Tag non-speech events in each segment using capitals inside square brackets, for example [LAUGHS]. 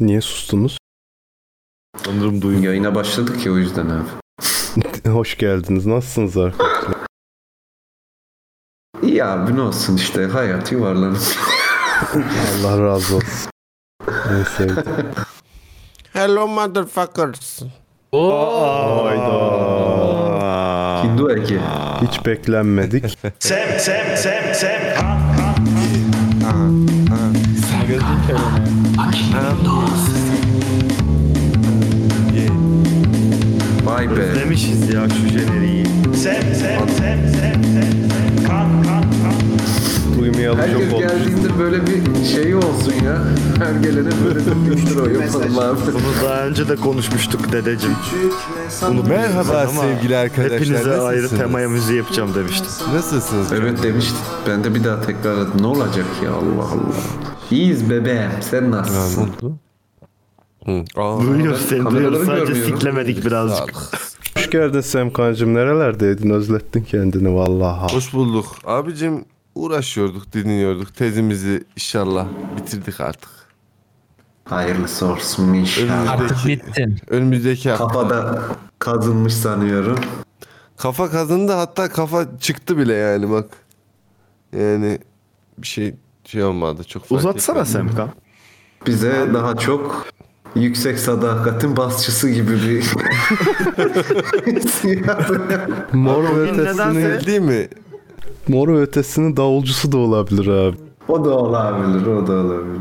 Niye sustunuz? Sanırım duyum. Yayına başladık ya o yüzden abi. [LAUGHS] Hoş geldiniz. Nasılsınız arkadaşlar? İyi abi ne olsun işte hayat yuvarlanır. Allah razı olsun. En sevdiğim. [LAUGHS] Hello motherfuckers. Hayda. Hindu Ege. Hiç beklenmedik. Sem, sem, sem, sem. Vay be. Demişiz ya şu jeneriği. Sem, sem, sem, sem, sem, Duymayalı Herkes çok olmuş. geldiğinde böyle bir şey olsun ya. Her gelene böyle bir intro yapalım abi. Bunu daha önce de konuşmuştuk dedeciğim. Unutmuşsunuz Merhaba sevgili arkadaşlar. Hepinize ayrı Nasılsınız? temaya müziği yapacağım demiştim. Nasılsınız? Evet demiştim. Ben de bir daha tekrarladım. Ne olacak ya Allah Allah. İyiyiz bebeğim. Sen nasılsın? Duyuyoruz seni duyuyoruz. Sadece siklemedik birazcık. Hoş geldin Semkancığım. Nerelerdeydin? Özlettin kendini vallahi. Hoş bulduk. Abicim uğraşıyorduk, dinliyorduk. Tezimizi inşallah bitirdik artık. Hayırlısı olsun inşallah. Artık bittin. önümüzdeki hafta. Kafada kazınmış sanıyorum. Kafa kazındı hatta kafa çıktı bile yani bak. Yani bir şey şey olmadı çok fark Uzatsana. Semkan. Bize daha çok yüksek sadakatin basçısı gibi bir [LAUGHS] [LAUGHS] Mor ve Değil mi? Mor ve ötesinin davulcusu da olabilir abi. o da olabilir, o da olabilir.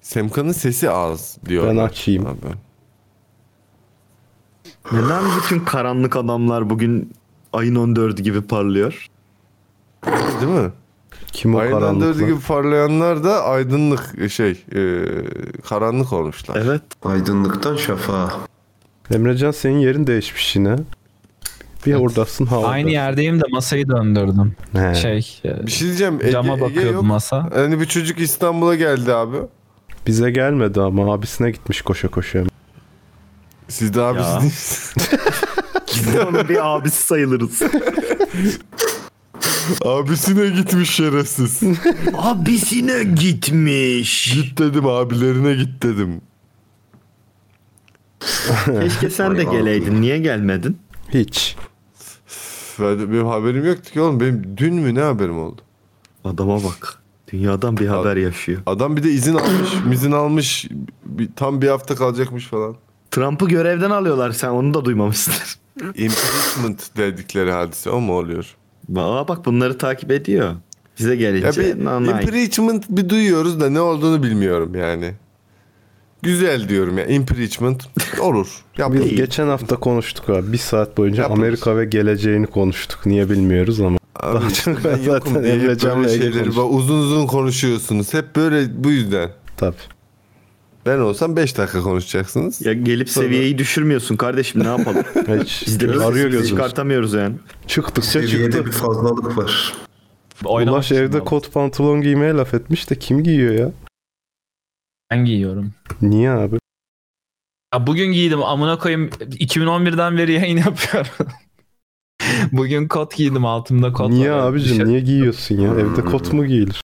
Semkan'ın sesi az diyor. Ben açayım. Abi. Neden bütün karanlık adamlar bugün ayın 14'ü gibi parlıyor? Değil mi? Kim o Aynen karanlıkla? dördü gibi parlayanlar da aydınlık şey e, karanlık olmuşlar. Evet. Aydınlıktan şafağa. Emrecan senin yerin değişmiş yine. Bir oradasın ha Aynı orada. yerdeyim de masayı döndürdüm. He. Şey, e, Bir şey diyeceğim. Ege, cama Ege bakıyordu yok. masa. Hani bir çocuk İstanbul'a geldi abi. Bize gelmedi ama abisine gitmiş koşa koşa. Siz de Ya. abisiniz. [LAUGHS] Biz de onun bir abisi sayılırız. Abisine gitmiş şerefsiz. Abisine gitmiş. git dedim abilerine git dedim. Keşke sen de geleydin. Niye gelmedin? Hiç. Ben, benim haberim yoktu ki oğlum. Benim dün mü ne haberim oldu? Adama bak. Dünyadan bir haber yaşıyor. Adam bir de izin almış, [COUGHS] izin almış. Bir, tam bir hafta kalacakmış falan. Trump'ı görevden alıyorlar. Sen onu da duymamışsındır. [LAUGHS] Impeachment dedikleri hadise o mu oluyor? Aa bak bunları takip ediyor. Bize Ya gelince bir nanay. impeachment bir duyuyoruz da ne olduğunu bilmiyorum yani. Güzel diyorum ya impeachment olur. [LAUGHS] Biz geçen hafta konuştuk abi. Bir saat boyunca Yapılır. Amerika ve geleceğini konuştuk. Niye bilmiyoruz ama. Abi Daha [LAUGHS] işte çok ben zaten şeyleri konuştuk. bak, uzun uzun konuşuyorsunuz. Hep böyle bu yüzden. Tabii. Ben olsam 5 dakika konuşacaksınız. Ya gelip seviyeyi düşürmüyorsun kardeşim ne yapalım? [LAUGHS] Hiç. Biz de arıyor gözümüz. çıkartamıyoruz yani. Çıktıkça Seviyede çıktı. bir fazlalık var. Oynamak Ulaş evde kot pantolon giymeye laf etmiş de kim giyiyor ya? Ben giyiyorum. Niye abi? Ya bugün giydim amına koyayım 2011'den beri yayın yapıyorum. [LAUGHS] bugün kot giydim altımda kot niye var. abicim? Dışarı- Niye giyiyorsun ya? Evde kot mu giyilir?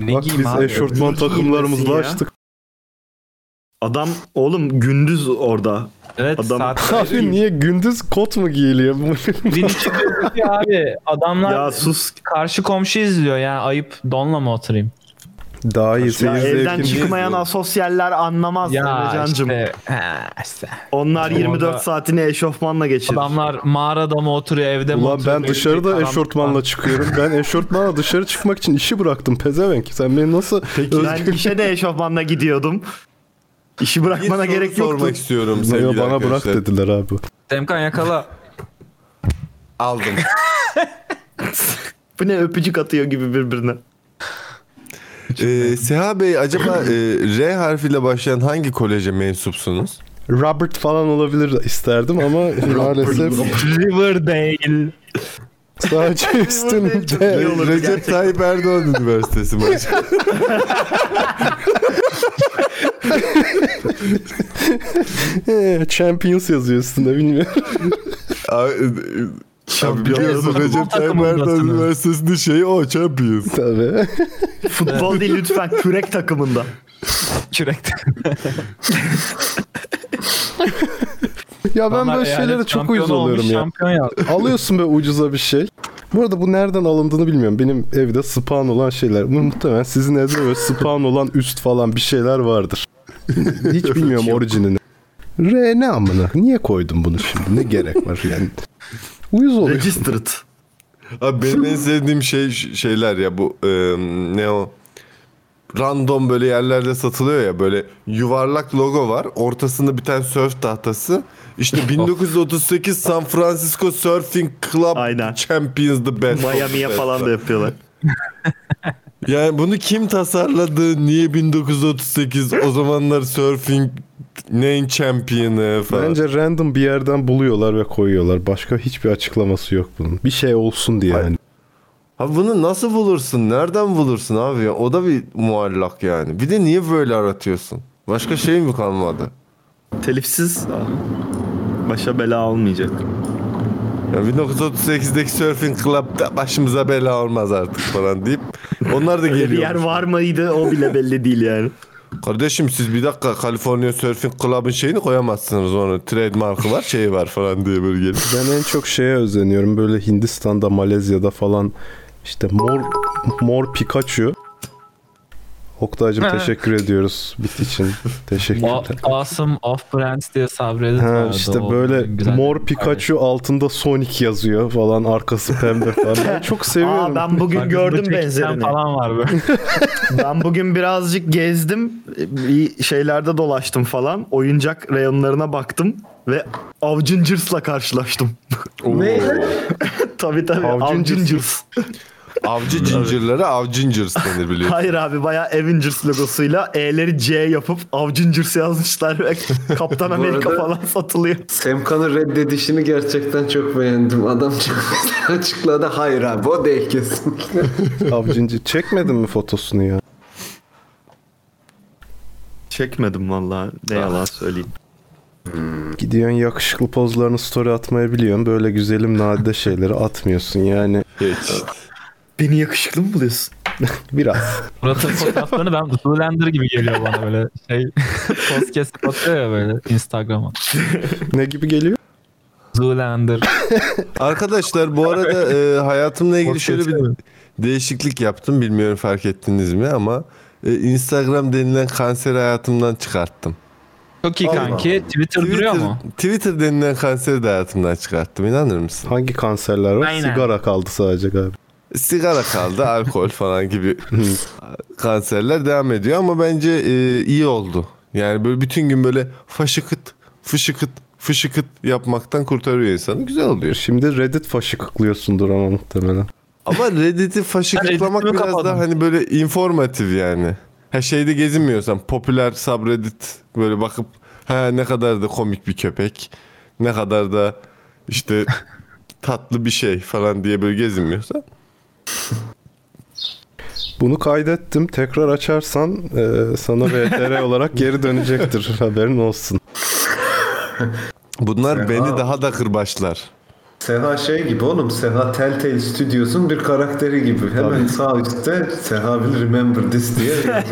Ne Bak giyeyim biz abi? eşortman Niye takımlarımızla ya? açtık. Adam oğlum gündüz orada. Evet Adam- saat [LAUGHS] Abi niye gündüz kot mu giyiliyor? [LAUGHS] Gözüküyor abi. Adamlar Ya sus. karşı komşu izliyor ya ayıp donla mı oturayım? Daha iyi Ya seyir evden zevkini çıkmayan asosyaller anlamaz Ya Emrecancığım. işte, he, işte. Onlar 24 Orada- saatini eşofmanla geçirir. Adamlar mağarada mı oturuyor evde mi Ulan oturuyor? ben dışarıda eşortmanla çıkıyorum. Ben eşortmanla dışarı çıkmak için işi bıraktım pezevenk. Sen beni nasıl ben özgür... işe de eşofmanla gidiyordum. İşi bırakmana gerek yoktu. sormak istiyorum sevgili bana bırak arkadaşlar. dediler abi. Semkan yakala. Aldım. [LAUGHS] Bu ne öpücük atıyor gibi birbirine. Ee, Seha Bey acaba e, R harfiyle başlayan hangi koleje mensupsunuz? Robert falan olabilir isterdim ama [LAUGHS] maalesef Riverdale. sadece üstünde. Recep. Tayyip Erdoğan Üniversitesi mi? He, [LAUGHS] [LAUGHS] Champions yazıyor üstünde bilmiyorum. Abi, biliyorsun Recep Tayyip Erdoğan takımındasınız. Üniversitesi'nde şey o Champions. Tabii. Futbol değil lütfen kürek takımında. Kürekte. Ya ben Onlar böyle şeylere çok uyuz oluyorum ya. Ya. [LAUGHS] Alıyorsun böyle ucuza bir şey. Bu arada bu nereden alındığını bilmiyorum. Benim evde spawn olan şeyler. Bu muhtemelen sizin evde böyle spawn olan üst falan bir şeyler vardır. Hiç bilmiyorum orijinini. R ne amına? Niye koydun bunu şimdi? Ne gerek var yani? Uyuz oluyor. Registered. Abi benim en sevdiğim şey şeyler ya bu e, ne o random böyle yerlerde satılıyor ya böyle yuvarlak logo var. Ortasında bir tane surf tahtası. İşte [LAUGHS] 1938 San Francisco Surfing Club Aynen. Champions the best. Miami'ye falan da yapıyorlar. [LAUGHS] Yani bunu kim tasarladı? Niye 1938? O zamanlar surfing neyin champion'ı falan. Bence random bir yerden buluyorlar ve koyuyorlar. Başka hiçbir açıklaması yok bunun. Bir şey olsun diye yani. Abi bunu nasıl bulursun? Nereden bulursun abi ya? O da bir muallak yani. Bir de niye böyle aratıyorsun? Başka şey mi kalmadı? Telifsiz başa bela olmayacak. Ya 1938'deki Surfing Club'da başımıza bela olmaz artık falan deyip onlar da Öyle bir geliyor. yer var mıydı o bile belli değil yani. Kardeşim siz bir dakika California Surfing Club'ın şeyini koyamazsınız onu. Trademark'ı var şeyi var falan diye böyle gelip. [LAUGHS] Ben en çok şeye özeniyorum. Böyle Hindistan'da, Malezya'da falan işte mor mor Pikachu. Oktay'cım teşekkür ediyoruz bit için. [LAUGHS] Teşekkürler. Awesome off brands diye sabredit Ha vardı. işte O böyle güzel mor Pikachu altında Sonic yazıyor falan arkası pembe falan. Ben çok seviyorum. Aa ben bugün Bak, gördüm benzerini. falan var böyle. [LAUGHS] Ben bugün birazcık gezdim. Bir şeylerde dolaştım falan. Oyuncak reyonlarına baktım ve Avcıngers'la karşılaştım. Ne? [LAUGHS] tabii tabii Avcingers. Avcı cincirlere avcingers denir biliyorsun. Hayır abi bayağı Avengers logosuyla E'leri C yapıp Avcingers yazmışlar ve Kaptan Amerika arada- falan satılıyor. Semkan'ın reddedişini gerçekten çok beğendim. Adam çok açıkladı. Hayır abi o değil kesinlikle. [LAUGHS] Avcıncı çekmedin mi fotosunu ya? Çekmedim vallahi. Ne yalan söyleyeyim. Gidiyorsun yakışıklı pozlarını story atmayı biliyorsun. Böyle güzelim nadide şeyleri atmıyorsun yani. Hiç. Beni yakışıklı mı buluyorsun? [LAUGHS] Biraz. Murat'ın fotoğraflarını ben Zoolander gibi geliyor bana böyle şey post kesip atıyor ya böyle Instagram'a. Ne gibi geliyor? Zoolander. Arkadaşlar bu arada e, hayatımla ilgili şöyle bir değişiklik yaptım. Bilmiyorum fark ettiniz mi ama e, Instagram denilen kanseri hayatımdan çıkarttım. Çok iyi kanki. Twitter, duruyor mu? Twitter denilen kanseri de hayatımdan çıkarttım. İnanır mısın? Hangi kanserler var? Aynen. Sigara kaldı sadece galiba. Sigara kaldı, alkol falan gibi [LAUGHS] kanserler devam ediyor ama bence e, iyi oldu. Yani böyle bütün gün böyle faşıkıt, fışıkıt, fışıkıt yapmaktan kurtarıyor insanı. Güzel oluyor. Şimdi Reddit faşı kıklıyorsundur ama muhtemelen. Ama Reddit'i faşıklamak Reddit'i mi biraz daha hani böyle informatif yani. Ha şeyde gezinmiyorsan popüler subreddit böyle bakıp ha ne kadar da komik bir köpek. Ne kadar da işte [LAUGHS] tatlı bir şey falan diye böyle gezinmiyorsan. Bunu kaydettim. Tekrar açarsan e, sana VTR [LAUGHS] olarak geri dönecektir. Haberin olsun. Bunlar Seha. beni daha da kırbaçlar. Seha şey gibi oğlum. Seha Telltale Studios'un bir karakteri gibi. Hemen sağ üstte Seha will remember this diye. [LAUGHS]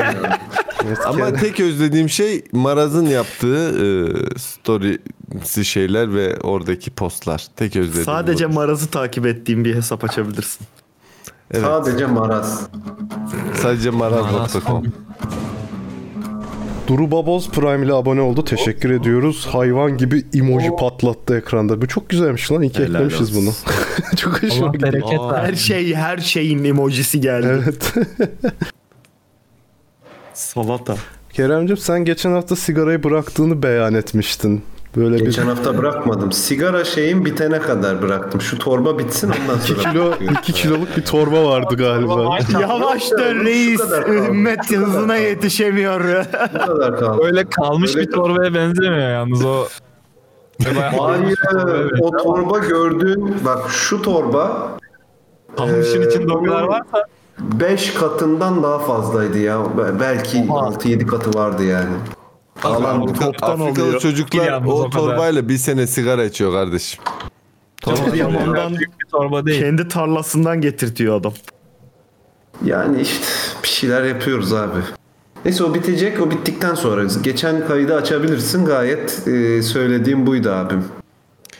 Ama tek özlediğim şey Maraz'ın yaptığı e, story'si şeyler ve oradaki postlar. Tek özlediğim Sadece bu. Maraz'ı takip ettiğim bir hesap açabilirsin. Evet. Sadece Maraz. Sadece maraz.com. Duru Baboz Prime ile abone oldu. Teşekkür ediyoruz. Hayvan gibi emoji patlattı ekranda. Bu çok güzelmiş lan. İyi ki Helal eklemişiz bunu. [LAUGHS] çok hoşuma Allah bereket Her şey her şeyin emojisi geldi. Evet. Salata. [LAUGHS] Keremcim sen geçen hafta sigarayı bıraktığını beyan etmiştin. Böyle Geçen bir hafta bırakmadım. Sigara şeyim bitene kadar bıraktım. Şu torba bitsin ondan 2 sonra. kilo 2 kiloluk bir torba vardı galiba. Yavaş dön reis. Kaldı. Ümmet hızına yetişemiyor. Bu kadar kaldı. Öyle kalmış Öyle- bir torbaya benzemiyor yalnız o. Hayır, o torba gördüğün bak şu torba Kalmışın Ee, içinde o kadar varsa 5 katından daha fazlaydı ya. Be- Belki 6-7 katı vardı yani. Alan toptan Afrikalı oluyor. çocuklar o o kadar. torbayla bir sene sigara içiyor kardeşim. Yaman'dan torba değil. kendi tarlasından getirtiyor adam. Yani işte bir şeyler yapıyoruz abi. Neyse o bitecek. O bittikten sonra geçen kaydı açabilirsin. Gayet e, söylediğim buydu abim.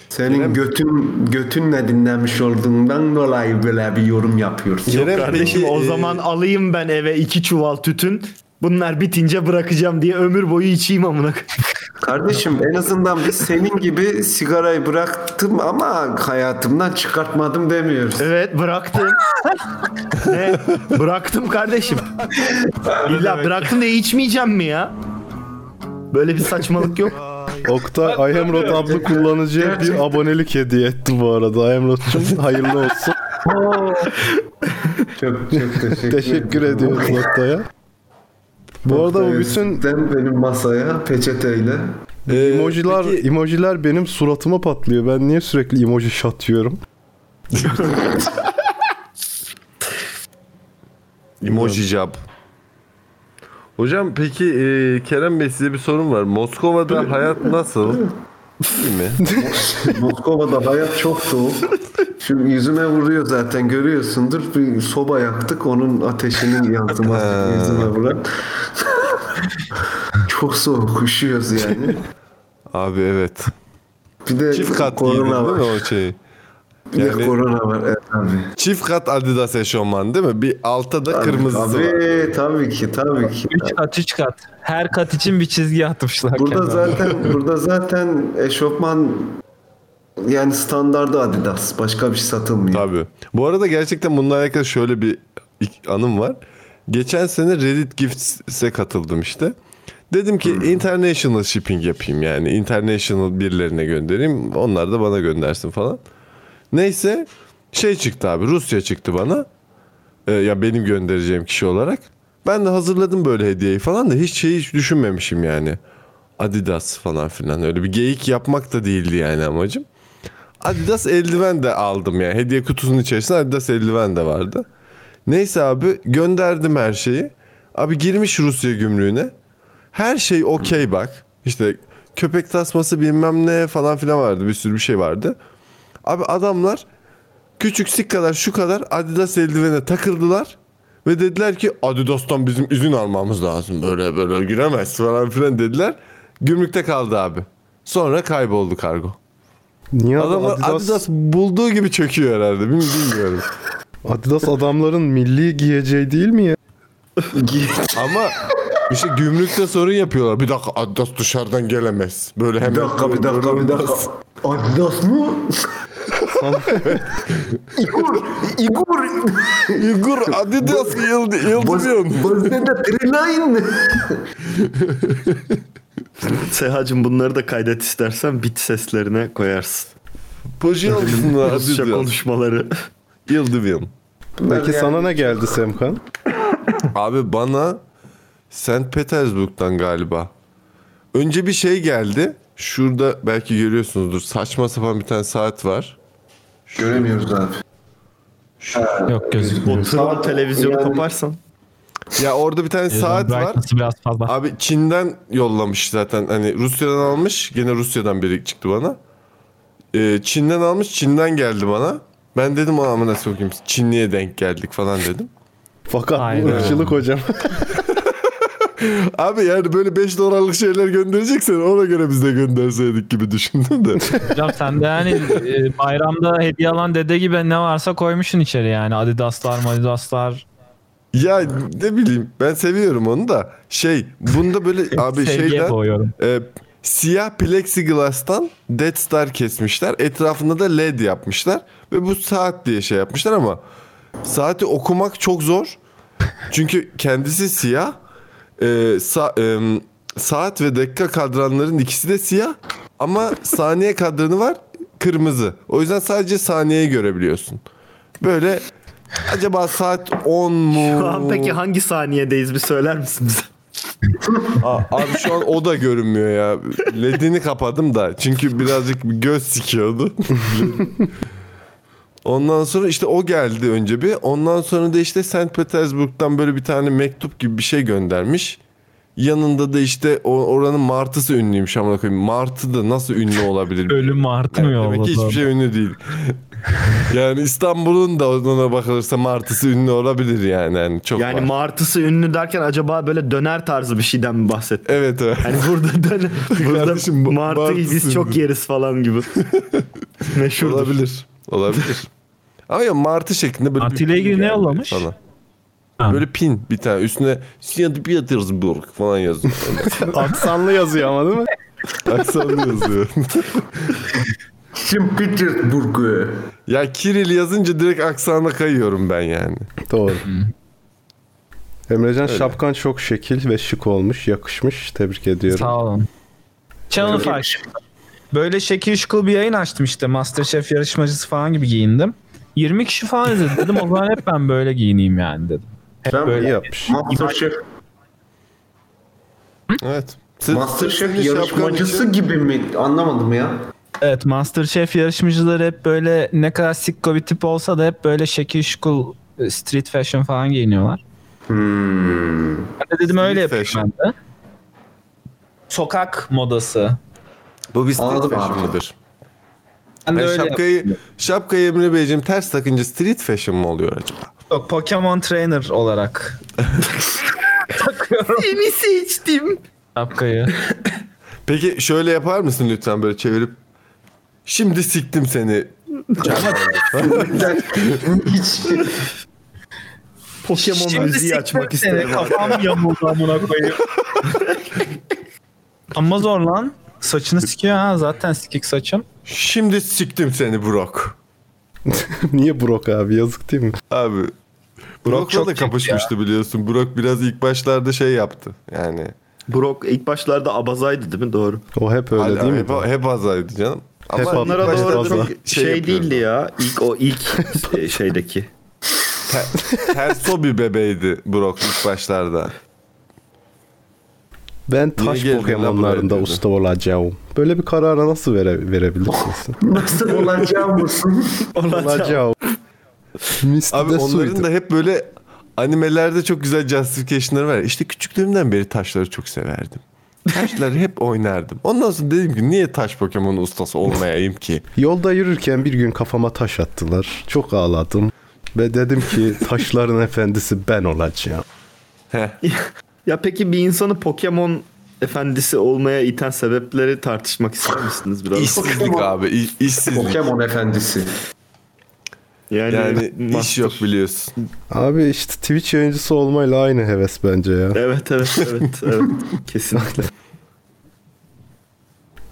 Senin Kerem- götün götünle dinlenmiş olduğundan dolayı böyle bir yorum yapıyorsun. Kerem Kardeşim peki, o e, zaman alayım ben eve iki çuval tütün. Bunlar bitince bırakacağım diye ömür boyu içeyim amına. koyayım. Kardeşim en azından biz senin gibi sigarayı bıraktım ama hayatımdan çıkartmadım demiyoruz. Evet bıraktım. [LAUGHS] ne? Bıraktım kardeşim. İlla bıraktım da içmeyeceğim mi ya? Böyle bir saçmalık yok. Oktay Ayemrot adlı kullanıcıya bir abonelik hediye etti bu arada. Ayemrot'cum hayırlı olsun. [LAUGHS] Çok çok teşekkür, Teşekkür ediyoruz Oktay'a. Bu arada bu bütün Ben benim masaya peçeteyle e, emojiler, peki- emojiler benim suratıma patlıyor. Ben niye sürekli emoji şatıyorum? [LAUGHS] Emoji job. Hocam peki e, Kerem Bey size bir sorun var. Moskova'da hayat nasıl? İyi mi? [LAUGHS] Moskova'da hayat çok soğuk. Şu yüzüme vuruyor zaten görüyorsundur. Bir soba yaktık onun ateşinin yansıması [LAUGHS] yüzüme vuran. [LAUGHS] çok soğuk üşüyoruz yani. Abi evet. Bir de Çift kat giydin değil korona mi var. o şeyi? Bir de Yani- korona var evet abi. Çift kat Adidas eşofman değil mi? Bir altta da kırmızısı var. Tabii tabii ki tabii ki. 3 kat 3 kat. Her kat için bir çizgi atmışlar. Burada zaten burada zaten eşofman yani standardı Adidas. Başka bir şey satılmıyor. Tabii. Bu arada gerçekten bununla alakalı şöyle bir anım var. Geçen sene Reddit Gifts'e katıldım işte. Dedim ki international shipping yapayım yani. International birilerine göndereyim. Onlar da bana göndersin falan. Neyse şey çıktı abi Rusya çıktı bana. Ee, ya benim göndereceğim kişi olarak. Ben de hazırladım böyle hediyeyi falan da hiç şey hiç düşünmemişim yani. Adidas falan filan öyle bir geyik yapmak da değildi yani amacım. Adidas eldiven de aldım yani. Hediye kutusunun içerisinde Adidas eldiven de vardı. Neyse abi gönderdim her şeyi. Abi girmiş Rusya gümrüğüne. Her şey okey bak. İşte köpek tasması bilmem ne falan filan vardı. Bir sürü bir şey vardı. Abi adamlar küçük sik kadar şu kadar Adidas eldivene takıldılar. Ve dediler ki Adidas'tan bizim izin almamız lazım. Böyle böyle giremez falan filan dediler. Gümrükte kaldı abi. Sonra kayboldu kargo. Niye Adamlar Adidas, Adidas, bulduğu gibi çöküyor herhalde. Bilmiyorum. [LAUGHS] Adidas adamların milli giyeceği değil mi ya? Ama işte gümrükte sorun yapıyorlar. Bir dakika Adidas dışarıdan gelemez. Böyle hemen Bir dakika bir dakika bir dakika. Adidas mı? Igor, Igor, Igor Adidas yıldı, yıldırıyorum. Bozda Triline. [LAUGHS] [LAUGHS] Sehacım bunları da kaydet istersen bit seslerine koyarsın. Poşiyalısın Rusça Adidas. konuşmaları. Yıldırıyorum. Peki sana ne geldi Semkan? [LAUGHS] Abi bana St. Petersburg'dan galiba. Önce bir şey geldi. Şurada belki görüyorsunuzdur. Saçma sapan bir tane saat var. Göremiyoruz abi. Yok gözükmüyor. Tron televizyonu Yani- kaparsan. Ya orada bir tane saat var. Biraz fazla. Abi Çin'den yollamış zaten. Hani Rusya'dan almış. Gene Rusya'dan biri çıktı bana. Ee, Çin'den almış. Çin'den geldi bana. Ben dedim ama nasıl sokayım. Çinli'ye denk geldik falan dedim. Fakat bu Aynen. ırkçılık hocam. [LAUGHS] Abi yani böyle 5 dolarlık şeyler göndereceksen ona göre biz de gönderseydik gibi düşündüm de. [LAUGHS] Hocam sen de yani e, bayramda hediye alan dede gibi ne varsa koymuşsun içeri yani. Adidaslar, Adidaslar. Ya ne bileyim ben seviyorum onu da. Şey bunda böyle [LAUGHS] abi Sevgiye şeyden e, siyah plexiglass'tan Death Star kesmişler. Etrafında da LED yapmışlar. Ve bu saat diye şey yapmışlar ama saati okumak çok zor. Çünkü kendisi siyah. E, sa- e, saat ve dakika kadranların ikisi de siyah. Ama saniye kadranı var kırmızı. O yüzden sadece saniyeyi görebiliyorsun. Böyle acaba saat 10 mu? Şu an peki hangi saniyedeyiz bir söyler misin bize? [LAUGHS] Abi şu an o da görünmüyor ya. LED'ini kapadım da. Çünkü birazcık göz sikiyordu. [LAUGHS] Ondan sonra işte o geldi önce bir. Ondan sonra da işte St. Petersburg'dan böyle bir tane mektup gibi bir şey göndermiş. Yanında da işte o, oranın martısı ünlüymüş amına koyayım. Martı da nasıl ünlü [LAUGHS] olabilir? Ölüm martı mı Yani demek ki hiçbir şey ünlü değil. [LAUGHS] yani İstanbul'un da ona bakılırsa martısı ünlü olabilir yani. yani çok Yani var. martısı ünlü derken acaba böyle döner tarzı bir şeyden mi bahsetti? Evet evet. Hani burada [LAUGHS] döner, burada Kardeşim, bu- martıyı martısı biz çok ünlü. yeriz falan gibi. Meşhurdur. Olabilir. Olabilir. Ama ya martı şeklinde böyle Martı ile ilgili ne geldi yollamış? Falan. Böyle pin bir tane üstüne St. Petersburg falan yazıyor. [LAUGHS] Aksanlı yazıyor ama değil mi? Aksanlı yazıyor. St. Petersburg. ya Kiril yazınca direkt aksana kayıyorum ben yani. Doğru. Emrecan şapkan çok şekil ve şık olmuş. Yakışmış. Tebrik ediyorum. Sağ olun. Channel fark. Böyle şekil şukul bir yayın açtım işte. Masterchef yarışmacısı falan gibi giyindim. 20 kişi falan izledi dedim. O zaman hep ben böyle giyineyim yani dedim. Hep Ben böyle yapmış. Masterchef, Evet. Sırf- Masterchef yarışmacısı için- gibi mi? Anlamadım ya. Evet Masterchef yarışmacıları hep böyle ne kadar sikko bir tip olsa da hep böyle şekil şukul e, street fashion falan giyiniyorlar. Hmm. Ben de dedim öyle yapayım ben de. Sokak modası. Bu bir street Anladım fashion abi. mıdır? Ben de Yani öyle şapkayı, şapkayı Emre Beyciğim ters takınca street fashion mı oluyor acaba? Yok, Pokemon Trainer olarak [LAUGHS] takıyorum Seni seçtim. şapkayı. Peki şöyle yapar mısın lütfen böyle çevirip Şimdi siktim seni. Hiç Pokemon müziği açmak istedim. Kafam yamuldu amına koyayım. Ama zor lan. Saçını sikiyor ha zaten sikik saçın. Şimdi siktim seni Brock. [LAUGHS] Niye Brok abi? Yazık değil mi? Abi Brock'la çok da kapışmıştı biliyorsun. Brock biraz ilk başlarda şey yaptı. Yani Brock ilk başlarda abazaydı değil mi? Doğru. O hep öyle hala değil mi? hep, hep azaydı canım. Hep Ama Onlara Onlara doğru çok şey, yapıyordu. değildi ya. İlk o ilk e, şeydeki. terso bir bebeğiydi Brock ilk başlarda. [LAUGHS] Ben taş Pokemon'larında usta olacağım. Böyle bir karara nasıl vere, verebilirsin [LAUGHS] nasıl olacağım mısın? [LAUGHS] olacağım. Misty Abi onların suydu. da hep böyle animelerde çok güzel justification'ları var. İşte küçüklüğümden beri taşları çok severdim. Taşları hep oynardım. Ondan sonra dedim ki niye taş Pokemon ustası olmayayım ki? Yolda yürürken bir gün kafama taş attılar. Çok ağladım. Ve dedim ki [LAUGHS] taşların efendisi ben olacağım. Heh. Ya peki bir insanı Pokemon efendisi olmaya iten sebepleri tartışmak ister misiniz biraz? İşsizlik abi. i- işsizlik. Pokemon efendisi. Yani, Yani iş yok biliyorsun. Abi işte Twitch yayıncısı olmayla aynı heves bence ya. Evet evet evet evet [LAUGHS] kesinlikle.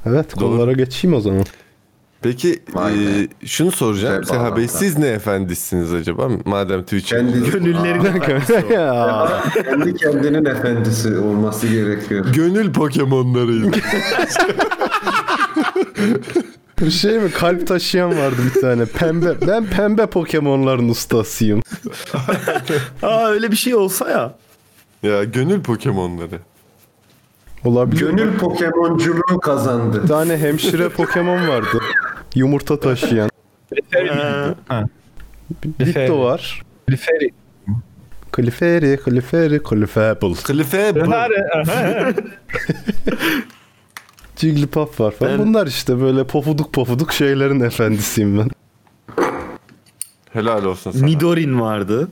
Evet Doğru. konulara geçeyim o zaman. Peki e, şunu soracağım. Güzel Seha Bey siz ne efendisiniz acaba? Madem Twitch'e. Kendi, Gönüllerin efendisi o. ya. kendi kendinin efendisi olması gerekiyor. Gönül Pokemon'larıydı. [LAUGHS] Bir şey mi? Kalp taşıyan vardı bir tane. Pembe. Ben pembe Pokemon'ların ustasıyım. [LAUGHS] Aa öyle bir şey olsa ya. ya gönül Pokemon'ları. Olabilir. Gönül Pokemonculuğu kazandı. Bir tane hemşire Pokemon vardı. Yumurta taşıyan. Ee, Ditto var. Liferi. Clefairy, Clefairy, Clefable. Clefairy. Jigglypuff var falan. Ben- Bunlar işte böyle pofuduk pofuduk şeylerin efendisiyim ben. Helal olsun sana. Nidorin vardı.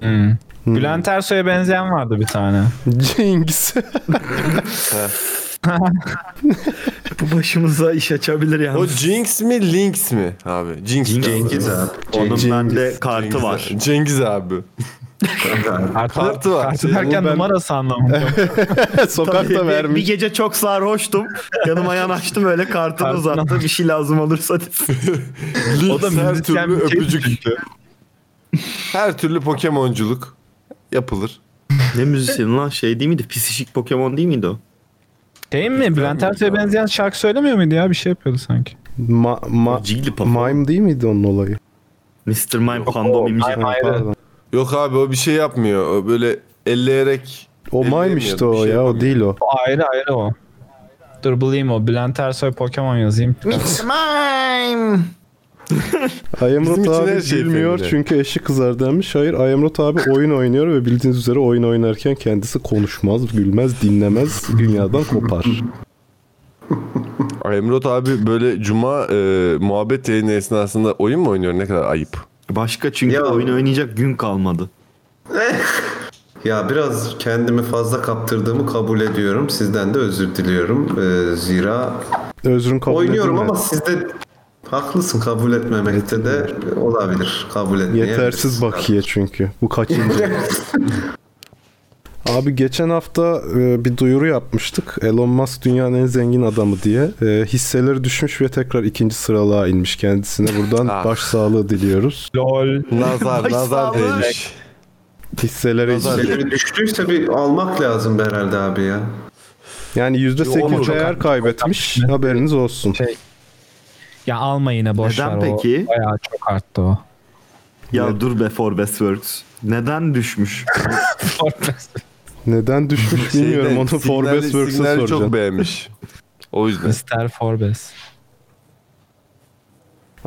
Hmm. Bülent Ersoy'a benzeyen vardı bir tane. [LAUGHS] Jinx. [LAUGHS] Bu başımıza iş açabilir yani. O Jinx mi Lynx mi abi? Jinx. Cengiz abi. Onun Cengiz. bende kartı Cengiz var. abi. Cengiz abi. Kartı, Kartı var. Kartı derken Ben- numarası anlamında. [LAUGHS] Sokakta Tabii, bir, bir vermiş. gece çok sarhoştum. Yanıma yanaştım öyle kartını uzattı. Bir şey lazım olursa [LAUGHS] O da her türlü şey öpücük. her türlü Pokemonculuk yapılır. ne müzisyen lan şey değil miydi? Pisişik Pokemon değil miydi o? Değil mi? Bülent Ersoy'a benzeyen şarkı söylemiyor muydu ya? Bir şey yapıyordu sanki. Ma, ma, Jigglypuff. mime değil miydi onun olayı? Mr. Mime pardon. Yok abi o bir şey yapmıyor. O böyle elleyerek O mime işte o şey ya o değil o. O ayrı ayrı o. Dur bulayım o. Bülent Ersoy Pokemon yazayım. Mr. Mime. [LAUGHS] Ayemrot abi şey bilmiyor femine. çünkü eşi kızar demiş. Hayır Ayemrot abi oyun oynuyor ve bildiğiniz üzere oyun oynarken kendisi konuşmaz, gülmez, dinlemez, dünyadan kopar. Emrot abi böyle cuma e, muhabbet yayını esnasında oyun mu oynuyor? Ne kadar ayıp. Başka çünkü Ya- oyun oynayacak gün kalmadı. [LAUGHS] Ya biraz kendimi fazla kaptırdığımı kabul ediyorum. Sizden de özür diliyorum. Ee, zira Özrün kabul oynuyorum edilmedi. ama siz de haklısın kabul etmemekte de olabilir. Kabul etmeyebiliriz. Yetersiz bakiye çünkü. Bu kaçıncı? [LAUGHS] Abi geçen hafta e, bir duyuru yapmıştık. Elon Musk dünyanın en zengin adamı diye. E, hisseleri düşmüş ve tekrar ikinci sıralığa inmiş kendisine. Buradan Ah. başsağlığı diliyoruz. Lol. Nazar, nazar değmiş. Hisseleri Nazar. Şeyleri düştüyse bir almak lazım herhalde abi ya. yani %8 Onu çok değer kaybetmiş. Haberiniz olsun. Şey. Ya alma yine boş Neden ver peki? o. Bayağı çok arttı o. Ya dur be Forbes Works. Neden düşmüş? [LAUGHS] Neden düşmüş bilmiyorum. Şeyde, Onu Forbes Works'a soracağım. çok beğenmiş. O yüzden. Mr. Forbes.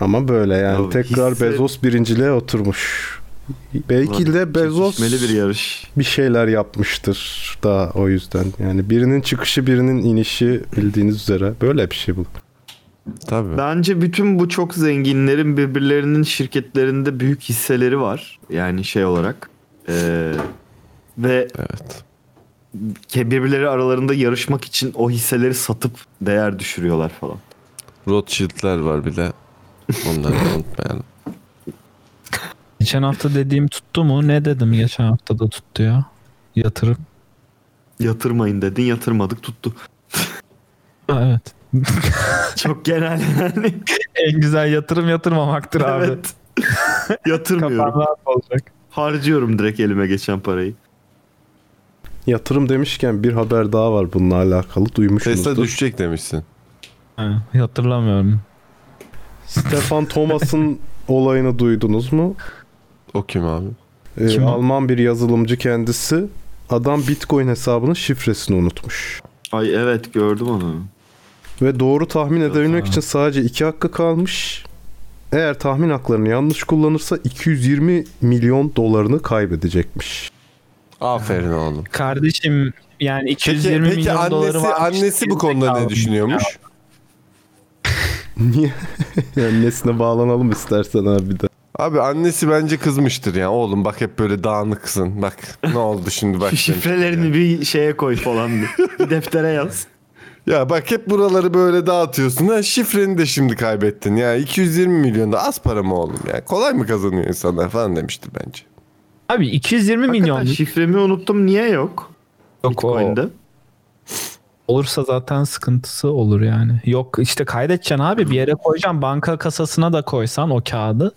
Ama böyle yani Ya tekrar hisse- Bezos birinciliğe oturmuş. Belki de Bezos bir yarış. bir şeyler yapmıştır da o yüzden. Yani birinin çıkışı birinin inişi bildiğiniz üzere böyle bir şey bu. Tabii. Bence bütün bu çok zenginlerin birbirlerinin şirketlerinde büyük hisseleri var. Yani şey olarak. Ee, ve Evet. birbirleri aralarında yarışmak için o hisseleri satıp değer düşürüyorlar falan. Rothschild'ler var bir de. Onları unutmayalım. [LAUGHS] Geçen hafta dediğim tuttu mu? Ne dedim geçen hafta da tuttu ya. Yatırım. Yatırmayın dedin yatırmadık tuttu. Ha, evet. Çok genel yani. [LAUGHS] En güzel yatırım yatırmamaktır abi. evet. [LAUGHS] Yatırmıyorum. Olacak. Harcıyorum direkt elime geçen parayı. Yatırım demişken bir haber daha var bununla alakalı Tesla duymuşsunuzdur. düşecek demişsin. Ha, hatırlamıyorum. Stefan Thomas'ın [LAUGHS] olayını duydunuz mu? O kim abi? Ee, Kim o? Alman bir yazılımcı kendisi. Adam Bitcoin hesabının şifresini unutmuş. Ay evet gördüm onu. Ve doğru tahmin edebilmek için sadece iki hakkı kalmış. Eğer tahmin haklarını yanlış kullanırsa 220 milyon dolarını kaybedecekmiş. Aferin oğlum. Kardeşim yani Peki, 220 peki milyon doları annesi var. annesi bu konuda ne düşünüyormuş? Niye? [LAUGHS] yani nesine bağlanalım istersen abi de. Abi annesi bence kızmıştır ya. Oğlum bak hep böyle dağınıksın. Bak ne oldu şimdi bak. [LAUGHS] Şifrelerini bir şeye koy falan. Bir, bir deftere yaz. Ya bak hep buraları böyle dağıtıyorsun. Ha, şifreni de şimdi kaybettin. Ya 220 milyon da az para mı oğlum ya? Kolay mı kazanıyor insanlar falan demiştir bence. Abi 220 milyon Hakikaten şifremi unuttum niye yok? yok o. Bitcoin'de. Olursa zaten sıkıntısı olur yani. Yok işte kaydedeceksin abi bir yere koyacaksın. Banka kasasına da koysan o kağıdı.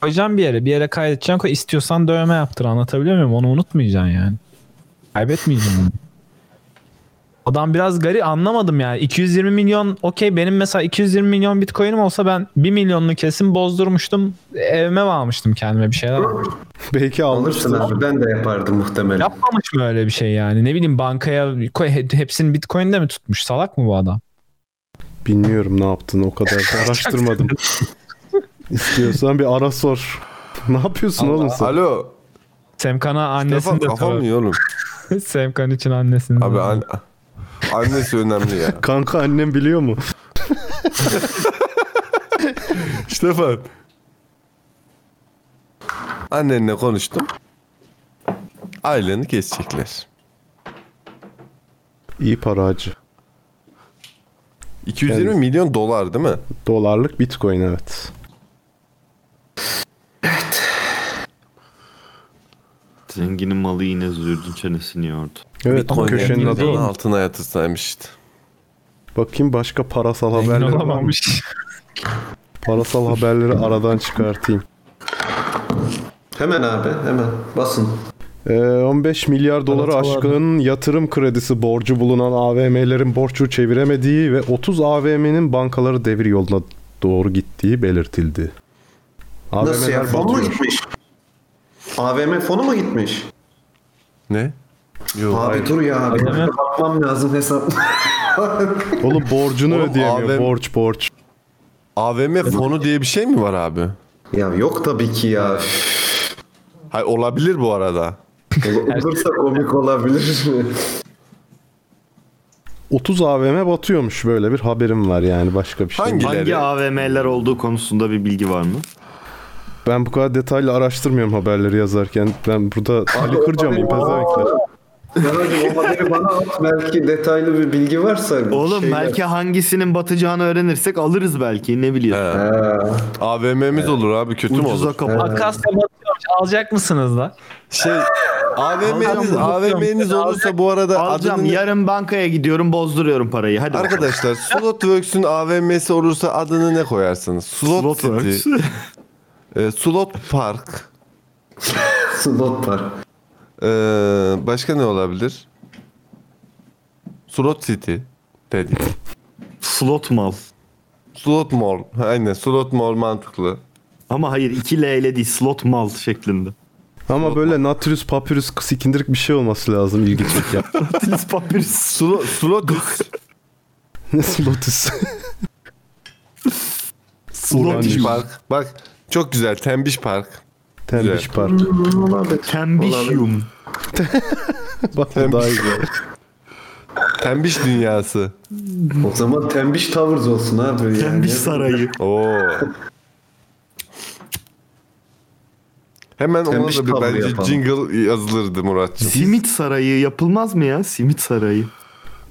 Koyacaksın bir yere. Bir yere kaydedeceksin. Koy. İstiyorsan dövme yaptır. Anlatabiliyor muyum? Onu unutmayacaksın yani. Kaybetmeyeceksin onu. Adam biraz gari anlamadım yani. 220 milyon okey benim mesela 220 milyon bitcoin'im olsa ben 1 milyonunu kesin bozdurmuştum. Evime almıştım kendime bir şeyler almıştım. [LAUGHS] Belki Alırsın almıştır. abi ben de yapardım muhtemelen. Yapmamış mı öyle bir şey yani? Ne bileyim bankaya koy, hepsini bitcoin'de mi tutmuş? Salak mı bu adam? Bilmiyorum ne yaptığını o kadar [LAUGHS] da araştırmadım. [LAUGHS] İstiyorsan bir ara sor. ne yapıyorsun oğlum sen? Alo. Semkan'a Stefan annesini de kafam oğlum. Semkan için annesini Abi an- annesi önemli ya. Kanka annem biliyor mu? Stefan. Annenle konuştum. Aileni kesecekler. İyi para hacı. 220 Yani- milyon dolar değil mi? Dolarlık bitcoin evet. Zenginin malı yine zürdün çenesini yordu. Evet bu köşenin adı o. altına yatırsaymış işte. Bakayım başka parasal haberleri olamamış. Parasal haberleri aradan çıkartayım. Hemen abi hemen basın. Ee, 15 milyar doları Parasal aşkın yatırım kredisi borcu bulunan AVM'lerin borcu çeviremediği ve 30 AVM'nin bankaları devir yoluna doğru gittiği belirtildi. Nasıl ya? AVM'ler Fon mu gitmiş? AVM fonu mu gitmiş? Ne? Yok. Abi dur ya abi. Bakmam lazım hesap. [LAUGHS] Oğlum borcunu Oğlum ödeyemiyor. AVM Borç borç. AVM fonu diye bir şey mi var abi? Ya yok tabii ki ya. Hayır olabilir bu arada. [LAUGHS] Olursa komik olabilir. [LAUGHS] 30 AVM batıyormuş böyle bir haberim var yani başka bir şey. Hangi? değil. Hangi. AVM'ler olduğu konusunda bir bilgi var mı? Ben bu kadar detaylı araştırmıyorum haberleri yazarken. Ben burada Ali Kırca mıyım pezevenkler? O haberi bana at. Belki detaylı bir bilgi varsa. Oğlum şeyler- belki hangisinin batacağını öğrenirsek alırız belki ne biliyorsun. Ha. AVM'miz olur abi kötü mü Ucuza olur? kapat. Akasya batıyormuş. Alacak mısınız da? Şey AVM'niz AVM'niz olursa bu arada Alacağım adını yarın bankaya gidiyorum bozduruyorum parayı hadi. Arkadaşlar Slotworks'ün AVM'si olursa adını ne koyarsınız? Slot Slotworks. City, [LAUGHS] e, Slot Park, Slot var. E, başka ne olabilir? Slot City dedik. Slot mal. Slot Mall. Aynen Slot Mall mantıklı. Ama hayır 2 L ile değil slot mal şeklinde. Ama böyle Nautilus Papyrus sikindirik bir şey olması lazım ilgi çeker. [LAUGHS] Tilis papyrus. Slot Slotus. ne Slotus? Tembiş Park. Bak çok güzel Tembiş Park. Tembiş Güzel. Park. Tembişyum. Bak bu daha güzel. Tembiş Dünyası. O zaman Tembiş Towers olsun abi. Yani. Tembiş sarayı. Oo. Hemen ona Tembiş da bir bence yapalım. jingle yazılırdı Muratcığım. Simit sarayı yapılmaz mı ya? Simit sarayı.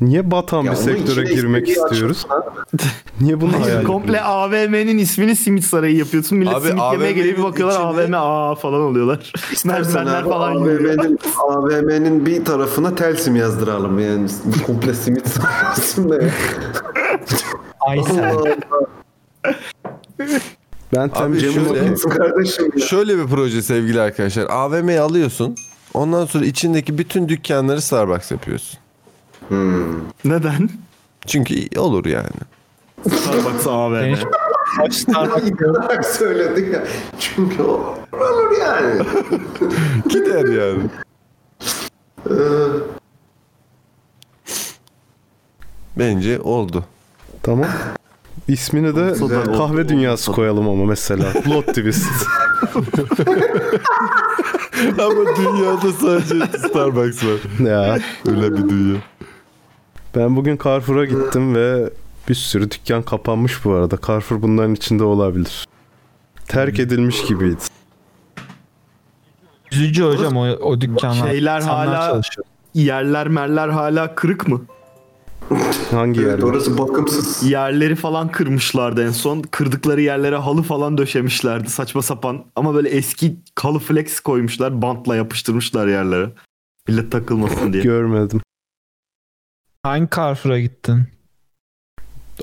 Niye batan Ya bir sektöre girmek istiyoruz? [LAUGHS] Niye bunu hayal Komple AVM'nin ismini simit sarayı yapıyorsun. Millet Abi, simit yemeye geliyor bir bakıyorlar AVM aa falan oluyorlar. [LAUGHS] Mersenler falan. AVM'nin, AVM'nin bir tarafına Telsim yazdıralım yani. Komple simit sayesinde. de. Aysel. Ben Abi tembiş şöyle, ya. şöyle bir proje sevgili arkadaşlar. AVM'yi alıyorsun. Ondan sonra içindeki bütün dükkanları Starbucks yapıyorsun. Neden? Çünkü olur yani. Starbucks AVM. Starbucks söyledik ya. Çünkü o olur yani. Gider yani. Bence oldu. Tamam. İsmini de Olsa da- kahve olsa- dünyası koyalım ama mesela. Plot twist. [LAUGHS] Ama dünyada sadece Starbucks var. ya. Öyle bir dünya. Ben bugün Carrefour'a gittim ve bir sürü dükkan kapanmış bu arada. Carrefour bunların içinde olabilir. Terk edilmiş gibiydi. Üzücü hocam o, o dükkanlar. Şeyler hala- çalışıyor. Yerler merler hala kırık mı? Hangi Evet, yerde? orası bakımsız. Yerleri falan kırmışlardı en son. Kırdıkları yerlere halı falan döşemişlerdi saçma sapan. Ama böyle eski halı flex koymuşlar. Bantla yapıştırmışlar yerlere. Millet takılmasın diye. Görmedim. Hangi Carrefour'a gittin?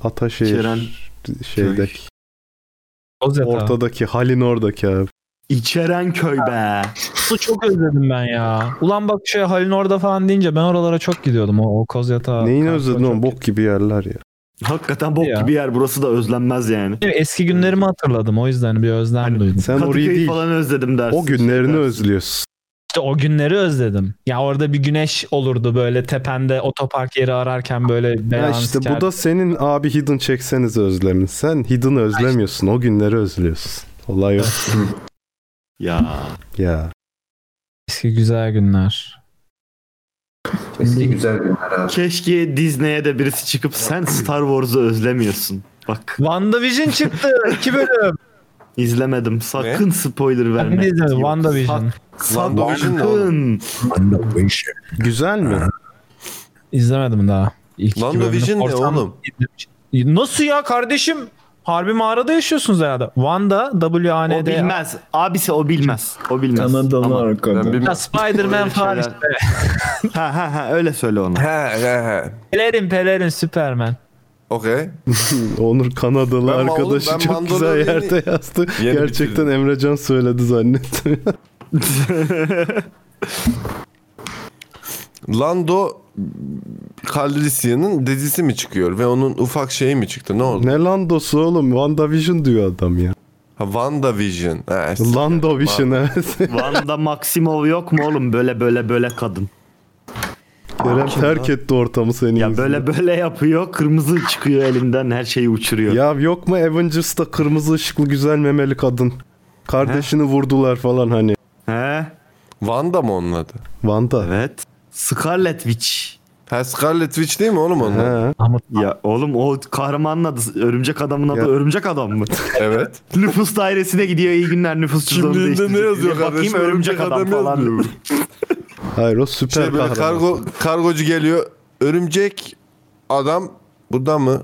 Ataşehir Ceren şeydeki. Ozeta. Ortadaki halin oradaki abi. İçeren köy be. Bunu çok özledim ben ya. Ulan bak şey Halin orada falan deyince ben oralara çok gidiyordum. O, o Kozyatağı. Neyini özledin oğlum? Bok gibi yerler ya. Hakikaten bok Ya. gibi yer. Burası da özlenmez yani. Eski günlerimi hatırladım. O yüzden bir özlem Hani- duydum. Sen orayı Kadıköy'ü değil. falan özledim dersin. O günlerini Şey dersin. özlüyorsun. İşte o günleri özledim. Ya orada bir güneş olurdu böyle tepende otopark yeri ararken böyle Ya beyaz işte bu da senin abi hidden çekseniz özlemin. Sen hidden özlemiyorsun. O günleri özlüyorsun. Olay o. Ya. ya. eski güzel günler. Eski güzel günler abi. Keşke Disney'e de birisi çıkıp sen Star Wars'u özlemiyorsun. Bak WandaVision çıktı. iki bölüm. İzlemedim. Sakın spoiler verme. Ben de izledim. WandaVision. sak- WandaVision ne? Sakın. Güzel mi? İzlemedim daha. İlk WandaVision ne oğlum? Nasıl ya kardeşim? Harbi mağarada yaşıyorsunuz herhalde. Wanda W A O N D. bilmez. Abisi o bilmez. O bilmez. Bir... Ya Spider-Man falan işte. [LAUGHS] ha ha ha öyle söyle ona. He he he. Pelerin pelerin Superman. Okey. [LAUGHS] Onur Kanadalı Ben arkadaşı ben çok güzel Mandalorian'ı yerde yazdı. [LAUGHS] yeni Gerçekten bitirdim. Emrecan söyledi zannettim. [LAUGHS] Lando Calrissian'ın dizisi mi çıkıyor ve onun ufak şeyi mi çıktı? Ne oldu? ne Landosu oğlum? WandaVision diyor adam ya. Ha, WandaVision. Ha, Lando Vision evet. Wanda Maximov yok mu oğlum? Böyle böyle böyle kadın. Kerem terk etti ortamı senin Ya yüzünden. böyle böyle yapıyor. Kırmızı çıkıyor elinden her şeyi uçuruyor. Ya yok mu Avengers'ta kırmızı ışıklı güzel memeli kadın? Kardeşini vurdular falan hani. He? Wanda mı onun adı? Wanda. Evet. Scarlet Witch. Ha Scarlet Witch değil mi oğlum onun? He. Ama Ya oğlum o kahramanın adı örümcek adamın adı Ya. örümcek adam mı? Evet. [LAUGHS] Nüfus dairesine gidiyor iyi günler nüfus cüzdanını Kimliğinde ne değiştirecek. yazıyor kardeşim? Bakayım örümcek adam, falan. [LAUGHS] Hayır o süper Şey böyle kahraman. kargo, kargocu geliyor. Örümcek adam burada mı?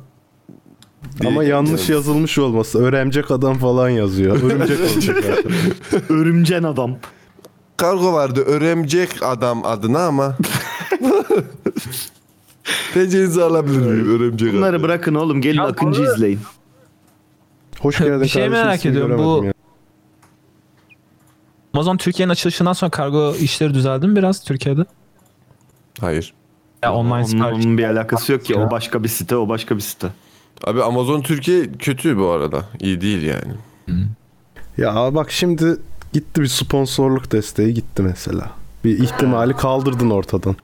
diye Ama yanlış gidiyor. yazılmış olması. Örümcek adam falan yazıyor. Örümcek [LAUGHS] olacak. Örümcen adam. Kargo vardı örümcek adam adına ama. [LAUGHS] Tecenizi alabilir miyim örümcek Bunları adam? bırakın oğlum gelin Ya Akıncı bu arada- izleyin. Hoş geldin Bir şey kardeşim, merak ismini ediyorum, bu- göremedim. Amazon Türkiye'nin açılışından sonra kargo işleri düzeldi mi biraz Türkiye'de? Hayır. Ya online Onun, sipariş. onun bir alakası yok ki. O başka bir site, o başka bir site. Abi Amazon Türkiye kötü bu arada. İyi değil yani. Ya bak şimdi gitti bir sponsorluk desteği gitti mesela. Bir ihtimali kaldırdın ortadan.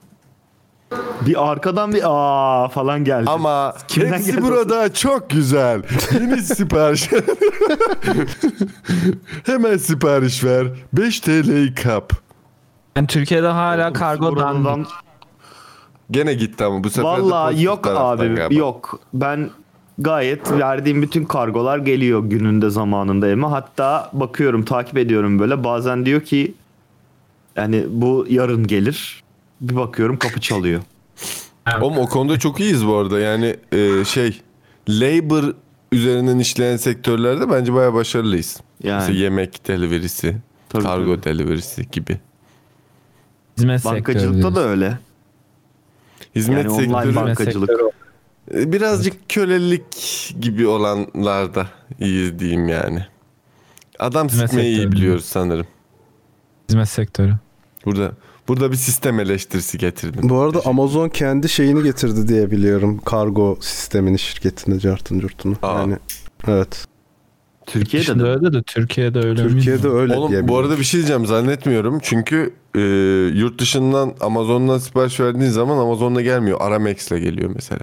Bir arkadan bir aa falan geldi. Ama Kimden hepsi geldi burada çok güzel. Yeni [LAUGHS] sipariş. [LAUGHS] Hemen sipariş ver. 5 TL'yi kap. Yani Türkiye'de hala kargodan Buradan- Gene gitti ama bu sefer de Vallahi pozitif yok abi galiba. yok. Ben gayet verdiğim bütün kargolar geliyor gününde zamanında evime. Hatta bakıyorum takip ediyorum böyle bazen diyor ki yani bu yarın gelir. Bir bakıyorum kapı çalıyor. Oğlum o konuda çok iyiyiz bu arada. Yani e, şey labor üzerinden işleyen sektörlerde bence bayağı başarılıyız. Yani. Mesela yemek delivery'si, Tabii, kargo tabii. delivery'si gibi. hizmet Bankacılıkta da öyle. Hizmet Yani online sektörü Hizmet bankacılık. sektörü. e, birazcık kölelik gibi olanlarda iyiyiz diyeyim yani. Adam Hizmet sıkmayı iyi biliyoruz sanırım. Hizmet sektörü. Burada burada bir sistem eleştirisi getirdim. Bu arada Amazon kendi şeyini getirdi diye biliyorum. Kargo sistemini şirketinde cartın curtunu. Aa. Yani evet. Türkiye'de Şimdi de. öyle de Türkiye'de öyle Türkiye'de mi? öyle Oğlum bu arada bir şey diyeceğim zannetmiyorum. Çünkü e, yurt dışından Amazon'dan sipariş verdiğin zaman Amazon'da gelmiyor. Aramex'le geliyor mesela.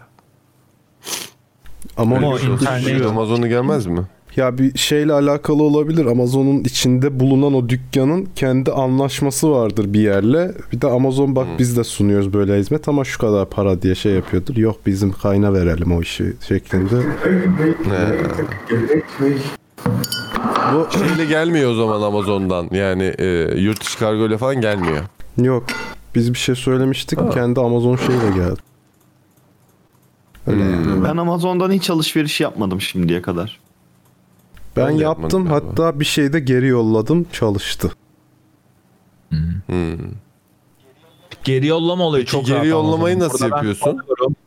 Ama Ama o şey internet- yok. Amazon'da gelmez mi? Ya bir şeyle alakalı olabilir. Amazon'un içinde bulunan o dükkanın kendi anlaşması vardır bir yerle. Bir de Amazon bak biz de sunuyoruz böyle hizmet ama şu kadar para diye şey yapıyordur. Yok bizim kayna verelim o işi şeklinde. Bu şeyle gelmiyor o zaman Amazon'dan. Yani e, yurt dışı kargo ile falan gelmiyor. Yok. Biz bir şey söylemiştik. Kendi Amazon şeyle geldi. Öyle Hmm. yani. Ben Amazon'dan hiç alışveriş yapmadım şimdiye kadar. Ben, yaptım yapmadım galiba. hatta bir şey de geri yolladım çalıştı. Hmm. Geri yollama olayı Peki çok geri rahat yollamayı Amazon'da. nasıl Burada yapıyorsun?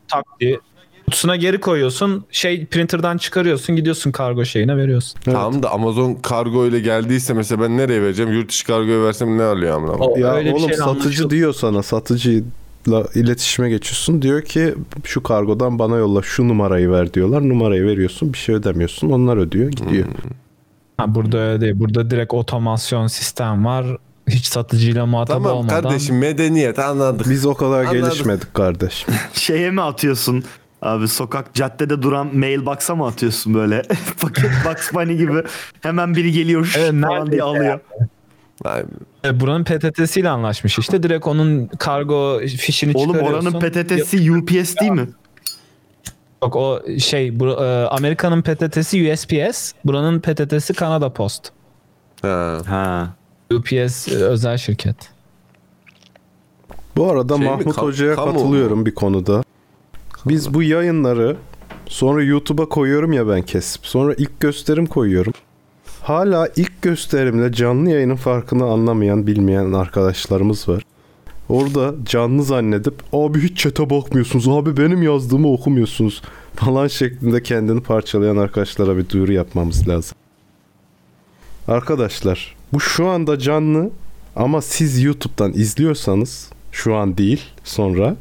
Tak diye kutusuna geri koyuyorsun. Şey printer'dan çıkarıyorsun gidiyorsun kargo şeyine veriyorsun. Evet. Tamam da Amazon kargo ile geldiyse mesela ben nereye vereceğim? Yurt dışı kargoya versem ne alıyor amına? Ya öyle bir oğlum şeyle satıcı anlaşıldı. diyor sana satıcıyla iletişime geçiyorsun. Diyor ki şu kargodan bana yolla şu numarayı ver diyorlar. Numarayı veriyorsun bir şey ödemiyorsun. Onlar ödüyor gidiyor. Hmm. Ha, burada öyle değil. Burada direkt otomasyon sistem var. Hiç satıcıyla muhatap Tamam olmadan. kardeşim medeniyet anladık. Biz o kadar Anladım. gelişmedik kardeş. [LAUGHS] Şeye mi atıyorsun? Abi sokak caddede duran mailbox'a mı atıyorsun böyle? [LAUGHS] Paket Bugs Bunny gibi. Hemen biri geliyor Evet, falan diye alıyor. Ay, E, Buranın PTT'siyle anlaşmış işte. Direkt onun kargo fişini Oğlum çıkarıyorsun. oranın PTT'si UPS değil mi? Yok o şey bu, e, Amerika'nın PTT'si USPS. Buranın PTT'si Kanada Post. Ha. Ha. UPS e, özel şirket. Bu arada Şey mi, Mahmut kam- Hoca'ya kamu katılıyorum bir konuda. Biz bu yayınları sonra YouTube'a koyuyorum ya ben kesip. Sonra ilk gösterim koyuyorum. Hala ilk gösterimle canlı yayının farkını anlamayan, bilmeyen arkadaşlarımız var. Orada canlı zannedip abi hiç chat'e bakmıyorsunuz, abi benim yazdığımı okumuyorsunuz falan şeklinde kendini parçalayan arkadaşlara bir duyuru yapmamız lazım. Arkadaşlar bu şu anda canlı ama siz YouTube'dan izliyorsanız şu an değil sonra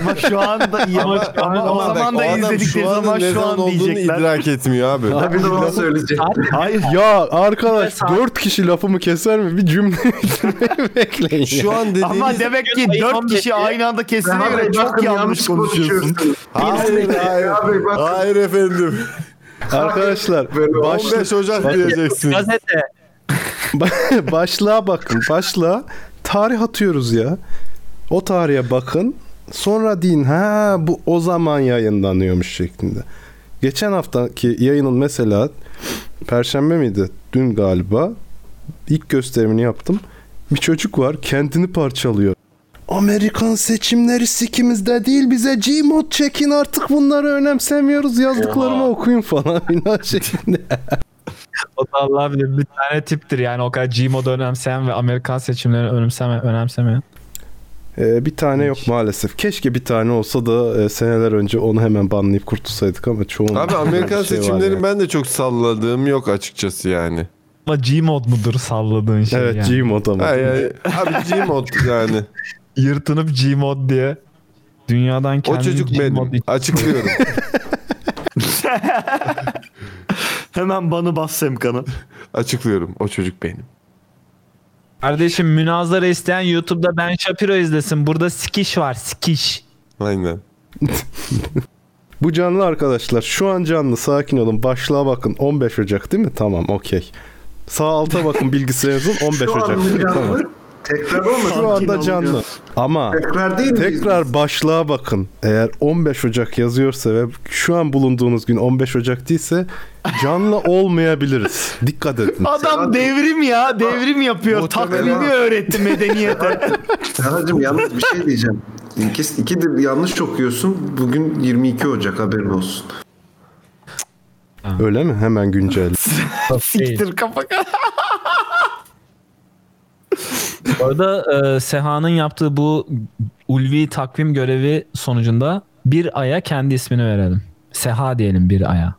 Ama şu anda ama, ama, o zaman da izledikleri zaman ne şu zaman an diyecekler. idrak etmiyor abi. Abi de onu söyleyecek. Hayır. Ya arkadaş Saat- dört kişi lafımı keser mi? Bir cümle [LAUGHS] bekleyin. Şu an dediğiniz... Ama demek ki Ayıp dört olmuş kişi ya. aynı anda kesine göre çok yanlış konuşuyorsun. Hayır, hayır. Hayır efendim. Arkadaşlar başla, 15 Ocak diyeceksin. Gazete. [LAUGHS] başlığa bakın. Başlığa tarih atıyoruz ya. O tarihe bakın. Sonra deyin ha bu o zaman yayınlanıyormuş şeklinde. Geçen haftaki yayının mesela Perşembe miydi? Dün galiba. İlk gösterimini yaptım. Bir çocuk var kendini parçalıyor. Amerikan seçimleri sikimizde değil bize Gmod çekin artık bunları önemsemiyoruz yazdıklarımı okuyun falan filan [LAUGHS] şeklinde. O da Allah bilir bir tane tiptir yani o kadar Gmod'u önemseyen ve Amerikan seçimlerini önemseme, önemsemeyen. Ee, bir tane yok maalesef. Keşke bir tane olsa da e, seneler önce onu hemen banlayıp kurtulsaydık ama çoğun Abi Amerikan şey seçimlerini yani. ben de çok salladığım yok açıkçası yani. Ama Gmod mudur salladığın şey Evet yani. Gmod ama. Ay, ay, abi Gmod yani. [LAUGHS] Yırtınıp Gmod diye dünyadan O kendini çocuk Gmod benim. Açıklıyorum. [LAUGHS] [LAUGHS] Hemen banı bas Semkan'ı. Açıklıyorum. O çocuk benim. Kardeşim münazara isteyen YouTube'da Ben Shapiro izlesin. Burada sikiş var sikiş. Aynen. [LAUGHS] Bu canlı arkadaşlar. Şu an canlı. Sakin olun. Başlığa bakın. 15 Ocak değil mi? Tamam okey. Sağ alta bakın bilgisayarınızın 15 şu Ocak. Tamam. Tekrar olmasın. Şu anda canlı. Ama Tekrar değil mi? tekrar başlığa bakın. Eğer 15 Ocak yazıyorsa ve şu an bulunduğunuz gün 15 Ocak değilse canlı [LAUGHS] olmayabiliriz. Dikkat edin. Adam devrim ya. Devrim yapıyor. Taklidi öğretti medeniyete. [LAUGHS] Serhat'cığım yalnız bir şey diyeceğim. İki, iki de yanlış okuyorsun. Bugün 22 Ocak haberin olsun. Öyle mi? Hemen güncel. [LAUGHS] Siktir kafa. Bu arada e, Seha'nın yaptığı bu ulvi takvim görevi sonucunda bir aya kendi ismini verelim. Seha diyelim bir aya.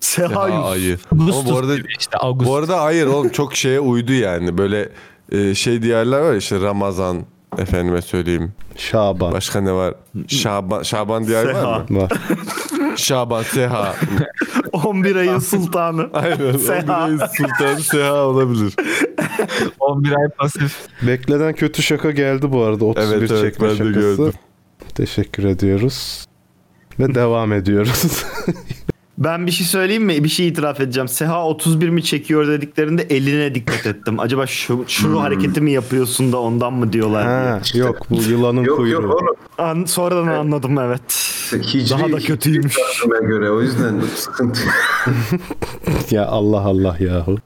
Seha ayı. Ama bu arada işte Augustus. bu arada hayır oğlum çok şeye uydu yani. Böyle e, şey diğerler var ya işte Ramazan efendime söyleyeyim. Şaban Başka ne var? Şaban Şaban diyar var mı? var. [LAUGHS] Şaban Seha. [LAUGHS] 11 ayın sultanı. Aynen. Seha. O bir Sultan Seha olabilir. [LAUGHS] 11 ay pasif. Beklenen kötü şaka geldi bu arada. 31 Evet, evet, çekme ben de şakası. gördüm. Teşekkür ediyoruz. Ve devam ediyoruz. [LAUGHS] Ben bir şey söyleyeyim mi? Bir şey itiraf edeceğim. Seha 31 mi çekiyor dediklerinde eline dikkat ettim. Acaba şu şu hareketi mi yapıyorsun da ondan mı diyorlar diye. ha, yok bu yılanın Yok kuyruğu. yok oğlum. An, sonradan anladım evet. Hicri, Daha da kötüymüş. Hicri göre o yüzden sıkıntı. [LAUGHS] Ya Allah Allah yahu.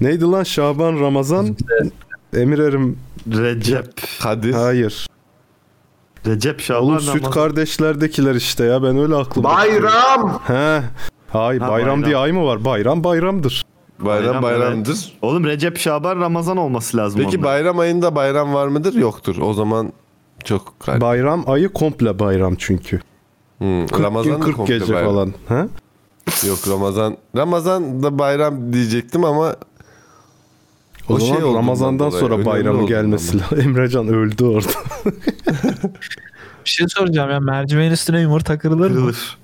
Neydi lan Şaban Ramazan? Emir Erim Recep. Kadir. hayır. Recep Şaban Oğlum süt Ramazan. kardeşlerdekiler işte ya ben öyle aklım. Bayram! He. Hayır Ha, bayram, bayram. diye ay mı var? Bayram bayramdır. Bayram Bayram, bayramdır. Oğlum Recep Şaban Ramazan olması lazım Peki onda. bayram ayında bayram var mıdır? Yoktur. O zaman çok kal- Bayram ayı komple bayram çünkü. Hmm, 40 Ramazan gün da 40 komple gece bayram. falan. Ha? Yok Ramazan. Ramazan da bayram diyecektim ama O, O zaman şey Ramazan'dan dolayı, sonra olduğundan gelmesi lazım. [LAUGHS] Emrecan öldü orada. [LAUGHS] Bir şey soracağım ya mercimeğin üstüne yumurta kırılır mı? Kırılır.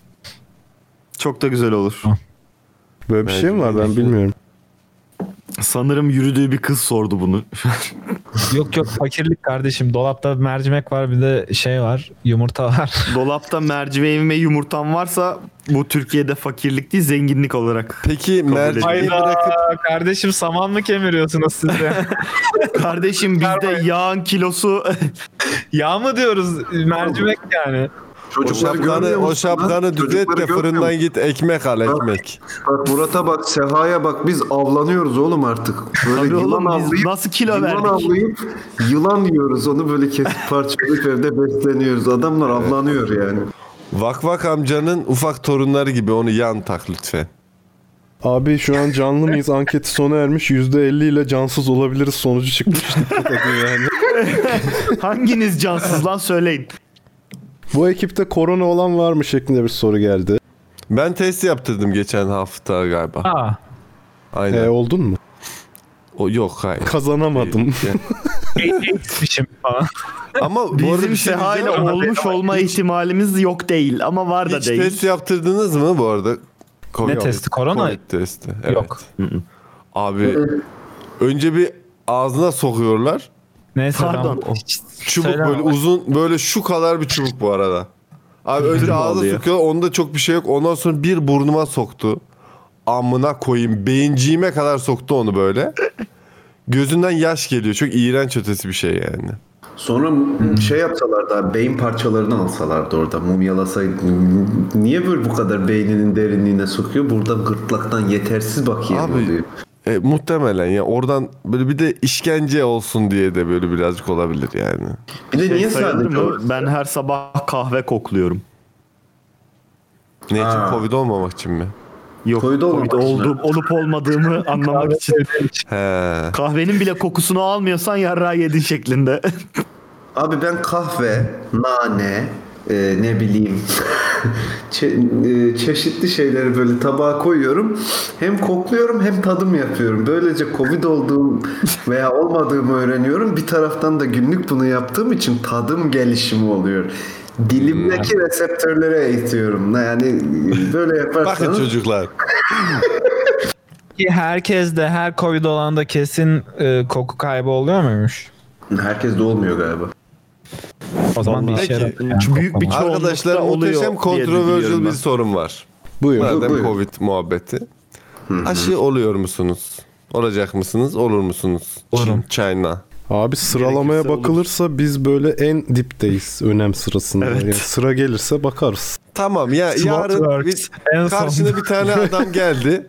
Çok da güzel olur. Böyle bir şey mi var ben bilmiyorum. Sanırım yürüdüğü bir kız sordu bunu. [LAUGHS] Yok yok fakirlik kardeşim. Dolapta mercimek var bir de şey var yumurta var. [LAUGHS] Dolapta mercimeğim ve yumurtam varsa bu Türkiye'de fakirlik değil zenginlik olarak. peki mercimeği ediyorum. bırakıp kardeşim saman mı kemiriyorsunuz siz de? [LAUGHS] Kardeşim bizde yağın kilosu Yağ mı diyoruz mercimek yani. O Çocukları görmüyor şapkanı, o şapkanı düzelt de fırından git ekmek al ekmek. Bak Murat'a bak, Seha'ya bak biz avlanıyoruz oğlum artık. Böyle Tabii yılan oğlum avlayıp, nasıl kilo yılan verdik? avlayıp yılan yiyoruz. Onu böyle kesip [LAUGHS] parçalayıp evde besleniyoruz. Adamlar avlanıyor yani. Vak vak amcanın ufak torunları gibi onu yan tak lütfen. Abi şu an canlı mıyız? Anketi sona ermiş. %50 ile cansız olabiliriz sonucu çıkmış. [LAUGHS] Yani. [LAUGHS] Hanginiz cansız lan söyleyin. Bu ekipte korona olan var mı şeklinde bir soru geldi. Ben test yaptırdım geçen hafta galiba. Aa, Aynen. E, oldun mu? O yok hayır. Kazanamadım. Eğitmişim falan. Ama bu arada Bizim bir şey Seha ile diyeceğim. olmuş olma ihtimalimiz yok değil ama var da Hiç değil. test yaptırdınız mı bu arada? Covid Ne testi? Korona? Covid testi. Evet. Yok. Abi önce bir ağzına sokuyorlar. Neyse Pardon. ben Çubuk söylemem. böyle uzun böyle şu kadar bir çubuk bu arada. Abi önce oluyor. sokuyor onda çok bir şey yok. Ondan sonra bir burnuma soktu. Amına koyayım beyinciğime kadar soktu onu böyle. Gözünden yaş geliyor. Çok iğrenç ötesi bir şey yani. Sonra şey yapsalardı abi, beyin parçalarını alsalardı orada mumyalasaydı. Niye böyle bu kadar beyninin derinliğine sokuyor? Burada gırtlaktan yetersiz bakiye Abi, oluyor. E, muhtemelen ya oradan böyle bir de işkence olsun diye de böyle birazcık olabilir yani. Bir de Şey niye sayılır sadece? Ben her sabah kahve kokluyorum. Ne için? Ha. Covid olmamak için mi? Yok Covid Covid, olmamak için. oldum, olup olmadığımı [LAUGHS] anlamak için. He. Kahvenin bile kokusunu almıyorsan yarrağı yedin şeklinde. Abi ben kahve, nane, e, ne bileyim [LAUGHS] çe- e, çeşitli şeyleri böyle tabağa koyuyorum. Hem kokluyorum hem tadım yapıyorum. Böylece Covid olduğum [LAUGHS] veya olmadığımı öğreniyorum. Bir taraftan da günlük bunu yaptığım için tadım gelişimi oluyor. Dilimdeki reseptörlere eğitiyorum. Yani böyle Bakın yaparsanız çocuklar. Ki herkes de her Covid olanda kesin e, koku kaybı oluyor muymuş? herkes de olmuyor galiba. O zaman bir işe yaramıyor yani büyük bir Arkadaşlar oluyor muhteşem kontroversial bir sorun var. Buyur. Madem buyur. Covid muhabbeti. Aşı oluyor musunuz? Olacak mısınız? Olur musunuz? Olurum. China. Abi sıralamaya Gerekirse olur. bakılırsa biz böyle en dipteyiz önem sırasında. Evet. Yani sıra gelirse bakarız. Tamam ya yarın En son. karşına bir tane adam [LAUGHS] geldi.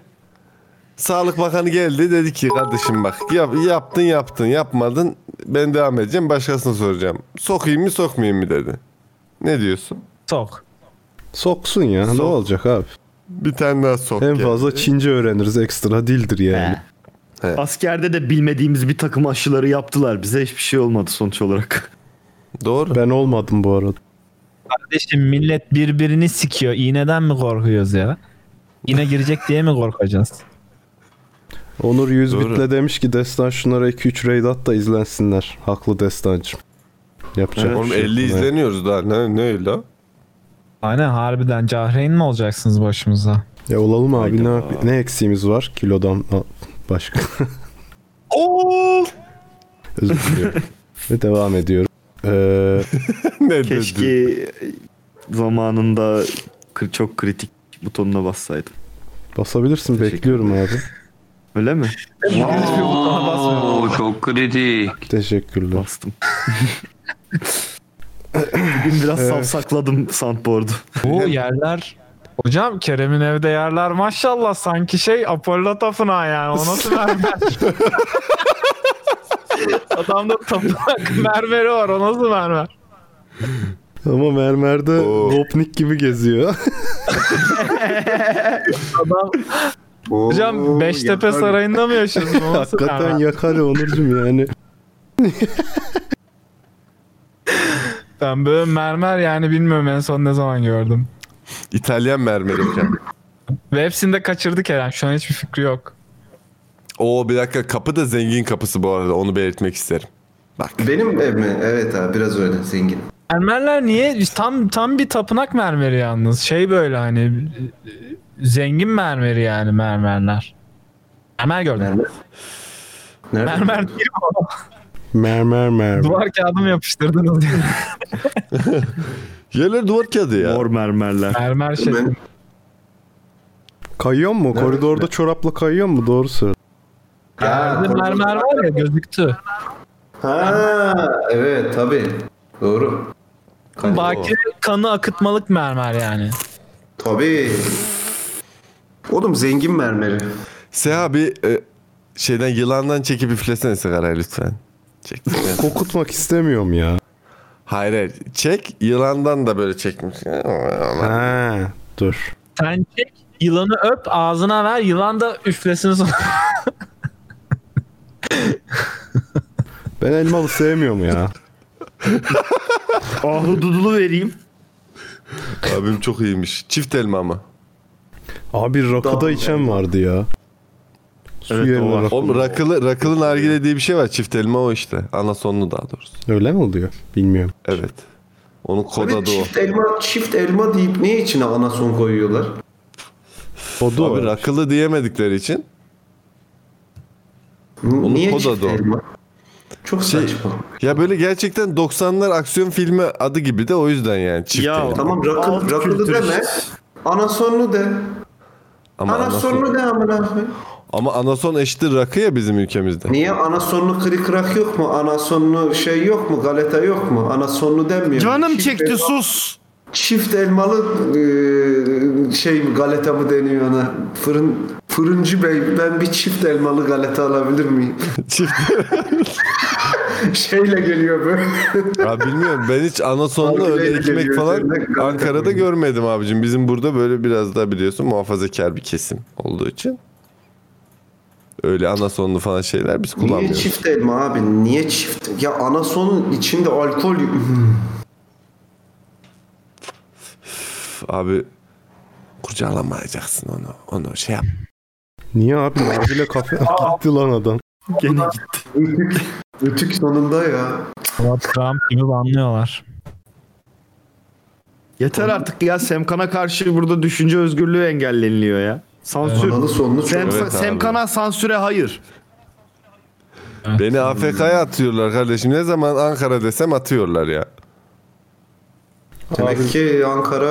Sağlık Bakanı geldi dedi ki kardeşim bak yap, yaptın yaptın yapmadın ben devam edeceğim başkasına soracağım. Sokayım mı sokmayayım mı dedi. Ne diyorsun? Sok. Soksun ya ne Sok. olacak abi. Bir tane daha sok. En geldi. fazla Çince öğreniriz ekstra dildir yani. Askerde de bilmediğimiz bir takım aşıları yaptılar. Bize hiçbir şey olmadı sonuç olarak. Doğru. Ben olmadım bu arada. Kardeşim millet birbirini sikiyor. İğneden mi korkuyoruz ya? İğne girecek diye mi korkacağız? Onur 100 Doğru. bitle demiş ki Destan şunlara 2-3 raid at da izlensinler. Haklı Destancım. Yapacak Evet. bir Oğlum şey yok. 50 izleniyoruz daha. Ne, ne öyle? Aynen harbiden Cahreyn mi olacaksınız başımıza? Ya olalım abi ne, Hayda. ne eksiğimiz var kilodan başka. [LAUGHS] Oo! Özür diliyorum. Ve devam ediyorum. Ee, [LAUGHS] ne? Keşke zamanında kır- çok kritik butonuna bassaydım. basabilirsin Teşekkür bekliyorum abi. [LAUGHS] Öyle mi? Oo, çok kritik. Teşekkürler. Bastım. [LAUGHS] Bugün biraz savsakladım soundboard'u. Bu yerler Hocam Kerem'in evde yerler maşallah sanki şey Apollo tapınağı yani o nasıl mermer? [LAUGHS] Adamda tapınak mermeri var o nasıl mermer? Ama mermerde. Gopnik gibi geziyor. [LAUGHS] Adam hocam Beştepe Sarayı'nda mı yaşıyorsun? [LAUGHS] Hakikaten yakar ya Onurcuğum yani. [LAUGHS] Ben böyle mermer yani bilmiyorum en son ne zaman gördüm. İtalyan mermeri hocam. Ve hepsini de kaçırdı Kerem. Şu an hiçbir fikri yok. Oo bir dakika kapı da zengin kapısı bu arada onu belirtmek isterim. Bak Benim ev mi? Evet abi biraz öyle zengin. Mermerler niye? Tam tam bir tapınak mermeri yalnız. Şey böyle hani zengin mermeri yani mermerler. Mermer gördüm. Mermer. Nerede? Mermer değil mi? Mermer mermer. Duvar kağıdı mı yapıştırdınız diye. [LAUGHS] yerler duvar kağıdı ya. Mor mermerler. Mermer şey. Ben- Kayıyor mu? Nerede? Koridorda çorapla kayıyor mu? Doğru söyle. Bir mermer var ya gözüktü. Ha, evet tabii. Doğru. Kan- Baki kanı akıtmalık mermer yani. Tabii. Oğlum zengin mermeri. Seha bir e, şeyden yılandan çekip üflesene sigarayı lütfen. Çek. [LAUGHS] Kokutmak istemiyorum ya. hayır hayır. Çek yılandan da böyle çekmiş. Ha, dur. Sen çek yılanı öp ağzına ver yılan da üflesin sonra. Ben elmalı sevmiyorum ya. Ahududulu vereyim. Abim çok iyiymiş. Çift elma mı? Abi rakıda Tamam. içen vardı ya. Su Evet, o yerine rakı. Oğlum rakılı, rakılı nargile diye bir şey var. Çift elma o işte. Anasonlu daha doğrusu. Öyle mi oluyor? Bilmiyorum. Evet. Onun kod adı o. çift elma, çift elma deyip niye içine anason koyuyorlar? Kodu Abi o. rakılı diyemedikleri için niye kod çift adı o. elma? Çok Şey- saçma. ya böyle gerçekten 90'lar aksiyon filmi adı gibi de o yüzden yani çift Ya, elma. Tamam rakı, rakılı deme. işte. Anasonlu de. Ama anason, Anasonlu de amına koyayım. ama anason eşittir rakı ya bizim ülkemizde. Niye anasonlu kırık yok mu? Anasonlu şey yok mu? Galeta yok mu? Anasonlu denmiyor. Canım Çift çekti elma- sus. Çift elmalı e, şey mi galeta mı deniyor ona? Fırın fırıncı bey ben bir çift elmalı galeta alabilir miyim? [LAUGHS] Çift. [LAUGHS] [LAUGHS] Şeyle geliyor böyle. ya bilmiyorum ben hiç anasonlu Nargileyle öyle ekmek geliyor falan Ankara'da görmedim abicim. Bizim burada böyle biraz daha biliyorsun muhafazakar bir kesim olduğu için. Öyle anasonlu falan şeyler biz Niye kullanmıyoruz. çift elma abi? Niye çift? Ya anasonun içinde alkol Abi kurcalamayacaksın onu. Onu şey yap. Niye abi? Nargile kafe [LAUGHS] gitti lan adam. Gene gitti. Ötük, ötük sonunda ya. Trump gibi banlıyorlar. Yeter artık ya Semkan'a karşı burada düşünce özgürlüğü engelleniliyor ya. Sansür. Analı sonlu çok. Sem, Evet. Semkan'a sansüre hayır. Beni AFK'ya atıyorlar kardeşim. Ne zaman Ankara desem atıyorlar ya. Demek ki Ankara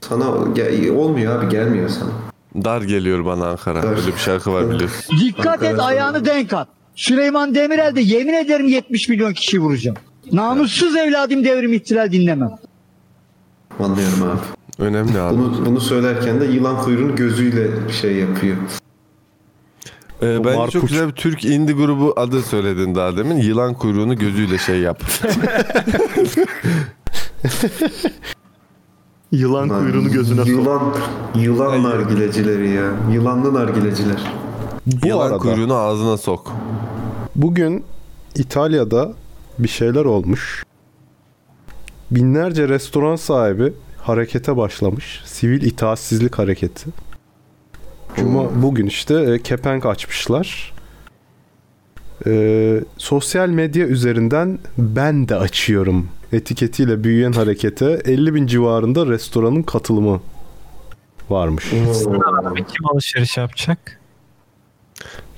sana gel- olmuyor abi gelmiyor sana. Dar geliyor bana Ankara. Öyle bir şarkı var biliyorsun. Dikkat et ayağını denk at. Süleyman Demirel de yemin ederim 70 milyon kişi vuracağım. Namussuz evladım devrim ihtilal dinlemem. Anlıyorum abi. Önemli abi. Bunu, bunu söylerken de yılan kuyruğunu gözüyle şey yapıyor. Ee, Marpuç. çok güzel bir Türk indie grubu adı söyledin daha demin. Yılan kuyruğunu gözüyle şey yap. [LAUGHS] Yılan kuyruğunu gözüne sok. Yılan, yılan nargilecileri ya. Yılanlı nargileciler. Bu Yılan arada kuyruğunu ağzına sok. bugün İtalya'da bir şeyler olmuş. Binlerce restoran sahibi harekete başlamış. Sivil itaatsizlik hareketi. Cuma bugün işte e, kepenk açmışlar. E, sosyal medya üzerinden ben de açıyorum etiketiyle büyüyen harekete 50 bin civarında restoranın katılımı varmış. Kim alışveriş yapacak?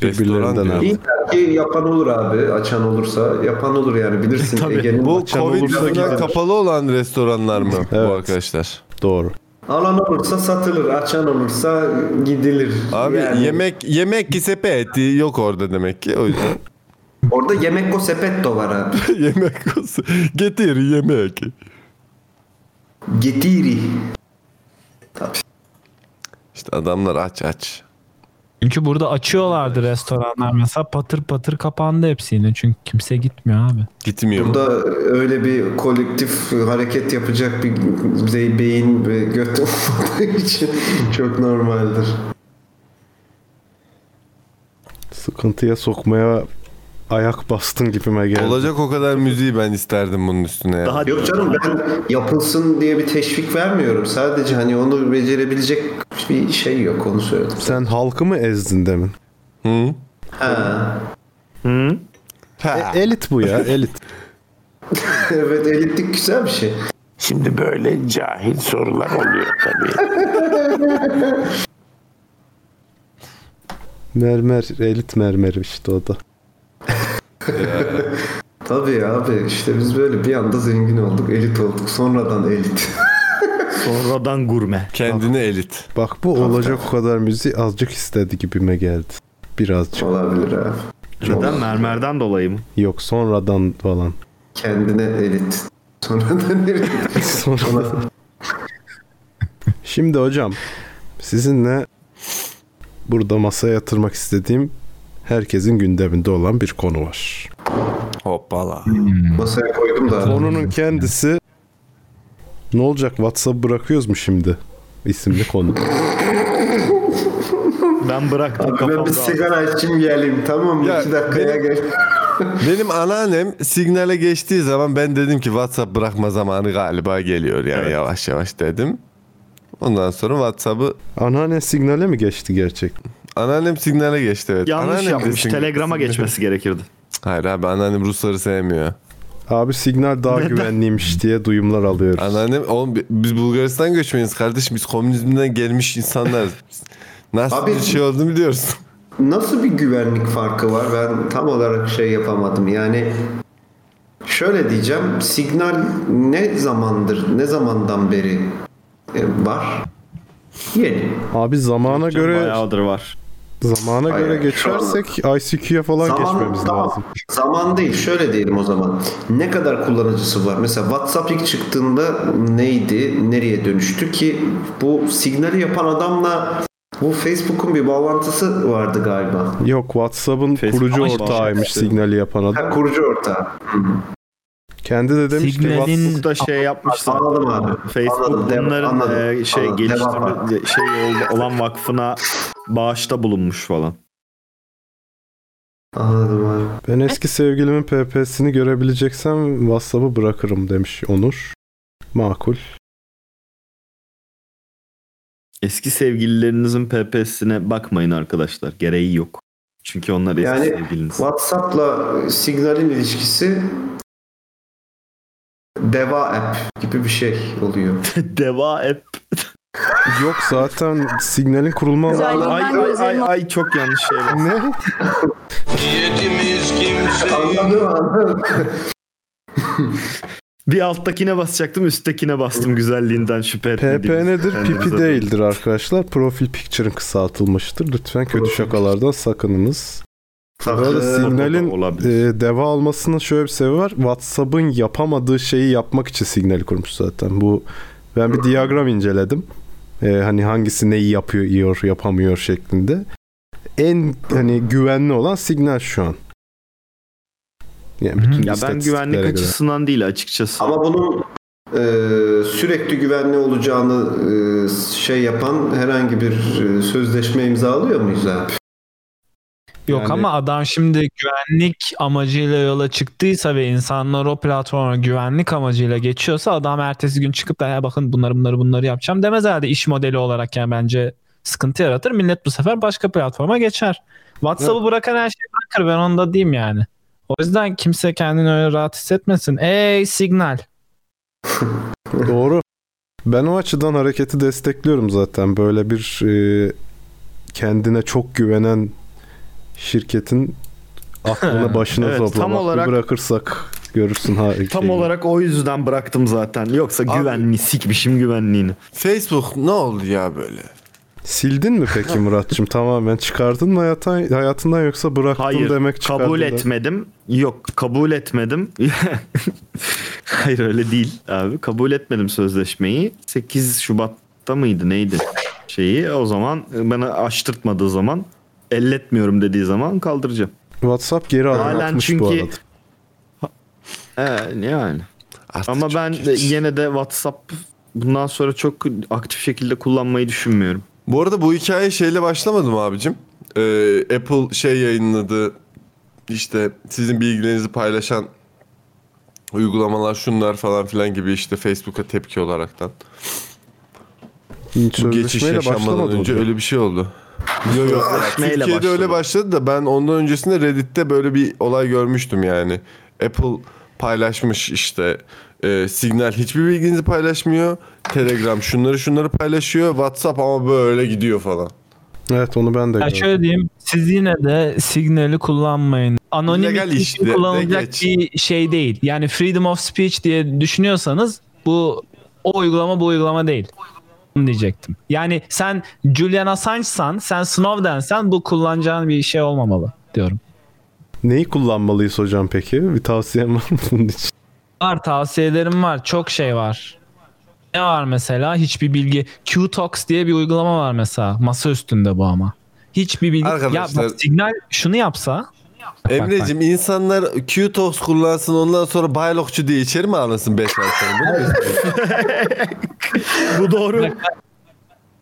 Birbirlerinden abi. İyi ki yapan olur abi. Açan olursa yapan olur yani bilirsin. [LAUGHS] Tabii. Ege'nin Bu Covid olursa yüzünden kapalı olan restoranlar mı bu Evet. arkadaşlar? Doğru. Alan olursa satılır. Açan olursa gidilir. Abi Yani yemek yemek ki sepeti yok orada demek ki. O yüzden [LAUGHS] Orada yemek o sepetto var abi. [LAUGHS] yemek olsun. Getir yemek. Getiri. İşte adamlar aç aç. Çünkü burada açıyorlardı restoranlar mesela patır patır kapandı hepsi yine çünkü kimse gitmiyor abi. Gitmiyor mu? Burada öyle bir kolektif hareket yapacak bir beyin ve göt [LAUGHS] olmadığı için çok normaldir. Sıkıntıya sokmaya ayak bastın gibime geldi. Olacak o kadar müziği ben isterdim bunun üstüne ya. Daha Yok canım ben yapılsın diye bir teşvik vermiyorum. Sadece hani onu becerebilecek bir şey yok onu söyledim. Sen halkı mı ezdin demin? Hı? Ha. Ha. E, elit bu ya elit. [LAUGHS] evet elitlik güzel bir şey. Şimdi böyle cahil sorular oluyor tabii. [LAUGHS] Mermer elit mermer işte o da. [LAUGHS] Tabii abi işte biz böyle bir anda zengin olduk, elit olduk. Sonradan elit. [LAUGHS] sonradan gurme. Kendine elit. Bak bu olacak o kadar müziği azıcık istedi gibime geldi. Birazcık. Olabilir abi. Neden? Mermerden dolayı mı? Yok sonradan falan. Kendine elit. Sonradan elit. [LAUGHS] Sonradan. Şimdi hocam sizinle burada masaya yatırmak istediğim herkesin gündeminde olan bir konu var. Hoppala. Masaya koydum da. Konunun kendisi ne olacak WhatsApp bırakıyoruz mu şimdi? isimli konu. [LAUGHS] Ben bıraktım Abi ben bir sigara içeyim geleyim tamam mı? Ya, İki dakikaya benim- gel. [LAUGHS] Benim anneannem signale geçtiği zaman ben dedim ki WhatsApp bırakma zamanı galiba geliyor yani yavaş yavaş dedim. Ondan sonra WhatsApp'ı Anneannen signale mi geçti gerçekten? Anneannem signale geçti evet. Yanlış Anneannem yapmış. Telegrama geçmesi gerekirdi. Hayır abi anneannem Rusları sevmiyor. Abi signal daha güvenliymiş diye duyumlar alıyoruz. Anneannem oğlum biz Bulgaristan göçmeniz kardeşim biz komünizmden gelmiş insanlarız. Nasıl Abi- bir şey olduğunu biliyoruz. Nasıl bir güvenlik farkı var? Ben tam olarak şey yapamadım. Yani şöyle diyeceğim. Signal ne zamandır, ne zamandan beri e, var? Yeni. Abi zamana göre Bayağıdır var. Zamana Hayır, göre geçersek ICQ'ya falan geçmemiz tamam. lazım. Zaman değil. Şöyle diyelim o zaman. Ne kadar kullanıcısı var? Mesela WhatsApp ilk çıktığında neydi? Nereye dönüştü ki? Bu signali yapan adamla bu Facebook'un bir bağlantısı vardı galiba. Yok WhatsApp'ın Facebook kurucu ama ortağıymış işte. signali yapan Ha, adam. kurucu ortağı. Kendi de demiş ki Signal'in- da şey yapmış zaten. Anladım abi. Facebook Anladım, bunların anladım, e, şey anladım. geliştirme şey ol- olan vakfına bağışta bulunmuş falan. Anladım abi. ben eski sevgilimin PP'sini görebileceksem WhatsApp'ı bırakırım demiş Onur. Makul. Eski sevgililerinizin PP'sine bakmayın arkadaşlar. Gereği yok. Çünkü onlar eski Yani sevgiliniz. WhatsApp'la Signal'in ilişkisi Deva app gibi bir şey oluyor. [LAUGHS] [LAUGHS] Deva app. Yok zaten signalin kurulma Ay ay ay, ay çok yanlış şey. [LAUGHS] ne? anladım anladım. Bir alttakine basacaktım üsttekine bastım güzelliğinden şüphe etmediğimiz. PP nedir? Kendinize Pipi değildir arkadaşlar. Profil picture'ın kısaltılmıştır. Lütfen kötü şakalardan sakınınız. Bu arada. Signal'in olabilir. e, deva almasının şöyle bir sebebi var. WhatsApp'ın yapamadığı şeyi yapmak için Signal'i kurmuş zaten. Bu ben bir diyagram inceledim. E, hani hangisi neyi yapıyor, yiyor, yapamıyor şeklinde. En hani güvenli olan Signal şu an. Yani bütün Ya ben güvenlik göre. açısından değil açıkçası. Ama bunun e, sürekli güvenli olacağını e, şey yapan herhangi bir e, sözleşme imzalıyor muyuz abi? Yok Yani- ama adam şimdi güvenlik amacıyla yola çıktıysa ve insanlar o platforma güvenlik amacıyla geçiyorsa adam ertesi gün çıkıp da "Ya bakın bunları bunları bunları yapacağım demez herhalde iş modeli olarak yani bence sıkıntı yaratır. Millet bu sefer başka platforma geçer. WhatsApp'ı bırakan her şeyi bırakır ben onu da diyeyim yani. O yüzden kimse kendini öyle rahat hissetmesin. Ey Signal. [LAUGHS] Doğru. Ben o açıdan hareketi destekliyorum zaten. Böyle bir e, kendine çok güvenen şirketin aklına [LAUGHS] başına Evet, tam toplamak olarak- bırakırsak görürsün ha. Tam olarak o yüzden bıraktım zaten. Yoksa Abi- güvenli sikmişim güvenliğini. Facebook ne oldu ya böyle? Sildin mi peki [LAUGHS] Muratçım tamamen? Çıkardın mı hayattan, hayatından yoksa bıraktın Hayır demek çıkardın kabul da- etmedim. Yok kabul etmedim. [LAUGHS] Hayır öyle değil abi. Kabul etmedim sözleşmeyi. 8 Şubat'ta mıydı neydi şeyi. O zaman bana açtırtmadığı zaman elletmiyorum dediği zaman kaldıracağım. WhatsApp geri adım Halen atmış bu çünkü- arada. Ee, yani. Artık Ama ben geç. yine de WhatsApp bundan sonra çok aktif şekilde kullanmayı düşünmüyorum. Bu arada bu hikaye şeyle başlamadı mı abicim? Ee, Apple şey yayınladı. İşte sizin bilgilerinizi paylaşan uygulamalar şunlar falan filan gibi işte Facebook'a tepki olaraktan. Hiç Bu geçiş yaşanmadan önce öyle bir şey oldu. Yok yok. Sözleşmeyle Türkiye'de başladı. öyle başladı da ben ondan öncesinde Reddit'te böyle bir olay görmüştüm yani. Apple paylaşmış işte e, Signal hiçbir bilginizi paylaşmıyor. Telegram şunları şunları paylaşıyor. WhatsApp ama böyle gidiyor falan. Evet onu ben de Ya gördüm. şöyle diyeyim siz yine de Signal'i kullanmayın. Anonimlik Legal işte, de kullanılacak geç. bir şey değil. Yani freedom of speech diye düşünüyorsanız bu o uygulama bu uygulama değil. Diyecektim. Yani sen Julian Assange'san, sen Snowden'sen bu kullanacağın bir şey olmamalı diyorum. Neyi kullanmalıyız hocam peki? Bir tavsiyen var mı bunun için? Var tavsiyelerim var. Çok şey var. Ne var mesela? Hiçbir bilgi. Qtox diye bir uygulama var mesela. Masa üstünde bu ama. Hiçbir bilgi. Arkadaşlar- Ya bak, Signal şunu yapsa Emre'cim insanlar Qtox kullansın ondan sonra Baylokçu diye içeri mi alınsın 5 ay sonra? Bunu [LAUGHS] mu? Bu doğru.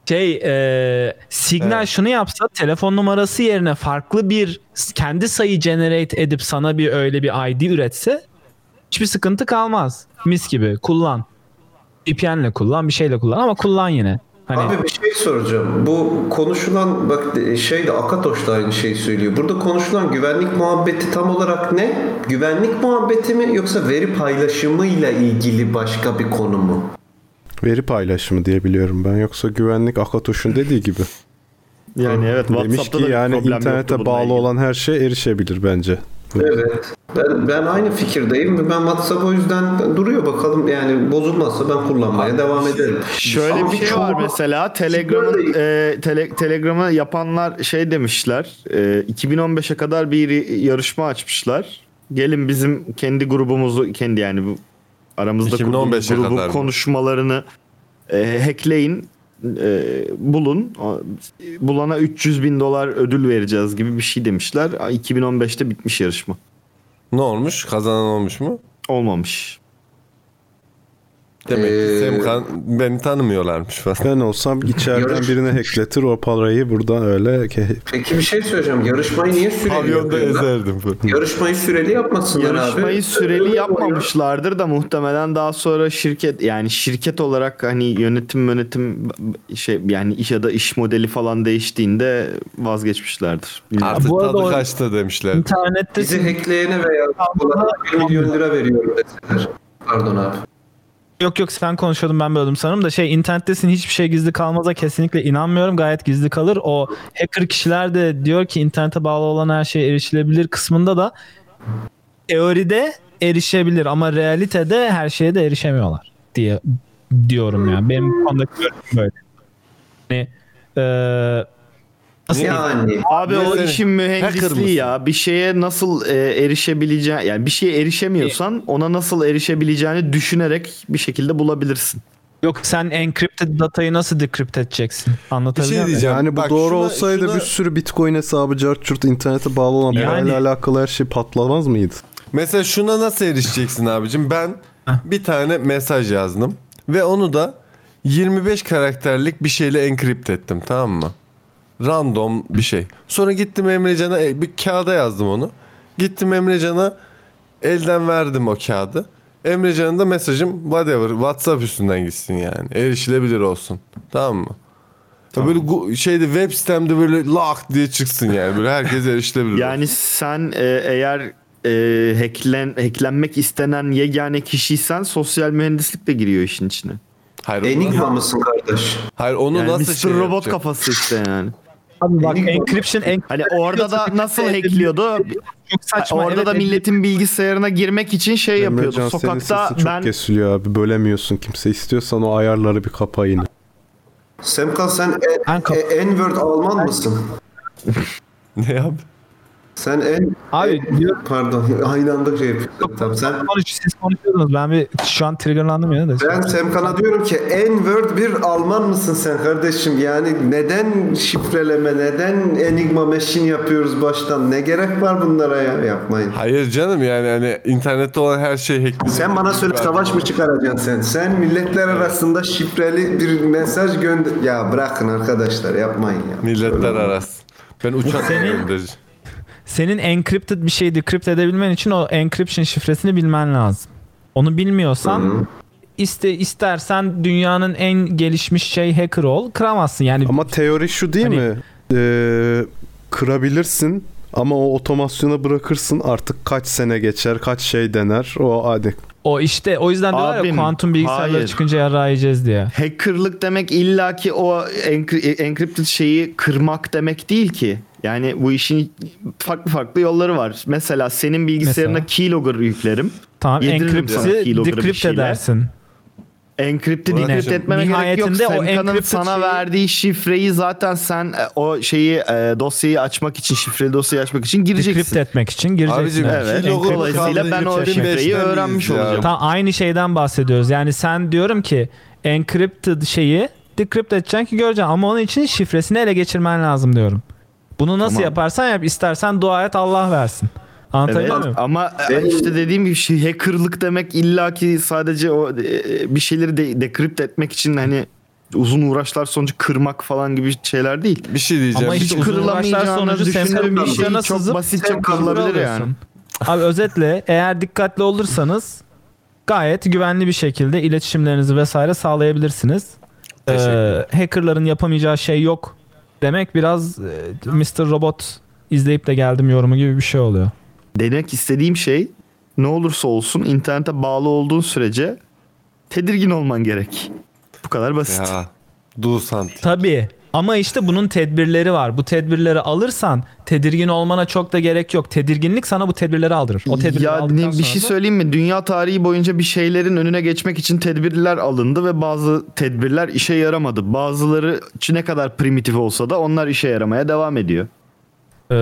şey e, Signal Evet. şunu yapsa telefon numarası yerine farklı bir kendi sayı generate edip sana bir öyle bir ID üretse hiçbir sıkıntı kalmaz. Mis gibi kullan. VPN'le kullan bir şeyle kullan ama kullan yine. Hani Abi bir şey soracağım. Bu konuşulan bak şey de Akatoş da aynı şeyi söylüyor. Burada konuşulan güvenlik muhabbeti tam olarak ne? Güvenlik muhabbeti mi yoksa veri paylaşımıyla ilgili başka bir konu mu? Veri paylaşımı diye biliyorum ben. Yoksa güvenlik Akatoş'un dediği gibi. Yani evet Demiş WhatsApp'ta ki da yani internete bağlı ilgili. olan her şey erişebilir bence. Evet. Ben, ben aynı fikirdeyim ben WhatsApp o yüzden duruyor bakalım. Yani bozulmazsa ben kullanmaya devam ederim. Şöyle Ama bir şey çoğu- var mesela Telegram'ın e, tele, Telegram'ı yapanlar şey demişler. E, 2015'e kadar bir yarışma açmışlar. Gelin bizim kendi grubumuzu kendi yani bu aramızda kurduğumuz 2015'e grubun kadar konuşmalarını e, hackleyin e, bulun bulana 300 bin dolar ödül vereceğiz gibi bir şey demişler. 2015'te bitmiş yarışma. Ne olmuş? Kazanan olmuş mu? Olmamış. Demek ki Ee, Semkan beni tanımıyorlarmış falan. Ben olsam içeriden birine hackletir o parayı buradan öyle Peki bir şey söyleyeceğim. Yarışmayı niye süreli Pavyonda ezerdim falan. Yarışmayı süreli yapmasınlar abi. Yarışmayı süreli yapmamışlardır da muhtemelen daha sonra şirket yani şirket olarak hani yönetim yönetim şey yani iş ya da iş modeli falan değiştiğinde vazgeçmişlerdir. Bilmiyorum. Artık Bu arada tadı kaçtı demişler. internette Bizi hackleyene veya buna 1 milyon lira veriyorum deseler. Pardon abi. Yok yok sen konuşuyordun ben böldüm sanırım da şey internettesin hiçbir şey gizli kalmaza kesinlikle inanmıyorum gayet gizli kalır. O hacker kişiler de diyor ki internete bağlı olan her şey erişilebilir kısmında da teoride erişebilir ama realitede her şeye de erişemiyorlar diye diyorum yani. Benim görüşüm böyle. Yani, eee, nasıl? Yani Abi o işin mühendisliği ya. Bir şeye nasıl e, erişebileceğin yani bir şeye erişemiyorsan ona nasıl erişebileceğini düşünerek bir şekilde bulabilirsin. Yok sen encrypted datayı nasıl decrypt edeceksin? Bir Anlatabiliyor şey muyum? diyeceğim. Yani bu Bak doğru şuna- olsaydı şuna- bir sürü bitcoin hesabı cart curt internete bağlı olan Yani- parayla alakalı her şey patlamaz mıydı? Mesela şuna nasıl erişeceksin abicim? Ben bir tane mesaj yazdım ve onu da 25 karakterlik bir şeyle enkript ettim tamam mı? Random bir şey. Sonra gittim Emrecan'a e, bir kağıda yazdım onu. Gittim Emrecan'a elden verdim o kağıdı. Emrecan'ın da mesajım whatever WhatsApp üstünden gitsin yani. Erişilebilir olsun. Tamam mı? Böyle gu- şeyde web sitemde böyle lock diye çıksın yani. Böyle herkes erişilebilir. [LAUGHS] Yani sen e, eğer e, hacklen, hacklenmek istenen yegane kişiysen sosyal mühendislik de giriyor işin içine. Hayır, onu- Enigma mısın kardeş? Hayır onu Yani nasıl Mr. şey Robot yapacak? kafası işte yani. Abi bak encryption en Hani orada da nasıl hackliyordu? çok saçma. Orada Evet, da milletin bilgisayarına girmek için şey yapıyordu. Emrecan senin Sokakta sesin çok ben kesiliyor abi. Bölemiyorsun kimse. istiyorsan o ayarları bir kapa yine. Semkan sen Ben kap- e, N-word Alman mısın? [LAUGHS] Ne abi? Sen en... Abi diyor Pardon [LAUGHS] aynı anda şey yapıyorsun. Tamam, sen... konuş siz konuşuyordunuz. Ben bir şu an triggerlandım ya da. Ben Semkan'a diyorum ki N-word bir Alman mısın sen kardeşim? Yani neden şifreleme, neden Enigma Machine yapıyoruz baştan? Ne gerek var bunlara ya? Yapmayın. Hayır canım yani hani internette olan her şey hackli. Sen bana söyle savaş mı çıkaracaksın sen? Sen milletler arasında şifreli bir mesaj gönder... Ya bırakın arkadaşlar yapmayın ya. Milletler arası. Ben uçak göndereceğim. Senin encrypted bir şeyi decrypt edebilmen için o encryption şifresini bilmen lazım. Onu bilmiyorsan iste istersen dünyanın en gelişmiş şey hacker ol kıramazsın. Yani Ama teori şu değil Hani- mi? Ee, kırabilirsin ama o otomasyona bırakırsın artık kaç sene geçer kaç şey dener o hadi o işte o yüzden diyorlar ya Abim, kuantum bilgisayarları hayır. çıkınca yara yiyeceğiz diye. hackerlık demek illaki o enkri- encrypted şeyi kırmak demek değil ki. Yani bu işin farklı farklı yolları var. Mesela senin bilgisayarına Mesela? keylogger yüklerim. Tamam encrypt'i decrypt edersin. Decrypt hocam, etmeme gerek yok. Semkan'ın sana şeyi- verdiği şifreyi zaten sen e, o şeyi e, dosyayı açmak için şifreli dosyayı açmak için Decrypt gireceksin. etmek için gireceksin. Abicim Evet. Dolayısıyla ben o şifreyi 2005'ten öğrenmiş ya? olacağım. Tam aynı şeyden bahsediyoruz. Yani sen diyorum ki encrypted şeyi decrypt edeceksin ki göreceksin ama onun için şifresini ele geçirmen lazım diyorum. Bunu nasıl Tamam. yaparsan yap. İstersen dua et Allah versin. Evet, Anlatabiliyor muyum? ama e, işte dediğim gibi şey, hackerlık demek illaki sadece o e, bir şeyleri de, decrypt etmek için hani uzun uğraşlar sonucu kırmak falan gibi şeyler değil. Bir şey diyeceğim. Ama hiç hiç kırılamayacağını sonucu düşündüğüm bir şey çok sızıp basitçe kırılabilir yani. Abi özetle eğer dikkatli olursanız gayet güvenli bir şekilde iletişimlerinizi vesaire sağlayabilirsiniz. Ee, hackerların yapamayacağı şey yok demek biraz e, Mr. Robot izleyip de geldim yorumu gibi bir şey oluyor. Demek istediğim şey ne olursa olsun internete bağlı olduğun sürece tedirgin olman gerek. Bu kadar basit. Ya do something. Tabii ama işte bunun tedbirleri var. Bu tedbirleri alırsan tedirgin olmana çok da gerek yok. Tedirginlik sana bu tedbirleri aldırır. O tedbirleri ya ne, bir şey da- söyleyeyim mi? Dünya tarihi boyunca bir şeylerin önüne geçmek için tedbirler alındı ve bazı tedbirler işe yaramadı. Bazıları ne kadar primitif olsa da onlar işe yaramaya devam ediyor. Ee,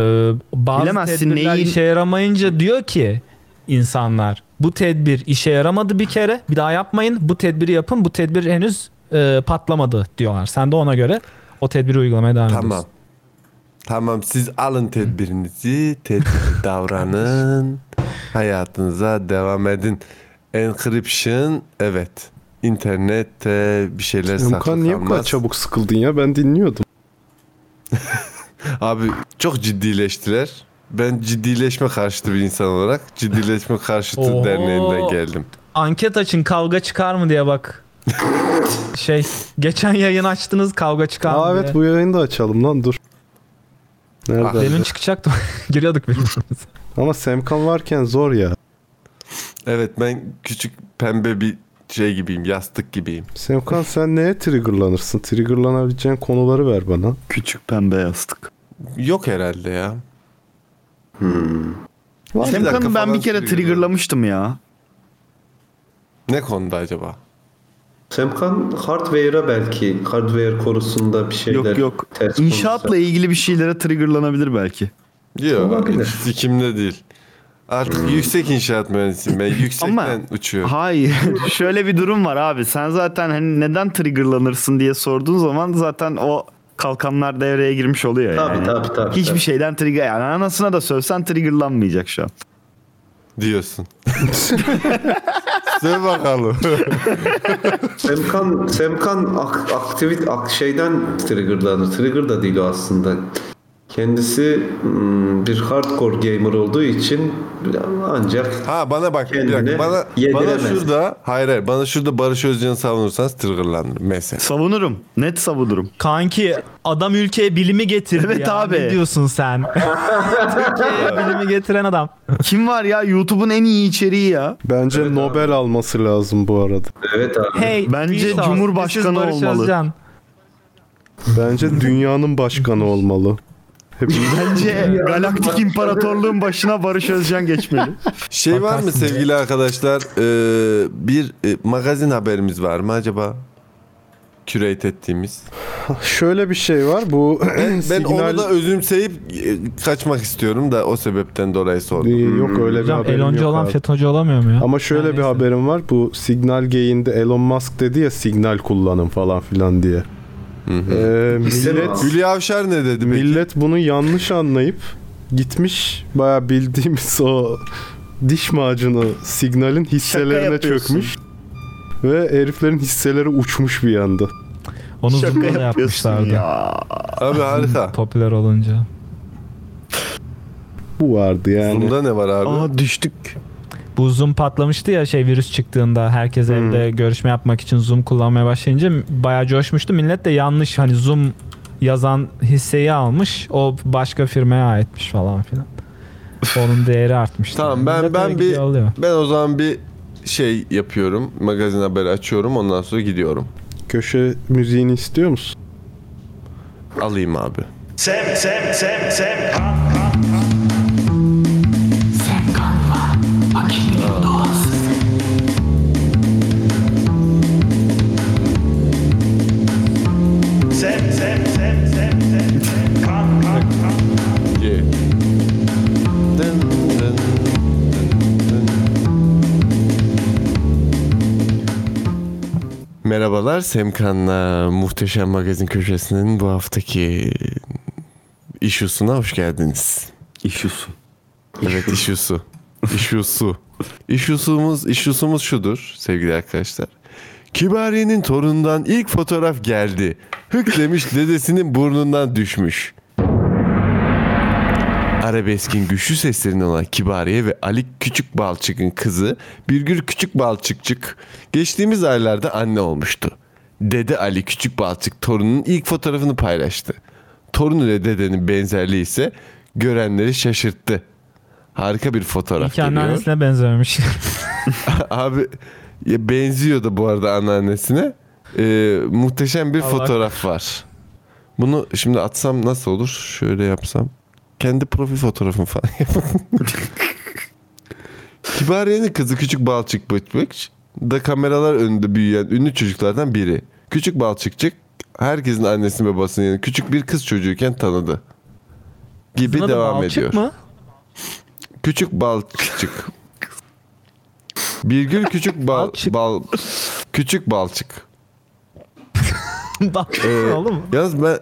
bazı Bilemezsin tedbirler neyin- işe yaramayınca diyor ki insanlar bu tedbir işe yaramadı bir kere bir daha yapmayın bu tedbiri yapın bu tedbir henüz e, patlamadı diyorlar. Sen de ona göre o tedbiri uygulamaya devam Tamam. ediyorsun. Tamam siz alın tedbirinizi, tedbirli [LAUGHS] davranın, hayatınıza devam edin. Encryption evet. İnternette bir şeyler saklı Semkan niye bu kadar kalmaz. çabuk sıkıldın ya? Ben dinliyordum. [LAUGHS] Abi çok ciddileştiler. Ben ciddileşme karşıtı bir insan olarak ciddileşme karşıtı [LAUGHS] Oo. derneğinden geldim. Anket açın kavga çıkar mı diye bak. Şey geçen yayın açtınız kavga çıkar mı Aa evet bu yayını da açalım lan dur. Nerede? Demin çıkacaktı. [LAUGHS] Giriyorduk birbirimize. [LAUGHS] Ama Semkan varken zor ya. Evet ben küçük pembe bir şey gibiyim, yastık gibiyim. Semkan sen neye triggerlanırsın? Triggerlanabileceğin konuları ver bana. Küçük pembe yastık. Yok herhalde ya. Dakika Semkan'ı ben bir kere triggerlamıştım ya. Ne konuda acaba? Semkan hardware'a belki hardware konusunda bir şeyler Yok yok. ters İnşaatla konuşsa. ilgili bir şeylere triggerlanabilir belki. Yok, sikimde değil. Artık yüksek inşaat mühendisiyim ben. [LAUGHS] Yüksekten Ama uçuyorum. hayır. [LAUGHS] Şöyle bir durum var abi. Sen zaten hani neden triggerlanırsın diye sorduğun zaman zaten o kalkanlar devreye girmiş oluyor Tabii, yani. tabii, tabii, Hiçbir tabii. şeyden trigger yani anasına da sövsen triggerlanmayacak şu an. Diyorsun. [LAUGHS] Söyle bakalım. Semkan, Semkan ak, aktivit ak, şeyden triggerlanır. Trigger da değil o aslında. Kendisi hmm, bir hardcore gamer olduğu için ancak Ha bana bak bir dakika. Kendine Bana, bana yediremez. şurada hayır hayır bana şurada Barış Özcan'ı savunursanız triggerlanırım mesela. Savunurum. Net savunurum. Kanki adam ülkeye bilimi getirdi Evet ya. abi. Ne diyorsun sen? [LAUGHS] Türkiye'ye bilimi getiren adam. Kim var ya YouTube'un en iyi içeriği ya. Bence Nobel alması lazım bu arada. evet abi. Hey, Bence. Cumhurbaşkanı olmalı. Özcan. Bence dünyanın başkanı olmalı. Bence [LAUGHS] Galaktik İmparatorluğun başına Barış Özcan geçmeli. Şey var mı sevgili arkadaşlar? Ee, bir e, magazin haberimiz var mı acaba? Curate ettiğimiz. [LAUGHS] Şöyle bir şey var. Bu Ben signal [CLEARS THROAT] onu da özümseyip e, kaçmak istiyorum da o sebepten dolayı sordum. yok öyle bir Hocam haberim Eloncu yok olan. FETÖ'cü olamıyor mu ya? Ama şöyle Her bir neyse. haberim var. Bu Signal Gay'inde Elon Musk dedi ya signal kullanın falan filan diye. Ee, İstemem millet abi. Hülya Avşar ne dedi peki? millet bunu yanlış anlayıp gitmiş baya bildiğimiz o diş macunu signalin hisselerine çökmüş. Ve heriflerin hisseleri uçmuş bir anda. Onu Şaka Zoom'da da yapmışlardı. ya. Abi harika. Popüler olunca. Bu vardı yani. Zoom'da ne var abi? Aa düştük. Bu Zoom patlamıştı ya şey virüs çıktığında herkes evde görüşme yapmak için Zoom kullanmaya başlayınca bayağı coşmuştu. Millet de yanlış hani Zoom yazan hisseyi almış. O başka firmaya aitmiş falan filan. Onun değeri artmıştı. Tamam ben Millet ben bir alıyor. ben o zaman bir şey yapıyorum. Magazin haberi açıyorum ondan sonra gidiyorum. Köşe müziğini istiyor musun? Alayım abi. Sem, sem, sem, sem, Merhabalar Semkan'la Muhteşem Magazin Köşesi'nin bu haftaki işusuna hoş geldiniz. İşusu. Evet işusu. İşusu. İşusumuz, işusumuz şudur sevgili arkadaşlar. Kibariye'nin torunundan ilk fotoğraf geldi. Hık demiş dedesinin burnundan düşmüş. Arabeskin güçlü seslerinden olan Kibariye ve Ali Küçük Balçık'ın kızı Birgül Küçük Balçıkçık geçtiğimiz aylarda anne olmuştu. Dede Ali Küçük Balçık torununun ilk fotoğrafını paylaştı. Torun ile dedenin benzerliği ise görenleri şaşırttı. Harika bir fotoğraf İki geliyor. anneannesine benzememiş. [LAUGHS] [LAUGHS] Abi ya benziyor da bu arada anneannesine. Ee, muhteşem bir Allah. fotoğraf var. Bunu şimdi atsam nasıl olur? Şöyle yapsam. Kendi profil fotoğrafım falan [LAUGHS] Kibariye'nin kızı Küçük Balçık Bıç Bıç da kameralar önünde büyüyen ünlü çocuklardan biri. Küçük Balçıkçık herkesin annesini babasını yani küçük bir kız çocuğuyken tanıdı. Gibi Kızın adı devam Balçık ediyor. mı? Küçük balçık. Birgül küçük bal, Balçık. bal küçük balçık. [LAUGHS] Balçık Ee, oğlum. Yalnız ben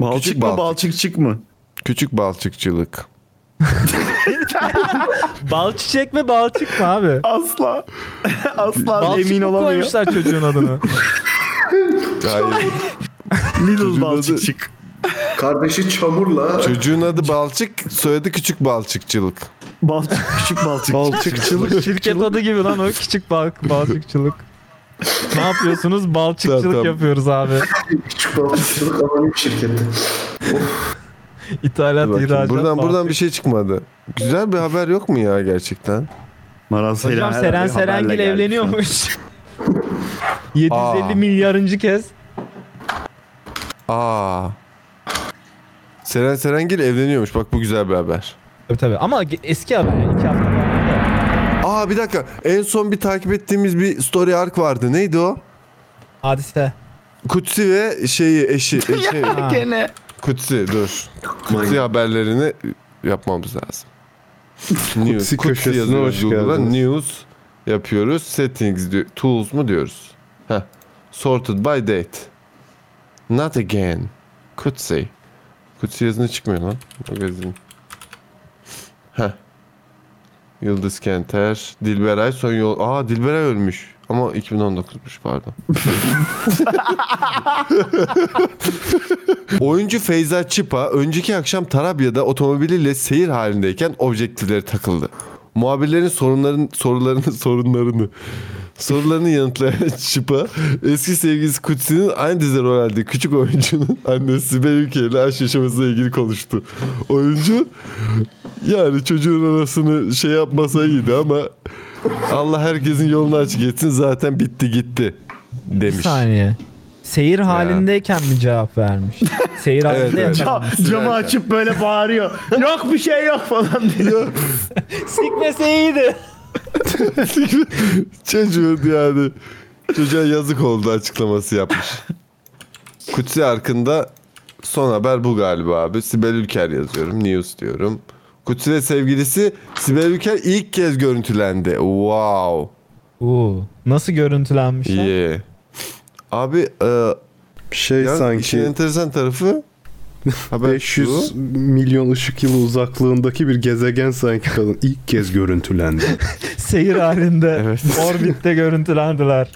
Balçık Küçük mı balçık. balçıkçık mı? Küçük balçıkçılık. [LAUGHS] Bal çiçek mi balçık mı abi? Asla. [LAUGHS] Asla Balçık emin mı olamıyor. koymuşlar çocuğun adını? [LAUGHS] Hayır. Little balçıkçık. Kardeşi çamurla Çocuğun adı balçık, soyadı küçük balçıkçılık. Balçık küçük balçık. Balçıkçılık. Şirket adı gibi lan o küçük bal balçıkçılık. ne yapıyorsunuz? Balçıkçılık Tamam, tamam. yapıyoruz abi. küçük balıkçılık anonim şirketi. [LAUGHS] İthalat, bakayım. ihracat. Buradan buradan balçık. bir şey çıkmadı. Güzel bir haber yok mu ya gerçekten? Maral Hocam Seren Serengil evleniyormuş. [LAUGHS] 750 Aa. milyarıncı kez. Aa. Seren Serengil evleniyormuş. Bak bu güzel bir haber. Tabii tabii ama eski haber yani iki hafta falan. Aa bir dakika. En son bir takip ettiğimiz bir story arc vardı. Neydi o? Hadise. Kutsi ve şeyi eşi. e, şey, [LAUGHS] Ha. Gene. Kutsi dur. Kutsi haberlerini yapmamız lazım. [LAUGHS] News. Kutsi köşesine yazıyoruz hoş Google'a. geldiniz. News yapıyoruz. Settings diyor. Tools mu diyoruz? Heh. Sorted by date. Not again. Kutsi. Kutsi yazını çıkmıyor lan. Magazin. Heh. Yıldız Kenter. Dilberay son yol. Aa Dilberay ölmüş. Ama 2019'muş pardon. [LAUGHS] Oyuncu Feyza Çipa önceki akşam Tarabya'da otomobiliyle seyir halindeyken objektifleri takıldı. Muhabirlerin sorunların sorularını sorunlarını sorularını yanıtlayan [LAUGHS] Çipa eski sevgilisi Kutsi'nin aynı dizide rol aldığı küçük oyuncunun [LAUGHS] annesi Sibel Ülke ile aşk yaşamasıyla ilgili konuştu. Oyuncu yani çocuğun arasını şey yapmasa iyiydi ama Allah herkesin yolunu açık etsin zaten bitti gitti Bir demiş. saniye. Seyir halindeyken mi cevap vermiş? [LAUGHS] Seyir halinde evet. yaşamış. Camı açıp böyle bağırıyor. yok bir şey yok falan diyor. Sikmese iyiydi. [LAUGHS] Çocuğun yani çocuğa yazık oldu açıklaması yapmış. Kutsi Arkın'da son haber bu galiba abi. Sibel Ülker yazıyorum. News diyorum. Kutsi ve sevgilisi Sibel Ülker ilk kez görüntülendi. Wow. Oo, nasıl görüntülenmişler? Yeah. Abi e, Şey ya işin sanki enteresan tarafı [LAUGHS] haber 500 şu. milyon ışık yılı uzaklığındaki bir gezegen sanki kadın ilk kez görüntülendi. [LAUGHS] Seyir halinde Evet. orbitte görüntülendiler.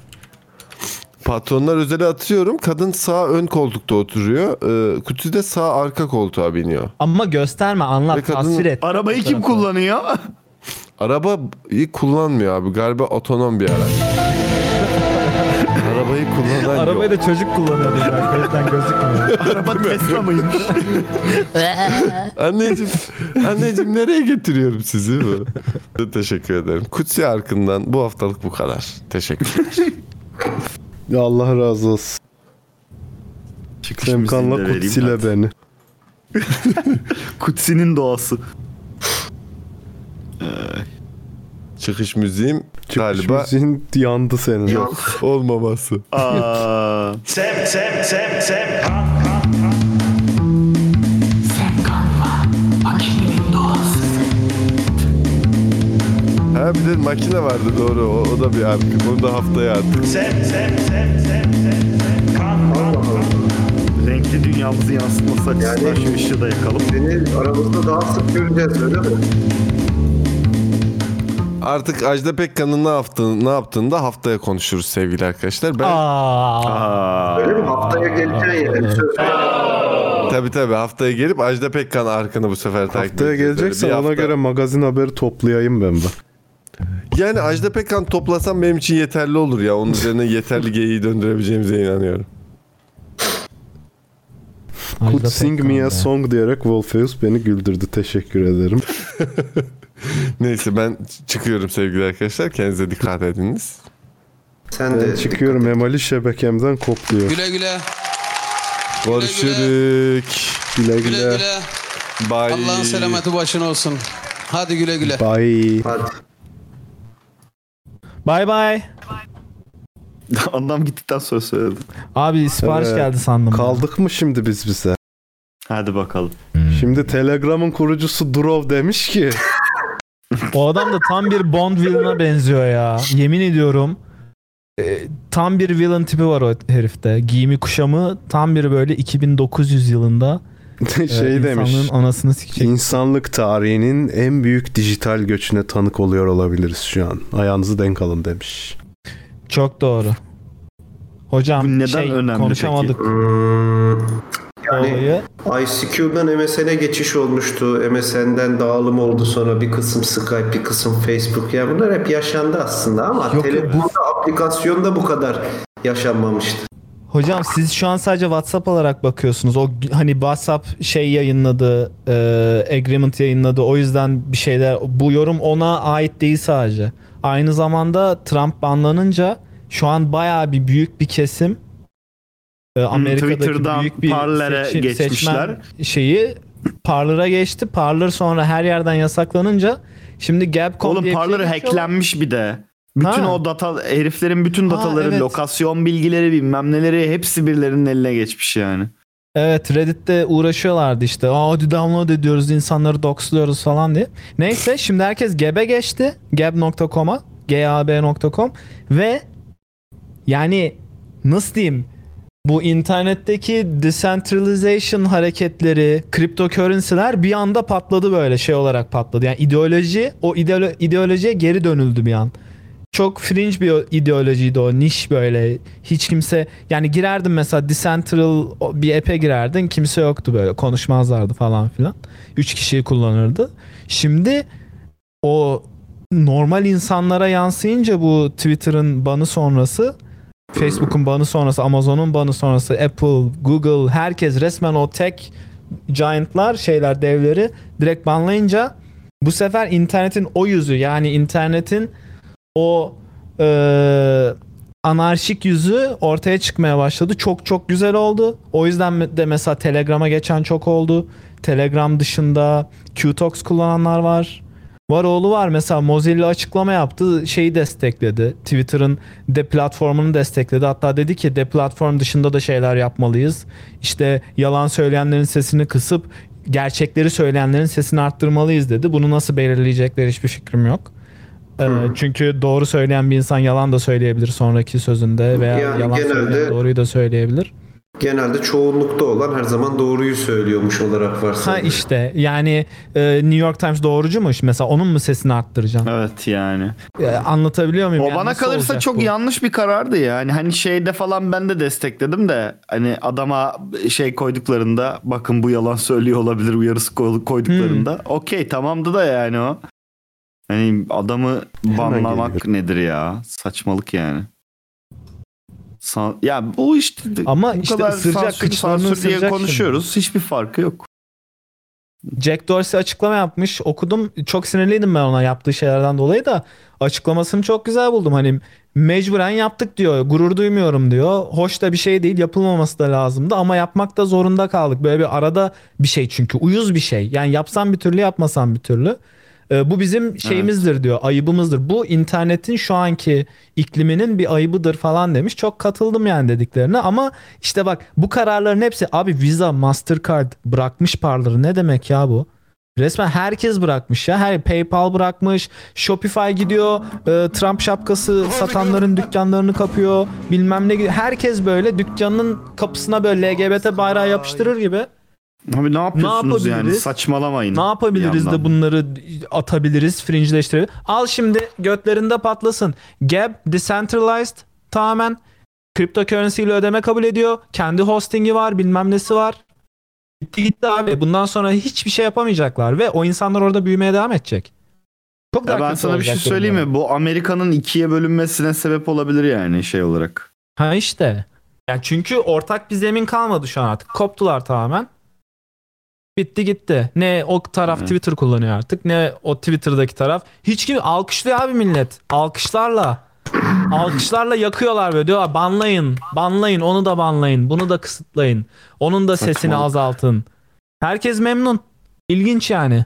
Patronlar özeli atıyorum. Kadın sağ ön koltukta oturuyor. E, Kutsi de sağ arka koltuğa biniyor. Ama gösterme anlat Ve kadın- tasvir et. Arabayı kim Fotoğrafı. kullanıyor? Arabayı kullanmıyor abi. Galiba otonom bir araç. [LAUGHS] Arabayı kullanan Arabayı yok. da çocuk kullanıyordu ben. Gözden gözükmüyor. [LAUGHS] Araba Tesla mıymış? [LAUGHS] Anneciğim, anneciğim nereye getiriyorum sizi? Teşekkür ederim. Kutsi Arkın'dan bu haftalık bu kadar. Teşekkürler. Ya Allah razı olsun. Semkanla kutsile beni. [LAUGHS] Kutsi'nin doğası. Çıkış müziğim Çıkış galiba müziğin yandı senin. yok olmaması. Aa, Sem, sem, sem, sem. Kalk, kalk, Ha bir de makine vardı doğru. O, o da bir arka. Onu da haftaya sem, sem, sem. Kalk, kalk, kalk. renkli dünyamızı yansıtması açısından Yani- şu ışığı da yakalım. Seni aramızda daha sık göreceğiz öyle mi? Artık Ajda Pekkan'ın ne yaptığını, ne yaptığını da haftaya konuşuruz sevgili arkadaşlar. Ben Aa, Aa, Öyle mi? Haftaya geleceğin yere söz tabii tabii haftaya gelip Ajda Pekkan arkını bu sefer takip Haftaya geleceksen ona göre magazin haberi toplayayım ben bak. Yani Ajda Pekkan toplasam benim için yeterli olur ya. Onun üzerine [LAUGHS] yeterli geyiği döndürebileceğimize inanıyorum. Could sing me a song diyerek Wolfeus beni güldürdü. Teşekkür ederim. [LAUGHS] Neyse ben çıkıyorum sevgili arkadaşlar. Kendinize dikkat ediniz. Sen Ben de çıkıyorum Emali şebekemden kopluyor. Güle güle. Görüşürük. Güle Güle güle. güle. Bye. Allah'ın selameti başına olsun. Hadi güle güle. Bye. Hadi. Bye bye. [LAUGHS] Adam gittikten sonra söyledim. Abi sipariş Evet. geldi sandım. Kaldık mı şimdi biz bize? Hadi bakalım. Şimdi Telegram'ın kurucusu Durov demiş ki O adam da tam bir Bond villain'a benziyor ya. Yemin ediyorum. e, tam bir villain tipi var o herifte. Giyimi kuşamı tam bir böyle 2900 yılında [LAUGHS] şey demiş. insanlığın anasını sikecek. İnsanlık tarihinin en büyük dijital göçüne tanık oluyor olabiliriz şu an. Ayağınızı denk alın demiş. Çok doğru. Hocam Bu neden şey, önemli konuşamadık Hmm, olayı. ICQ'dan MSN'e geçiş olmuştu. MSN'den dağılım oldu sonra bir kısım Skype, bir kısım Facebook. Yani bunlar hep yaşandı aslında ama Yok, telefonda aplikasyonda bu kadar yaşanmamıştı. Hocam siz şu an sadece WhatsApp olarak bakıyorsunuz. O hani WhatsApp şey yayınladı, e, agreement yayınladı. O yüzden bir şeyler bu yorum ona ait değil sadece. Aynı zamanda Trump banlanınca şu an bayağı bir büyük bir kesim e, Amerika'daki Twitter'dan büyük bir Parler'e seçim- geçmişler. şeyi Parler'a geçti. Parler sonra her yerden yasaklanınca şimdi Gab.com Oğlum şey Parler geçiyorlar. hacklenmiş bir de. Bütün Ha. o data heriflerin bütün Ha, dataları, evet. lokasyon bilgileri bilmem neleri hepsi birilerinin eline geçmiş yani. Evet Reddit'te uğraşıyorlardı işte. Aa hadi download ediyoruz insanları doxluyoruz falan diye. Neyse şimdi herkes Gab'e geçti. Gab.com'a. gab.com ve yani nasıl diyeyim bu internetteki decentralization hareketleri, cryptocurrency'ler bir anda patladı böyle şey olarak patladı. Yani ideoloji, o ideolo- ideolojiye geri dönüldü bir an. Çok fringe bir ideolojiydi o niş böyle. Hiç kimse yani girerdin mesela decentral bir app'e girerdin kimse yoktu böyle konuşmazlardı falan filan. Üç kişiyi kullanırdı. Şimdi o normal insanlara yansıyınca bu Twitter'ın banı sonrası Facebook'un banı sonrası, Amazon'un banı sonrası, Apple, Google herkes resmen o tech giantlar şeyler devleri direkt banlayınca bu sefer internetin o yüzü yani internetin o e, anarşik yüzü ortaya çıkmaya başladı. Çok çok güzel oldu. O yüzden de mesela Telegram'a geçen çok oldu. Telegram dışında Qtox kullananlar var. Var oğlu var mesela Mozilla açıklama yaptı şeyi destekledi. Twitter'ın de platformunu destekledi. Hatta dedi ki de platform dışında da şeyler yapmalıyız. İşte yalan söyleyenlerin sesini kısıp gerçekleri söyleyenlerin sesini arttırmalıyız dedi. Bunu nasıl belirleyecekler hiçbir fikrim yok. Ee, çünkü doğru söyleyen bir insan yalan da söyleyebilir sonraki sözünde veya Yani yalan genelde- söyleyen doğruyu da söyleyebilir. Genelde çoğunlukta olan her zaman doğruyu söylüyormuş olarak Ha varsayılır. işte yani e, New York Times doğrucuymuş mesela onun mu sesini arttıracaksın? Evet yani. E, anlatabiliyor muyum? O Yani bana nasıl kalırsa çok bu? yanlış bir karardı yani. Hani şeyde falan ben de destekledim de hani adama şey koyduklarında bakın bu yalan söylüyor olabilir uyarısı koy- koyduklarında. Hmm. Okey tamamdı da yani o. Hani adamı banlamak nedir ya? Saçmalık yani. Sa- ya bu işte Ama bu işte kadar ısıracak, sansür, sansür diye ısıracak konuşuyoruz. Hiçbir farkı yok. Jack Dorsey açıklama yapmış. Okudum. Çok sinirliydim ben ona yaptığı şeylerden dolayı da açıklamasını çok güzel buldum. Hani mecburen yaptık diyor. Gurur duymuyorum diyor. Hoş da bir şey değil. Yapılmaması da lazımdı ama yapmak da zorunda kaldık. Böyle bir arada bir şey çünkü. Uyuz bir şey. Yani yapsam bir türlü yapmasam bir türlü. Ee, bu bizim şeyimizdir diyor. Ayıbımızdır. Bu internetin şu anki ikliminin bir ayıbıdır falan demiş. Çok katıldım yani dediklerine ama işte bak bu kararların hepsi abi Visa, Mastercard bırakmış parları ne demek ya bu? Resmen herkes bırakmış ya. Her PayPal bırakmış. Shopify gidiyor. e, Trump şapkası satanların dükkanlarını kapıyor. Bilmem ne gidiyor. Herkes böyle dükkanının kapısına böyle LGBT bayrağı yapıştırır gibi. Abi ne yapıyorsunuz yani? yapabiliriz? Saçmalamayın. Ne yapabiliriz de bunları atabiliriz, fringeleştirebiliriz. Al şimdi götlerinde patlasın. Gab decentralized tamamen cryptocurrency ile ödeme kabul ediyor. Kendi hostingi var, bilmem nesi var. Gitti gitti abi. Bundan sonra hiçbir şey yapamayacaklar ve o insanlar orada büyümeye devam edecek. Çok Ya ben sana bir şey söyleyeyim mi? Bu Amerika'nın ikiye bölünmesine sebep olabilir yani şey olarak. Ha işte. Yani çünkü ortak bir zemin kalmadı şu an artık. Koptular tamamen. Bitti gitti. Ne o taraf Hı. Twitter kullanıyor artık ne o Twitter'daki taraf. Hiç kim alkışlıyor abi millet. Alkışlarla. Alkışlarla yakıyorlar böyle diyorlar banlayın. Banlayın onu da banlayın. Bunu da kısıtlayın. Onun da sesini Saçmalık. azaltın. Herkes memnun. İlginç yani.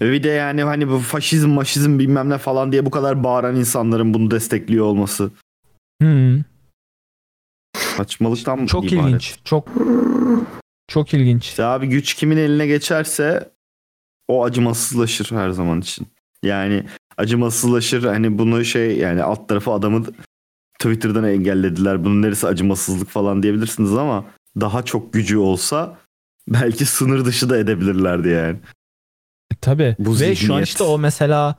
Ve bir de yani hani bu faşizm maşizm bilmem ne falan diye bu kadar bağıran insanların bunu destekliyor olması. Hmm. Saçmalıktan Çok ibaret. ilginç. Çok çok ilginç. İşte abi güç kimin eline geçerse o acımasızlaşır her zaman için. Yani acımasızlaşır hani bunu şey yani alt tarafı adamı Twitter'dan engellediler. Bunun neresi acımasızlık falan diyebilirsiniz ama daha çok gücü olsa belki sınır dışı da edebilirlerdi yani. E, Tabii. Bu Ve şu an zihniyet. işte o mesela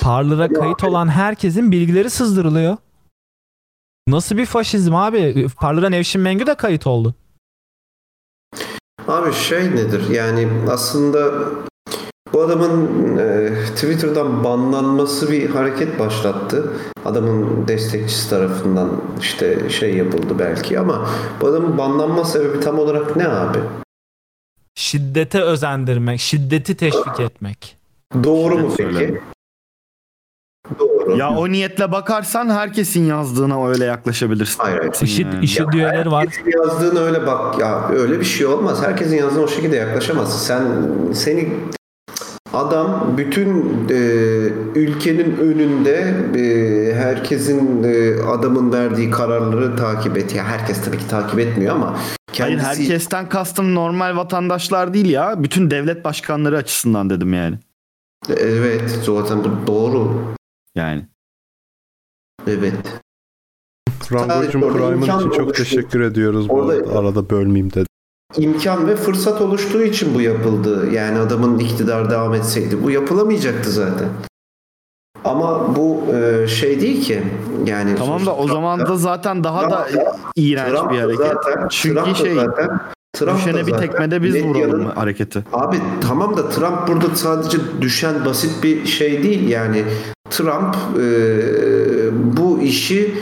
Parler'a kayıt olan herkesin bilgileri sızdırılıyor. Nasıl bir faşizm abi? Parler'a Nevşin Mengü de kayıt oldu. Abi şey nedir? Yani aslında bu adamın e, Twitter'dan banlanması bir hareket başlattı. Adamın destekçisi tarafından işte şey yapıldı belki ama bu adamın banlanma sebebi tam olarak ne abi? Şiddete özendirmek, şiddeti teşvik etmek. Doğru mu peki? Doğru. Ya o niyetle bakarsan herkesin yazdığına öyle yaklaşabilirsin. Hayır, hayır. IŞİD, Yani. IŞİD üyeleri var. Herkesin yazdığını öyle bak ya öyle bir şey olmaz. Herkesin yazdığına o şekilde yaklaşamazsın. Sen seni adam bütün e, ülkenin önünde e, herkesin e, adamın verdiği kararları takip et. Ya herkes tabii ki takip etmiyor ama Hayır kendisi herkesten kastım normal vatandaşlar değil ya. Bütün devlet başkanları açısından dedim yani. evet zaten bu doğru. Yani. Evet. Rango'cum imkan için çok oluştu. teşekkür ediyoruz. Bu Orada- arada, arada bölmeyeyim dedim. imkan ve fırsat oluştuğu için bu yapıldı. Yani adamın iktidar devam etseydi bu yapılamayacaktı zaten. Ama bu e, şey değil ki. Yani Tamam da o zaman da zaten daha da Trump da- iğrenç Trump bir hareket. zaten- Çünkü Trump da şey zaten, Trump düşene bir tekmede biz medyanın- vuralım hareketi. Abi tamam da Trump burada sadece düşen basit bir şey değil yani Trump e, bu işi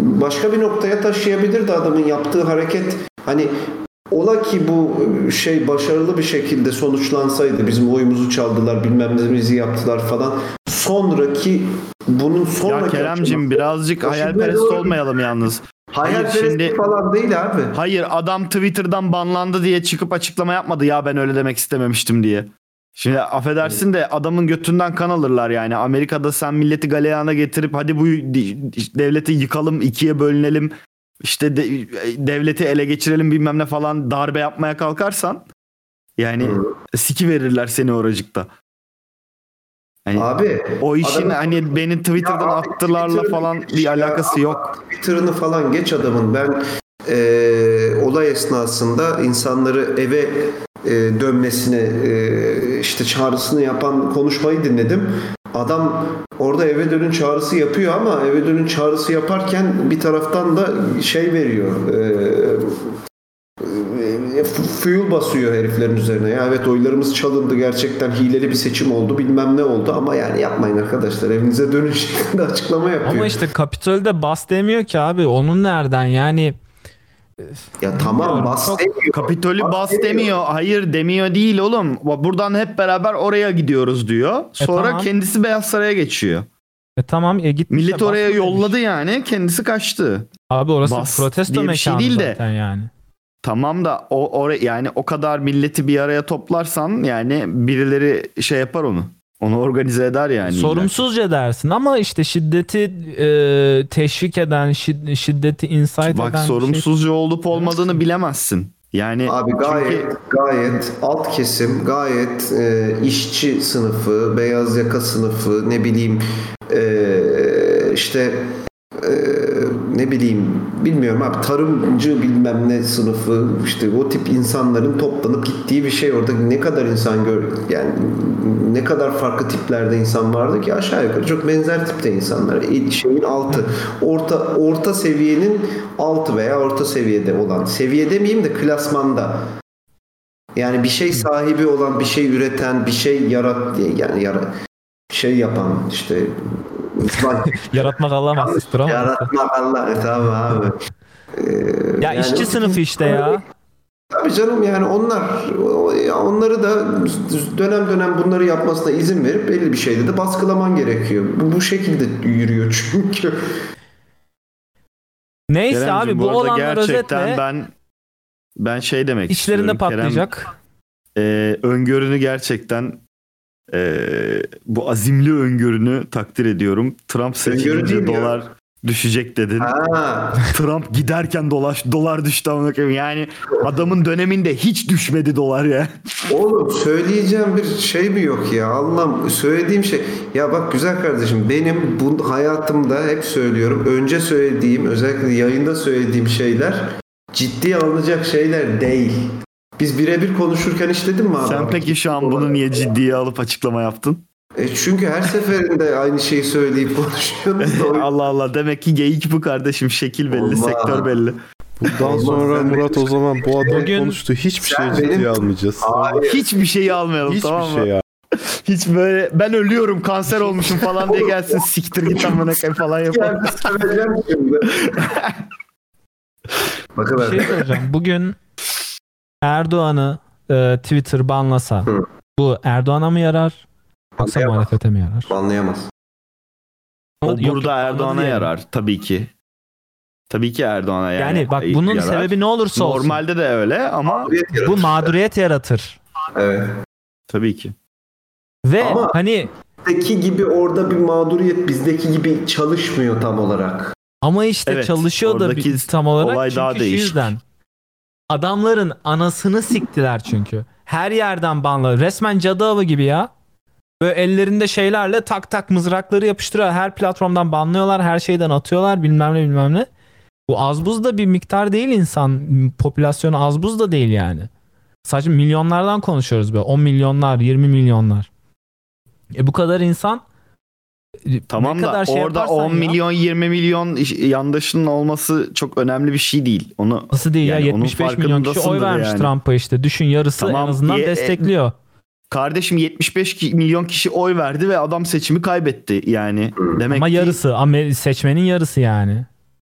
başka bir noktaya taşıyabilirdi adamın yaptığı hareket hani ola ki bu şey başarılı bir şekilde sonuçlansaydı bizim oyumuzu çaldılar bilmem neyimizi yaptılar falan sonraki bunun Ya sonraki Keremcim aşaması- birazcık hayalperest olmayalım yalnız. Hayır, şimdi falan değil abi. hayır adam Twitter'dan banlandı diye çıkıp açıklama yapmadı ya ben öyle demek istememiştim diye. Şimdi affedersin de adamın götünden kan alırlar yani. Amerika'da sen milleti galeyana getirip hadi bu devleti yıkalım, ikiye bölünelim, işte de- devleti ele geçirelim bilmem ne falan darbe yapmaya kalkarsan yani siki verirler seni oracıkta. Hani Abi o işin adamın- hani beni Twitter'dan abi, attılarla Twitter'ın falan bir ya. alakası yok. Twitter'ını falan geç adamın. Ben e, olay esnasında insanları eve e, dönmesini e, işte çağrısını yapan konuşmayı dinledim. Adam orada eve dönün çağrısı yapıyor ama eve dönün çağrısı yaparken bir taraftan da şey veriyor. E, fuel basıyor heriflerin üzerine. Ya evet oylarımız çalındı gerçekten hileli bir seçim oldu bilmem ne oldu ama yani yapmayın arkadaşlar evinize dönün [LAUGHS] şeklinde açıklama yapıyor. Ama işte Kapitol'de bas demiyor ki abi. Onun nereden yani? ya tamam bas çok- demiyor. Kapitolü Bas bas demiyor. demiyor. Hayır demiyor değil oğlum. Buradan hep beraber oraya gidiyoruz diyor. Sonra tamam. kendisi Beyaz Saray'a geçiyor. E tamam e gitmiş. Millet oraya demiş. yolladı yani. Kendisi kaçtı. Abi orası Bas protesto şey mekanı değil de. zaten yani. Tamam da o oraya yani o kadar milleti bir araya toplarsan yani birileri şey yapar onu. Onu organize eder yani. illa. Sorumsuzca dersin ama işte şiddeti e, teşvik eden, şid- şiddeti insight Bak eden bir şey. sorumsuzca olup olmadığını bilemezsin. Yani Abi gayet çünkü gayet alt kesim, gayet e, işçi sınıfı, beyaz yaka sınıfı, ne bileyim e, işte e, ne bileyim bilmiyorum abi tarımcı bilmem ne sınıfı işte o tip insanların toplanıp gittiği bir şey orada. Ne kadar insan gör yani ne kadar farklı tiplerde insan vardı ki aşağı yukarı çok benzer tipte insanlar. Şeyin altı. Orta orta seviyenin altı veya orta seviyede olan. Seviye demeyeyim de klasmanda. Yani bir şey sahibi olan bir şey üreten bir şey yarat yani yara şey yapan işte [LAUGHS] Yaratmak Allah'a mahsustur ama. yaratmak Allah tamam abi. Ee, Ya yani- işçi sınıfı işte ya. Tabii canım yani onlar onları da dönem dönem bunları yapmasına izin verip belli bir şeyde de baskılaman gerekiyor. Bu, bu şekilde yürüyor çünkü. Neyse Keremcim, abi bu, arada olanlar gerçekten özetle ben ben şey demek içlerinde istiyorum. Kerem, patlayacak. e, öngörünü gerçekten e, bu azimli öngörünü takdir ediyorum. Trump seçilince değil ya. dolar düşecek dedin. Ha, [LAUGHS] Trump giderken dolaş dolar düştü amına koyayım. Yani adamın döneminde hiç düşmedi dolar ya. oğlum söyleyeceğim bir şey mi yok ya? Allah'ım söylediğim şey. Ya bak güzel kardeşim benim bu hayatımda hep söylüyorum. Önce söylediğim özellikle yayında söylediğim şeyler ciddiye alınacak şeyler değil. Biz birebir konuşurken hiç dedim mi abi? Sen peki şu an bunu niye ciddiye alıp açıklama yaptın? E çünkü her seferinde aynı şeyi söyleyip konuşuyoruz da Allah Allah demek ki geyik bu kardeşim. Şekil belli, Olmaz. sektör belli. Bundan Olmaz, sonra Murat o zaman bu adam Bugün- konuştu. Hiçbir şey ciddiye benim- almayacağız. Hayır. Hiçbir şeyi almayalım Hiçbir tamam mı? şey ya. Hiç böyle ben ölüyorum kanser olmuşum falan diye gelsin siktir git amına koyayım falan yapalım. Bakın şey söyleyeceğim. [LAUGHS] Bugün Erdoğan'ı e, Twitter banlasa Hı. bu Erdoğan'a mı yarar? Yoksa muhalefete mi yarar? Anlayamaz. O Yok, burada yok, Erdoğan'a yani. yarar tabii ki. Tabii ki Erdoğan'a yani. Yani bak bunun yarar. sebebi ne olursa olsun. Normalde de öyle ama Mağduriyet yaratır. Bu mağduriyet yaratır. Evet. tabii ki. Ve Ama- hani Bizdeki gibi orada bir mağduriyet bizdeki gibi çalışmıyor tam olarak. ama işte Evet, çalışıyor da oradaki bir- tam olarak olay çünkü daha şu değişik. yüzden. Adamların anasını siktiler çünkü. Her yerden banlı. Resmen cadı avı gibi ya. Böyle ellerinde şeylerle tak tak mızrakları yapıştırıyor. Her platformdan banlıyorlar. Her şeyden atıyorlar. Bilmem ne bilmem ne. Bu az buz da bir miktar değil insan. Popülasyonu az buz da değil yani. Sadece milyonlardan konuşuyoruz böyle. 10 milyonlar, 20 milyonlar. E bu kadar insan Tamam da şey orada yaparsan 10 ya- milyon 20 milyon yandaşının olması çok önemli bir şey değil. Onu Nasıl değil Yani ya onun 75 milyon kişi oy vermiş yani. Trump'a işte. Düşün yarısı Tamam, en azından ye- e, destekliyor. kardeşim 75 ki- milyon kişi oy verdi ve adam seçimi kaybetti yani. Demek Ama ki yarısı Amer- seçmenin yarısı yani.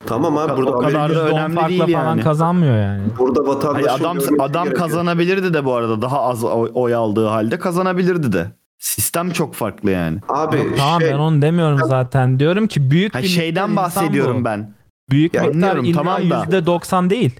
Tamam abi burada o kadar da Amerika- %10 önemli farkla değil falan yani. kazanmıyor yani. burada vatandaşın Hayır, adam adam gerekiyor. kazanabilirdi de bu arada daha az oy, oy aldığı halde kazanabilirdi de. Sistem çok farklı yani. Abi Tamam şey, ben onu demiyorum zaten. Diyorum ki büyük Ha, bir şeyden bahsediyorum bu. ben. Büyük Ya miktar illa tamam da. %90 değil.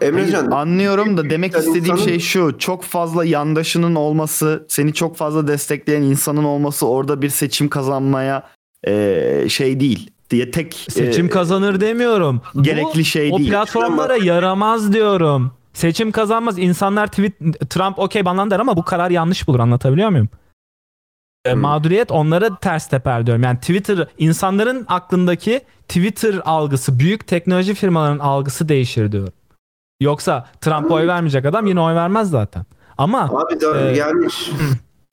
Emrecan Anlıyorum da demek istediğim insanın- şey şu. Çok fazla yandaşının olması, seni çok fazla destekleyen insanın olması orada bir seçim kazanmaya eee, şey değil. Diye tek Seçim eee, kazanır demiyorum. Bu gerekli şey o değil. platformlara yaramaz diyorum. Seçim kazanmaz. İnsanlar tweet Trump okey banlan der ama bu karar yanlış bulur. Anlatabiliyor muyum? E, Hmm. mağduriyet onlara ters teper diyorum. Yani Twitter insanların aklındaki Twitter algısı büyük teknoloji firmalarının algısı değişir diyorum. Yoksa Trump'a oy vermeyecek adam yine oy vermez zaten. Ama abi da Ee, yani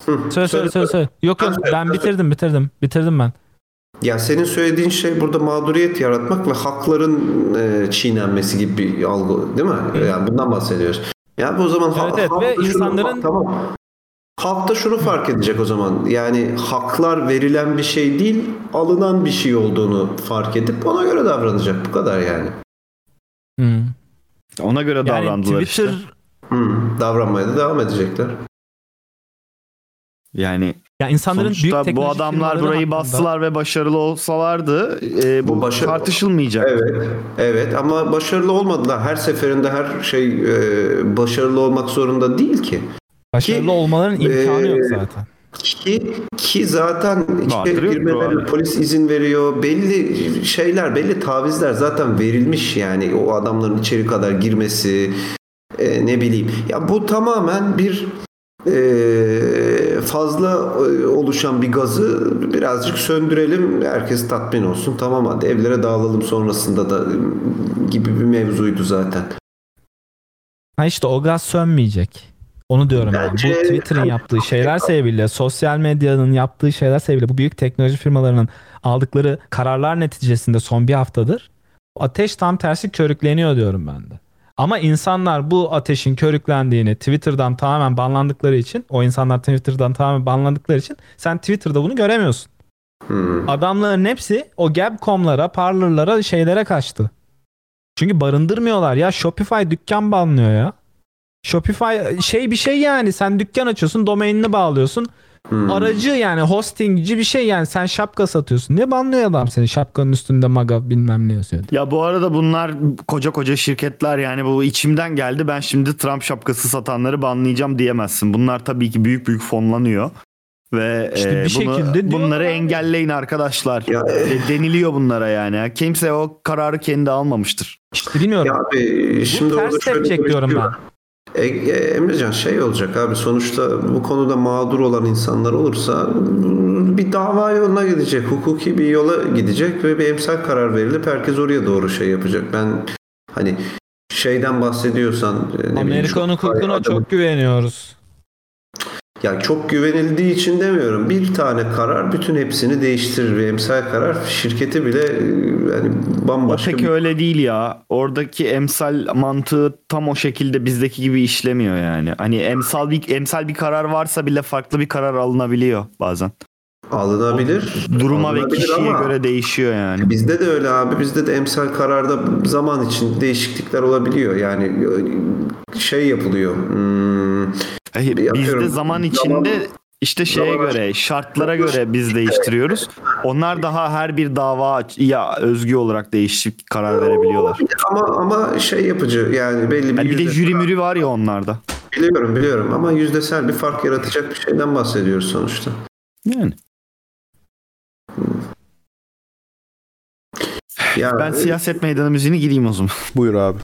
Hı, söyle söyle söyle. söyle. Yok yok ben bitirdim bitirdim. Bitirdim ben. Ya senin söylediğin şey burada mağduriyet yaratmak ve hakların e, çiğnenmesi gibi bir algı değil mi? Yani bundan bahsediyoruz. Ya bu o zaman Evet, evet. halk Ve insanların- tamam. Halk da şunu fark edecek o zaman. Yani haklar verilen bir şey değil, alınan bir şey olduğunu fark edip ona göre davranacak. Bu kadar yani. Hmm. Ona göre Yani davrandılar Twitter işte. Hı, davranmaya da devam edecekler. Yani ya insanların büyük sonuçta bu teknoloji adamlar burayı hakkında- bastılar ve başarılı olsalardı eee, bu Bu başarı- tartışılmayacak. Evet, evet ama başarılı olmadılar. Her seferinde her şey e, başarılı olmak zorunda değil ki. Başarılı Ki, olmaların imkanı e, yok zaten. Ki, ki zaten içeri abi. polis izin veriyor. Belli şeyler, belli tavizler zaten verilmiş yani o adamların içeri kadar girmesi e, ne bileyim. Ya bu tamamen bir e, fazla e, oluşan bir gazı birazcık söndürelim. Herkes tatmin olsun. Tamam hadi evlere dağılalım sonrasında da e, gibi bir mevzuydu zaten. Ha işte o gaz sönmeyecek. Onu diyorum ben. Bence- Bu Twitter'ın yaptığı şeyler sebebiyle, sosyal medyanın yaptığı şeyler sebebiyle bu büyük teknoloji firmalarının aldıkları kararlar neticesinde son bir haftadır ateş tam tersi körükleniyor diyorum ben de. Ama insanlar bu ateşin körüklendiğini Twitter'dan tamamen banlandıkları için o insanlar Twitter'dan tamamen banlandıkları için sen Twitter'da bunu göremiyorsun. Hmm. Adamların hepsi o Gab.com'lara, Parler'lara, şeylere kaçtı. Çünkü barındırmıyorlar ya. Shopify dükkan banlıyor ya. Shopify şey bir şey yani. Sen dükkan açıyorsun, domainini bağlıyorsun. Hmm. Aracı yani hostingci bir şey yani. Sen şapka satıyorsun. Niye banlıyor adam seni? Şapkanın üstünde maga bilmem ne yazıyor. Ya bu arada bunlar koca koca şirketler yani bu içimden geldi. Ben şimdi Trump şapkası satanları banlayacağım diyemezsin. Bunlar tabii ki büyük büyük fonlanıyor. Ve İşte e, bir bunu- şekilde bunları abi. engelleyin arkadaşlar. Ya, E, deniliyor bunlara yani. Kimse o kararı kendi almamıştır. İşte bilmiyorum. Ya abi şimdi Bu ters tepecek diyorum ben. E, e, Emrecan şey olacak abi sonuçta bu konuda mağdur olan insanlar olursa bir dava yoluna gidecek. Hukuki bir yola gidecek ve bir emsal karar verilip herkes oraya doğru şey yapacak. Ben hani şeyden bahsediyorsan e, Amerikan hukukuna çok güveniyoruz. Ya çok güvenildiği için demiyorum. Bir tane karar bütün hepsini değiştirir ve emsal karar şirketi bile e, yani O bambaşka pek bir öyle değil ya. Oradaki emsal mantığı tam o şekilde bizdeki gibi işlemiyor yani. Hani emsal bir emsal bir karar varsa bile farklı bir karar alınabiliyor bazen. alınabilir. Duruma ve Alınabilir kişiye ama- göre değişiyor yani. Bizde de öyle abi. Bizde de emsal kararda zaman için değişiklikler olabiliyor. Yani şey yapılıyor. Hmm, Hayır, Yapıyorum. bizde zaman Zaman- içinde işte şeye zaman- göre, şartlara göre biz değiştiriyoruz. Onlar daha her bir dava ya özgü olarak değişik karar verebiliyorlar. ama ama şey yapıcı yani belli bir Yani bir de jüri müri var ya onlarda. biliyorum biliyorum ama yüzdesel bir fark yaratacak bir şeyden bahsediyoruz sonuçta. Yani Ya ben siyaset meydanı müziğini gireyim o zaman. [LAUGHS] Buyur abi.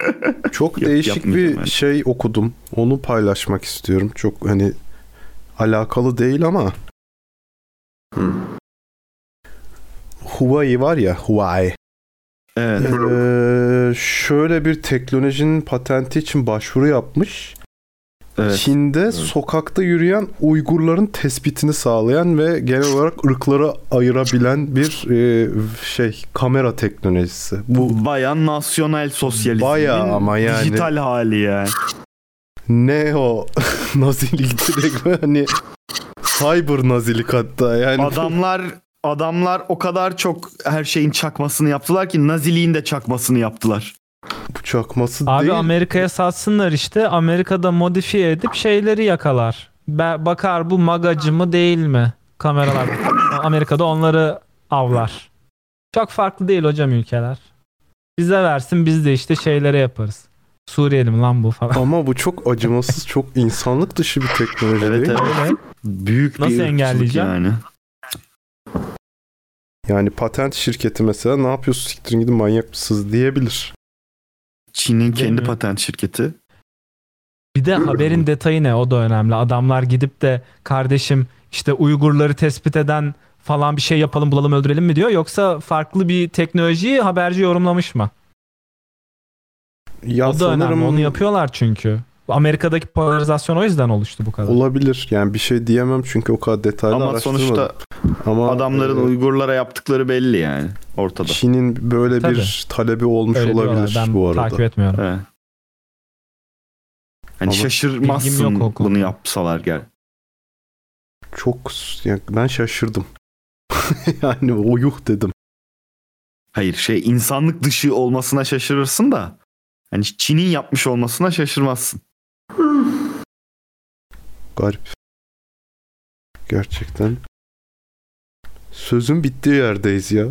[LAUGHS] Çok Yok, değişik bir ben. şey okudum. Onu paylaşmak istiyorum. Çok hani alakalı değil ama Hı. Huawei var ya Huawei. Evet. Ee, şöyle bir teknolojinin patenti için başvuru yapmış. Evet. Çin'de sokakta yürüyen Uygurların tespitini sağlayan ve genel olarak ırkları ayırabilen bir e, şey kamera teknolojisi. Bu Bayan nasyonel sosyalizmin Bayağı ama yani. dijital hali yani. ne o [LAUGHS] nazilik direkt hani cyber nazilik hatta yani. Adamlar adamlar o kadar çok her şeyin çakmasını yaptılar ki naziliğin de çakmasını yaptılar. Bu çakması Abi değil. Amerika'ya satsınlar işte. Amerika'da modifiye edip şeyleri yakalar. Be- bakar bu magacı mı değil mi? Kameralar. [LAUGHS] Amerika'da onları avlar. Çok farklı değil hocam ülkeler. Bize versin biz de işte şeylere yaparız. Suriyeli mi lan bu falan. Ama bu çok acımasız, çok insanlık dışı bir teknoloji Evet değil mi? evet. Büyük bir Nasıl ırkçılık engelleyeceğim? Yani. Yani patent şirketi mesela ne yapıyorsun siktirin gidin manyak mısınız diyebilir. Çin'in kendi patent şirketi. Bir de haberin detayı ne o da önemli. Adamlar gidip de kardeşim işte Uygurları tespit eden falan bir şey yapalım bulalım öldürelim mi diyor. Yoksa farklı bir teknolojiyi haberci yorumlamış mı? Ya o da önemli. Onu yapıyorlar çünkü. Amerika'daki polarizasyon o yüzden oluştu bu kadar. Olabilir. Yani bir şey diyemem çünkü o kadar detaylı Ama araştırmadım. sonuçta Ama adamların e, Uygurlara yaptıkları belli yani ortada. Çin'in böyle Tabii. bir talebi olmuş Öyle olabilir Ben bu arada. takip etmiyorum. Evet. Ama bilgim şaşırmazsın yok bunu yapsalar gel. Çok yani ben şaşırdım. [LAUGHS] yani o yuh dedim. Hayır şey insanlık dışı olmasına şaşırırsın da hani Çin'in yapmış olmasına şaşırmazsın. Garip. Gerçekten. Sözün bittiği yerdeyiz ya.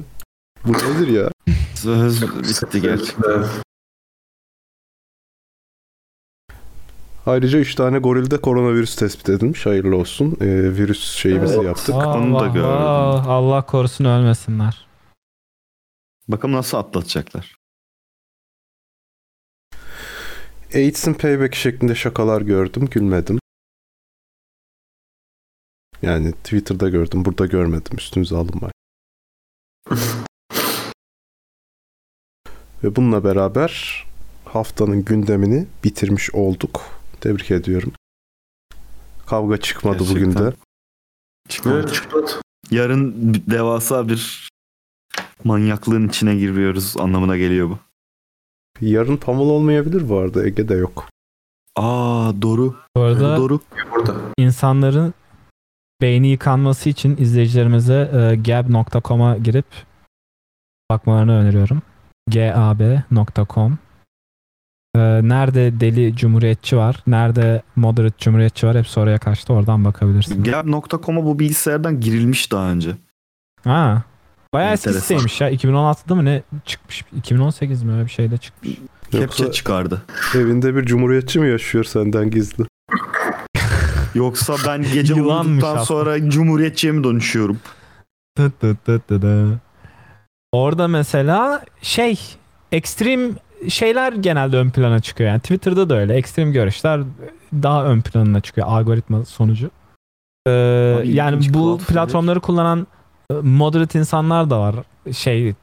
Bu nedir ya? [LAUGHS] Söz bitti gerçekten. Ayrıca 3 tane gorilde koronavirüs tespit edilmiş. Hayırlı olsun. Ee, virüs şeyimizi Evet. yaptık. onu da Allah, gördüm. Allah korusun ölmesinler. Bakalım nasıl atlatacaklar. AIDS'in payback şeklinde şakalar gördüm. Gülmedim. Yani Twitter'da gördüm. Burada görmedim. Üstünüze alınmayın. [LAUGHS] Ve bununla beraber haftanın gündemini bitirmiş olduk. Tebrik ediyorum. Kavga çıkmadı bugün de. Çıkmadı. Evet, çıkmadı. Yarın devasa bir manyaklığın içine giriyoruz anlamına geliyor bu. Yarın Pamul olmayabilir bu arada. Ege'de yok. Aa doğru. Bu arada Doğru. Burada. insanların beyni yıkanması için izleyicilerimize e, gab.com'a girip bakmalarını öneriyorum. gab.com E, Nerede deli cumhuriyetçi var, nerede moderate cumhuriyetçi var hepsi oraya kaçtı. Oradan bakabilirsin. Gab.com'a bu bilgisayardan girilmiş daha önce. Ha. Bayağı eski Enteresan. siteymiş ya. 2016'da mı ne çıkmış? 2018 mi öyle bir şeyde çıkmış. Kepçe Yoksa çıkardı. evinde bir cumhuriyetçi mi yaşıyor senden gizli? Yoksa ben gece Yılanmış uyuduktan aslında. sonra cumhuriyetçiye mi dönüşüyorum? Tıt tıt tıt tıt tıt. Orada mesela şey ekstrem şeyler genelde ön plana çıkıyor. Yani Twitter'da da öyle. Ekstrem görüşler daha ön planına çıkıyor algoritma sonucu. Ee, Abi yani bu platformları kullanan moderate insanlar da var. Şey e,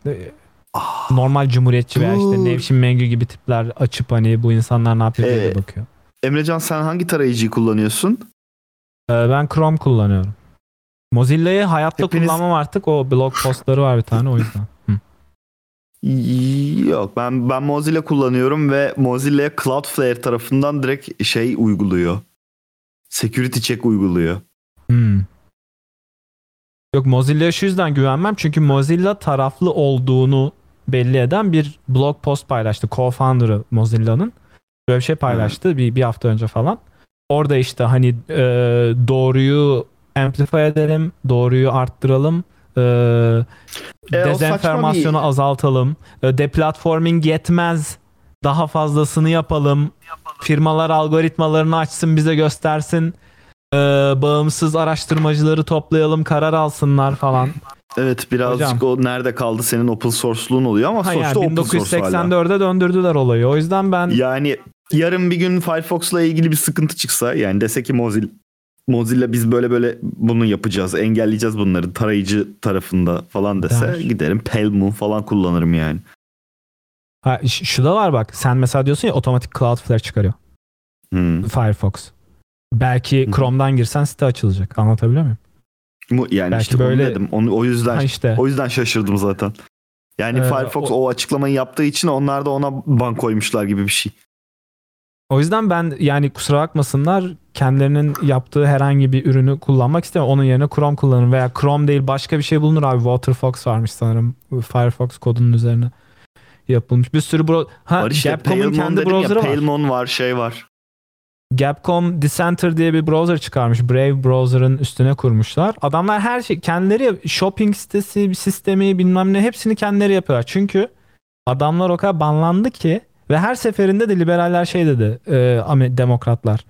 normal cumhuriyetçi veya işte. Nevşin Mengü gibi tipler açıp hani bu insanlar ne yapıyor diye Ee, bakıyor. Emrecan sen hangi tarayıcıyı kullanıyorsun? Ee, ben Chrome kullanıyorum. Mozilla'yı hayatta Hepiniz- kullanmam artık. O blog postları var bir tane o yüzden. Yok ben ben Mozilla kullanıyorum ve Mozilla'ya Cloudflare tarafından direkt şey uyguluyor. Security check uyguluyor. Hmm. Yok Mozilla'ya şu yüzden güvenmem. Çünkü Mozilla taraflı olduğunu belli eden bir blog post paylaştı. Co-founder'ı Mozilla'nın. Böyle bir şey paylaştı bir, bir hafta önce falan. Orada işte hani e, doğruyu amplify edelim, doğruyu arttıralım, e, E, dezenformasyonu azaltalım, e, deplatforming yetmez, daha fazlasını yapalım, firmalar algoritmalarını açsın bize göstersin, e, bağımsız araştırmacıları toplayalım, karar alsınlar falan. Evet birazcık Hocam. o nerede kaldı senin open source'luğun oluyor ama Ha sonuçta yani open source hala. 1984'e döndürdüler olayı. O yüzden ben Yani yarın bir gün Firefox'la ilgili bir sıkıntı çıksa yani dese ki Mozilla Mozilla biz böyle böyle bunu yapacağız, engelleyeceğiz bunları tarayıcı tarafında falan dese Der. giderim Pale Moon falan kullanırım yani. ha, şu da var bak. Sen mesela diyorsun ya otomatik Cloudflare çıkarıyor. Hmm. Firefox. Belki. Chrome'dan girsen site açılacak. Anlatabiliyor muyum? Bu yani Belki işte böyle- onu dedim. Onu o yüzden Ha işte. o yüzden şaşırdım zaten. Yani Ee, Firefox o... açıklamayı yaptığı için onlar da ona ban koymuşlar gibi bir şey. O yüzden ben yani kusura bakmasınlar kendilerinin yaptığı herhangi bir ürünü kullanmak istemiyorum. Onun yerine Chrome kullanırım veya Chrome değil başka bir şey bulunur abi. Waterfox varmış sanırım. Firefox kodunun üzerine yapılmış. Bir sürü bro ha, var işte Gapcom'un kendi browser'ı var. Palemon var şey var. Gapcom Dissenter diye bir browser çıkarmış. Brave browser'ın üstüne kurmuşlar. Adamlar her şey kendileri shopping sitesi, sistemi bilmem ne hepsini kendileri yapıyorlar. Çünkü adamlar o kadar banlandı ki ve her seferinde de liberaller şey dedi e, demokratlar.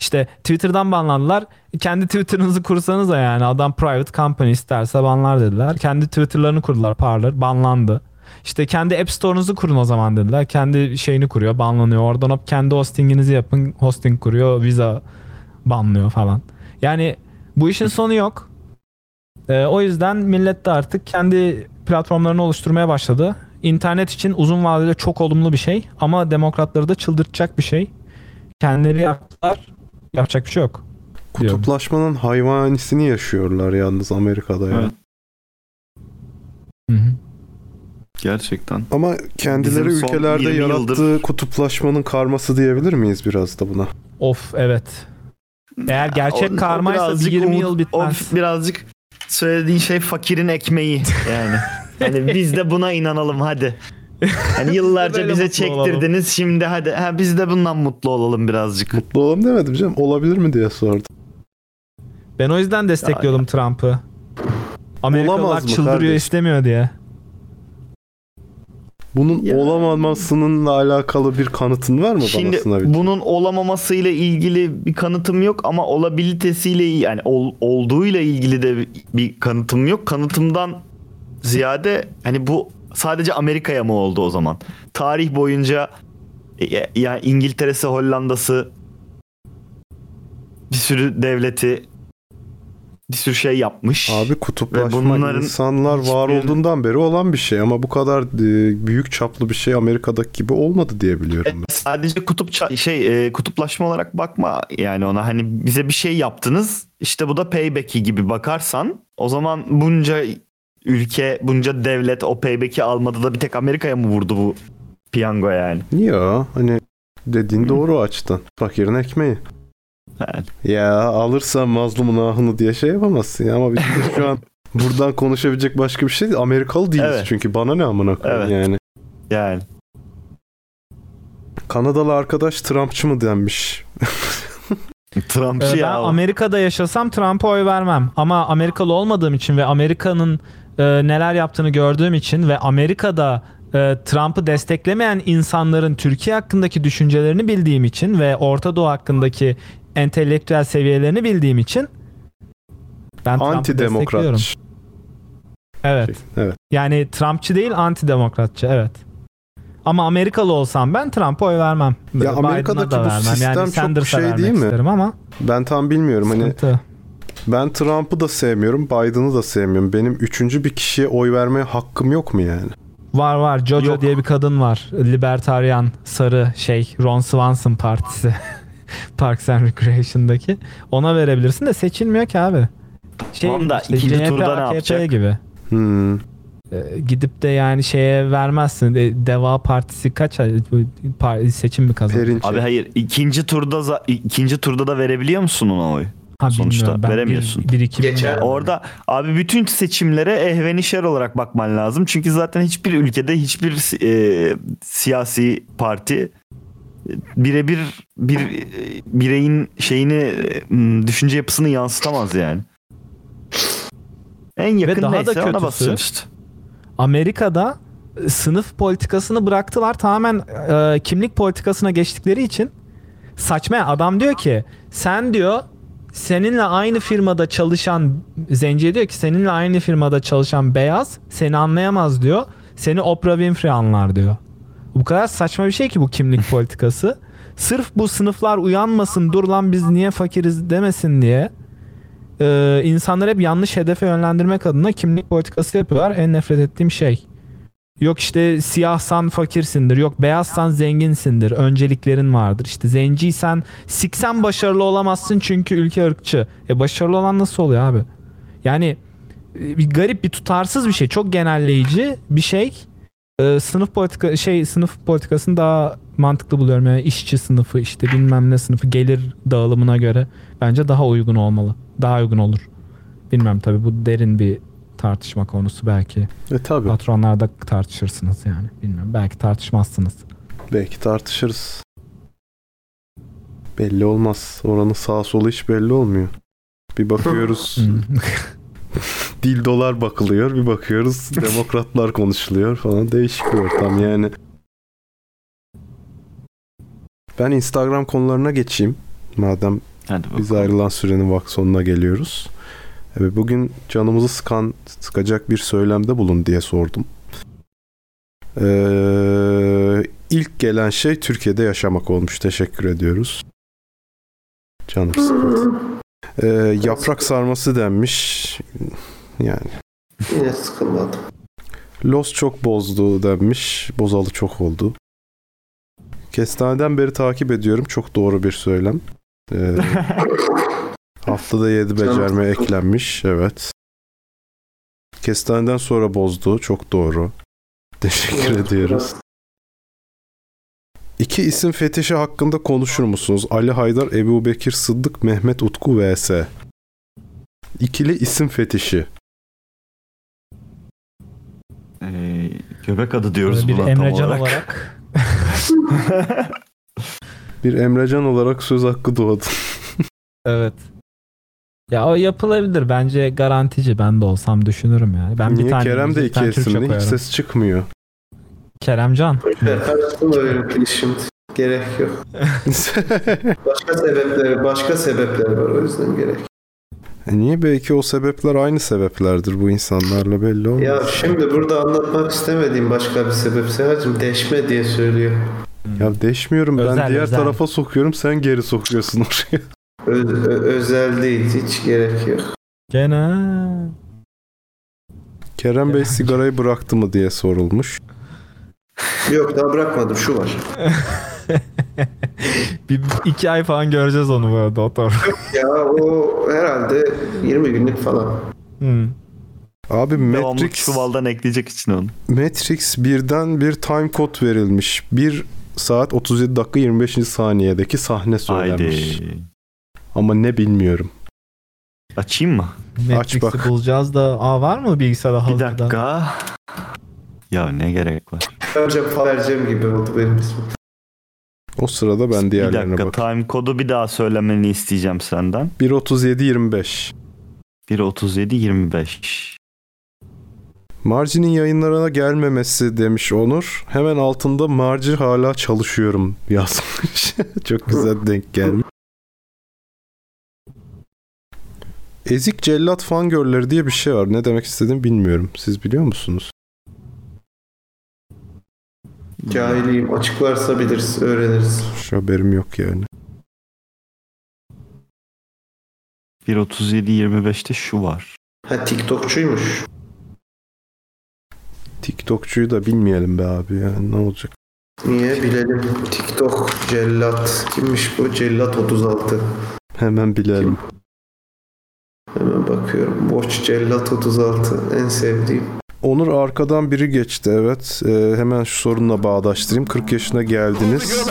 İşte Twitter'dan banlandılar. Kendi Twitter'ınızı kursanız da yani adam private company isterse banlar dediler. Kendi Twitter'larını kurdular Parler banlandı. İşte kendi App Store'unuzu kurun o zaman dediler. Kendi şeyini kuruyor, banlanıyor. Oradan hop kendi hostinginizi yapın. Hosting kuruyor, Visa banlıyor falan. Yani bu işin [LAUGHS] sonu yok. Ee, o yüzden millet de artık kendi platformlarını oluşturmaya başladı. İnternet için uzun vadede çok olumlu bir şey ama demokratları da çıldırtacak bir şey. Kendileri yaptılar. Yapacak bir şey yok. diyorum. Kutuplaşmanın hayvanisini yaşıyorlar yalnız Amerika'da ya. Evet. Hı hı. Gerçekten. Ama kendileri Bizim ülkelerde 20 yarattığı yıldır- kutuplaşmanın karması diyebilir miyiz biraz da buna? Of evet. Eğer gerçek O- o karmaysa birazcık 20 umut- yıl bitmez. O birazcık söylediğin şey fakirin ekmeği yani. Hani biz de buna inanalım hadi. Hani [LAUGHS] yıllarca bize mutlu olalım. çektirdiniz şimdi hadi ha biz de bundan mutlu olalım birazcık. Mutlu olalım demedim canım. Olabilir mi diye sordum. Ben o yüzden destekliyordum Trump'ı. Amerikalılar Olamaz mı çıldırıyor kardeşim? istemiyor diye. Bunun Ya- olamamasınınla alakalı bir kanıtın var mı Şimdi bana sunabileceğin? bunun olamamasıyla ilgili bir kanıtım yok ama olabilitesiyle yani ol, olduğuyla ilgili de bir kanıtım yok. Kanıtımdan ziyade hani bu sadece Amerika'ya mı oldu o zaman? Tarih boyunca ya, ya İngiltere'si, Hollanda'sı bir sürü devleti bir sürü şey yapmış. Abi kutuplaşma bunların insanlar var hiçbir- olduğundan beri olan bir şey ama bu kadar e, büyük çaplı bir şey Amerika'daki gibi olmadı diye biliyorum ben. Sadece kutup şey e, kutuplaşma olarak bakma yani ona hani bize bir şey yaptınız işte bu da payback'i gibi bakarsan o zaman bunca ülke bunca devlet o payback'i almadı da bir tek Amerika'ya mı vurdu bu piyango yani. Ya hani dediğin doğru açtın. Fakirin ekmeği. Yani. Ya alırsan mazlumun ahını diye şey yapamazsın ya ama biz de şu an [LAUGHS] buradan konuşabilecek başka bir şey değil. Amerikalı değiliz Evet. çünkü bana ne amına koyayım Evet. yani. Yani. Kanadalı arkadaş Trumpçı mı denmiş? [LAUGHS] Trumpçı Ee, ben ya. o. Amerika'da yaşasam Trump'a oy vermem. Ama Amerikalı olmadığım için ve Amerika'nın e, neler yaptığını gördüğüm için ve Amerika'da e, Trump'ı desteklemeyen insanların Türkiye hakkındaki düşüncelerini bildiğim için ve Orta Doğu hakkındaki entelektüel seviyelerini bildiğim için ben Trump'ı destekliyorum. Antidemokrat. Evet. Evet. Yani Trumpçı değil antidemokratçı evet. Ama Amerikalı olsam ben Trump'a oy vermem. Ya Amerika'daki da bu vermem. sistem yani çok şey değil mi? ama Ben tam bilmiyorum hani sıkıntı. ben Trump'ı da sevmiyorum, Biden'ı da sevmiyorum. Benim üçüncü bir kişiye oy vermeye hakkım yok mu yani? Var var. Jojo Yok. diye bir kadın var. Libertarian sarı şey Ron Swanson partisi. [LAUGHS] Parks and Recreation'daki. Ona verebilirsin de seçilmiyor ki abi. Şey, Tamam da işte ikinci CHP, turda ne AKP yapacak? gibi. Hmm. Ee, gidip de yani şeye vermezsin. E, Deva Partisi kaç par- seçim mi kazandı? Abi hayır ikinci turda za- ikinci turda da verebiliyor musun ona oy? Ha, sonuçta. Ben veremiyorsun. Bir, bir iki Geçer. Orada abi bütün seçimlere ehvenişer olarak bakman lazım. Çünkü zaten hiçbir ülkede hiçbir e, siyasi parti birebir bir bireyin şeyini m, düşünce yapısını yansıtamaz yani. En yakın daha da neyse ona kötüsü- basacaksın işte. Amerika'da e, sınıf politikasını bıraktılar. Tamamen e, kimlik politikasına geçtikleri için saçma. ya. Adam diyor ki sen diyor seninle aynı firmada çalışan zenciye diyor ki seninle aynı firmada çalışan beyaz seni anlayamaz diyor. Seni Oprah Winfrey anlar diyor. Bu kadar saçma bir şey ki bu kimlik [LAUGHS] politikası. Sırf bu sınıflar uyanmasın dur lan biz niye fakiriz demesin diye e, insanları hep yanlış hedefe yönlendirmek adına kimlik politikası yapıyorlar. En nefret ettiğim şey. Yok işte siyahsan fakirsindir. Yok beyazsan zenginsindir. Önceliklerin vardır. İşte zenciysen siksen başarılı olamazsın çünkü ülke ırkçı. E başarılı olan nasıl oluyor abi? Yani e, bir garip bir tutarsız bir şey. Çok genelleyici bir şey. E, sınıf politika şey sınıf politikasını daha mantıklı buluyorum. Yani işçi sınıfı işte bilmem ne sınıfı gelir dağılımına göre bence daha uygun olmalı. Daha uygun olur. Bilmem tabii bu derin bir tartışma konusu belki. E tabi. Patronlarda tartışırsınız yani. Bilmiyorum. Belki tartışmazsınız. Belki tartışırız. Belli olmaz. Oranın sağ solu hiç belli olmuyor. Bir bakıyoruz [LAUGHS] Hmm. dil dolar bakılıyor. Bir bakıyoruz [LAUGHS] demokratlar konuşuluyor falan. Değişik bir ortam yani. Ben Instagram konularına geçeyim. Madem Hadi biz ayrılan sürenin vak sonuna geliyoruz. Evet, bugün canımızı sıkan, sıkacak bir söylemde bulun diye sordum. Ee, ilk gelen şey Türkiye'de yaşamak olmuş. Teşekkür ediyoruz. Canım sıkıldı. Ee, yaprak sarması denmiş. Yani Yine sıkılmadım. Los çok bozdu denmiş. Bozalı çok oldu. Kestaneden beri takip ediyorum. Çok doğru bir söylem. Ee, [LAUGHS] haftada 7 becerme eklenmiş. Evet. Kestaneden sonra bozdu. Çok doğru. Teşekkür ediyoruz. İki isim fetişi hakkında konuşur musunuz? Ali Haydar, Ebu Bekir Sıddık, Mehmet Utku vs. İkili isim fetişi. Ee, göbek adı diyoruz bir buna tam Emrecan olarak. olarak. [LAUGHS] Bir Emrecan olarak söz hakkı doğdu. [LAUGHS] Evet. Ya o yapılabilir. Bence garantici. Ben de olsam düşünürüm yani. Ben bir Niye tane Kerem de iki bir isimli hiç ses çıkmıyor. Keremcan. Karıştırma şimdi. Gerek yok. [LAUGHS] Başka sebepleri, başka sebepleri var o yüzden gerek. E niye belki o sebepler aynı sebeplerdir bu insanlarla belli olmaz. Ya şimdi burada anlatmak istemediğim başka bir sebep Sehacım deşme diye söylüyor. Ya deşmiyorum ben Özel, diğer özel. tarafa sokuyorum sen geri sokuyorsun oraya. [LAUGHS] Ö- ö- özel değil hiç gerek yok. Gene. Kerem Bey sigarayı bıraktı mı diye sorulmuş. Yok daha bırakmadım şu var. [LAUGHS] bir iki ay falan göreceğiz onu bu arada doktor. Ya o herhalde 20 günlük falan. Hmm. Abi Devamlı Matrix çuvaldan ekleyecek için onu. Matrix birden bir time code verilmiş. 1 saat 37 dakika 25. saniyedeki sahne söylenmiş. Haydi. Ama ne bilmiyorum. Açayım mı? Matrix'i bak. bulacağız da. Aa var mı bilgisayarda Bir hazırda? dakika. Ya ne gerek var? Vereceğim vereceğim gibi oldu benim ismim. O sırada ben Bir diğerlerine dakika bak. time kodu bir daha söylemeni isteyeceğim senden. 1.37 25. 1.37 25. Marci'nin yayınlarına gelmemesi demiş Onur. Hemen altında Marci hala çalışıyorum yazmış. [LAUGHS] Çok güzel denk gelmiş. Ezik cellat fangörleri diye bir şey var. Ne demek istediğimi bilmiyorum. Siz biliyor musunuz? Cahiliyim. Açıklarsa biliriz, öğreniriz. Şu haberim yok yani. 1.37 25'te şu var. Ha TikTokçuymuş. TikTokçuyu da bilmeyelim be abi ya. Ne olacak? Niye bilelim. TikTok cellat. Kimmiş bu? Cellat 36. Hemen bilelim. Hemen bakıyorum. Watch Cellat 36. En sevdiğim. Onur arkadan biri geçti evet. Ee, hemen şu sorunla bağdaştırayım. 40 yaşına geldiniz.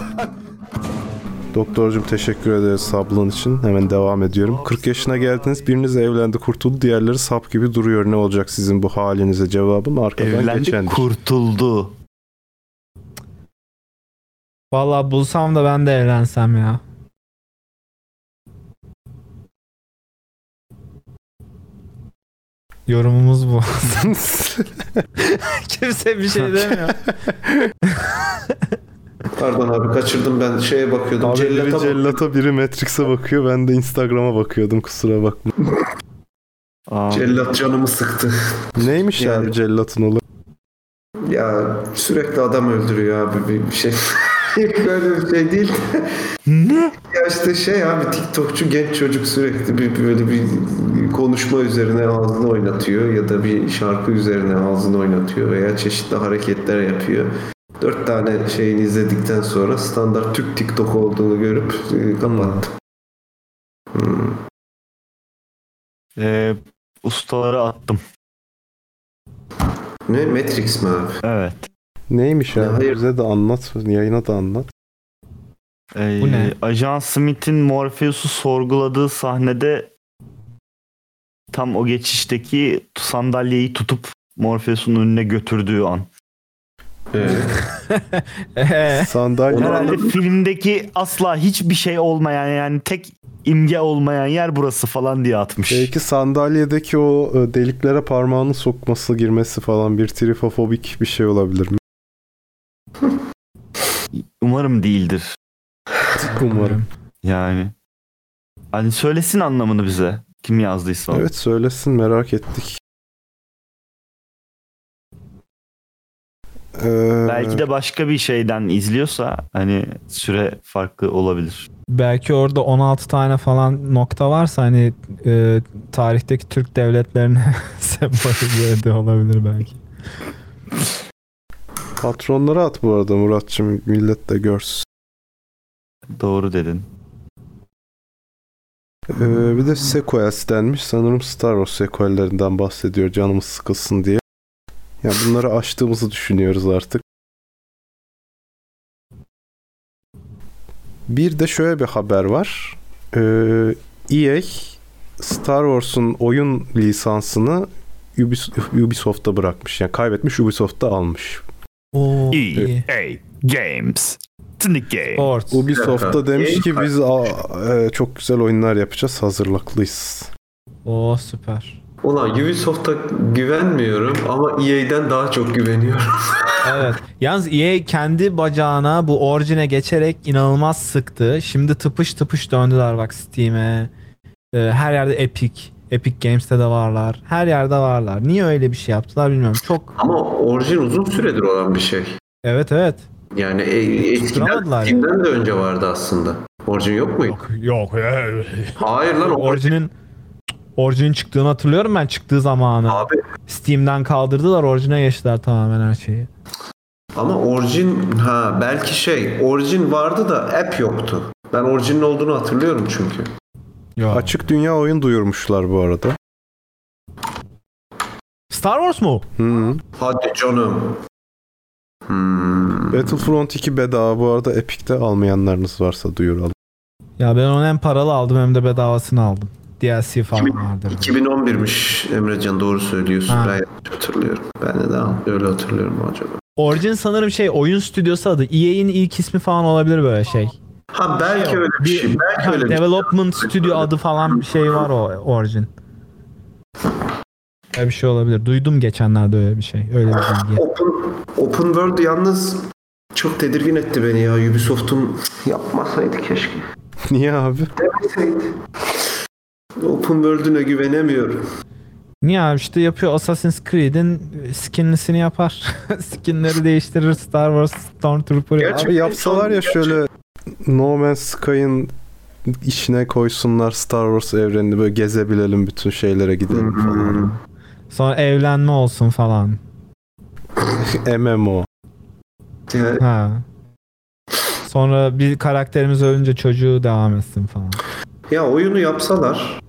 Doktorcum teşekkür ederiz sablon için. Hemen devam ediyorum. 40 yaşına geldiniz. Biriniz evlendi kurtuldu. Diğerleri sap gibi duruyor. Ne olacak sizin bu halinize cevabım arkadan Evlendi geçendir. kurtuldu. Vallahi bulsam da ben de evlensem ya. Yorumumuz bu. [LAUGHS] Kimse bir şey demiyor. [LAUGHS] Pardon abi kaçırdım ben şeye bakıyordum. Abi biri Cellata bak- cellata biri Matrix'e bakıyor. Ben de Instagram'a bakıyordum kusura bakma. Aa, Cellat canımı sıktı. Neymiş Yani- abi cellatın olayı? Ya sürekli adam öldürüyor abi bir, bir şey. Böyle bir şey değil. ne? Ya [LAUGHS] işte şey abi TikTokçu genç çocuk sürekli bir böyle bir konuşma üzerine ağzını oynatıyor ya da bir şarkı üzerine ağzını oynatıyor veya çeşitli hareketler yapıyor. Dört tane şeyini izledikten sonra standart Türk TikTok olduğunu görüp e, kapattım. Hmm. Ee, ustaları attım. Ne? Matrix mi abi? Evet. Neymiş Ya hayır. Bize de anlat. Yayına da anlat. Ee, Bu ne? Ajan Smith'in Morpheus'u sorguladığı sahnede tam o geçişteki sandalyeyi tutup Morpheus'un önüne götürdüğü an. [LAUGHS] Ee, Sandalye Herhalde filmdeki asla hiçbir şey olmayan yani tek imge olmayan yer burası falan diye atmış. Belki sandalyedeki o e, deliklere parmağını sokması girmesi falan bir trifofobik bir şey olabilir mi? Umarım değildir. Umarım. Yani. Hani söylesin anlamını bize. Kim yazdıysa. Evet söylesin merak ettik. Ee, Belki de başka bir şeyden izliyorsa hani süre farklı olabilir. belki orada 16 tane falan nokta varsa hani e, tarihteki Türk devletlerine [LAUGHS] sembolize ediyor olabilir belki. Patronlara at bu arada Muratçım millet de görsün. Doğru dedin. Ee, bir de sequels denmiş. Sanırım Star Wars sequellerinden bahsediyor canımız sıkılsın diye. Ya bunları aştığımızı düşünüyoruz artık. Bir de şöyle bir haber var. Ee, EA Star Wars'un oyun lisansını Ubis- Ubisoft'ta bırakmış. Yani kaybetmiş Ubisoft'ta almış. Oo, EA. Games. Sneak Game. Sport. Ubisoft'ta demiş ki biz aa, e, çok güzel oyunlar yapacağız. Hazırlıklıyız. Oo süper. Ulan Ubisoft'a güvenmiyorum ama EA'den daha çok güveniyorum. [LAUGHS] Evet. Yalnız EA kendi bacağına bu orijine geçerek inanılmaz sıktı. Şimdi tıpış tıpış döndüler bak Steam'e. Ee, her yerde Epic. Epic Games'te de varlar. Her yerde varlar. Niye öyle bir şey yaptılar bilmiyorum. Çok ama orijin uzun süredir olan bir şey. evet evet. Yani e, eskiden Tutturamadılar Steam'den de önce vardı aslında. Orijin yok muydu? Yok. Hayır lan orijin. Orijinin orijinin çıktığını hatırlıyorum ben çıktığı zamanı. Abi Steam'den kaldırdılar orijine geçtiler tamamen her şeyi. ama orijin ha belki şey orijin vardı da app yoktu. Ben orijinin olduğunu hatırlıyorum çünkü. Yok. Açık dünya oyun duyurmuşlar bu arada. Star Wars mu? Hı. Hadi canım. Hmm. Battlefront 2 bedava bu arada Epic'te almayanlarınız varsa duyuralım. Ya ben onu hem paralı aldım hem de bedavasını aldım. DLC falan vardı. 2011'miş Emrecan doğru söylüyorsun. Ha. Ben hatırlıyorum. Ben de daha öyle hatırlıyorum acaba. Origin sanırım şey oyun stüdyosu adı. EA'in ilk ismi falan olabilir böyle şey. Ha belki öyle bir şey. Belki öyle bir şey. Development Studio adı falan bir şey var o Origin. Öyle bir şey olabilir. Duydum geçenlerde öyle bir şey. Öyle bir bilgi. Open, open World yalnız çok tedirgin etti beni ya. Ubisoft'un yapmasaydı keşke. [LAUGHS] Niye abi? Demeseydi. Open World'üne güvenemiyorum. Niye abi işte yapıyor Assassin's Creed'in skinlisini yapar. [LAUGHS] Skinleri değiştirir Star Wars Stormtrooper. Abi yapsalar ya şöyle No Man's Sky'ın işine koysunlar Star Wars evrenini böyle gezebilelim bütün şeylere gidelim falan. Sonra evlenme olsun falan. [LAUGHS] MMO. Ha. Sonra bir karakterimiz ölünce çocuğu devam etsin falan. Ya oyunu yapsalar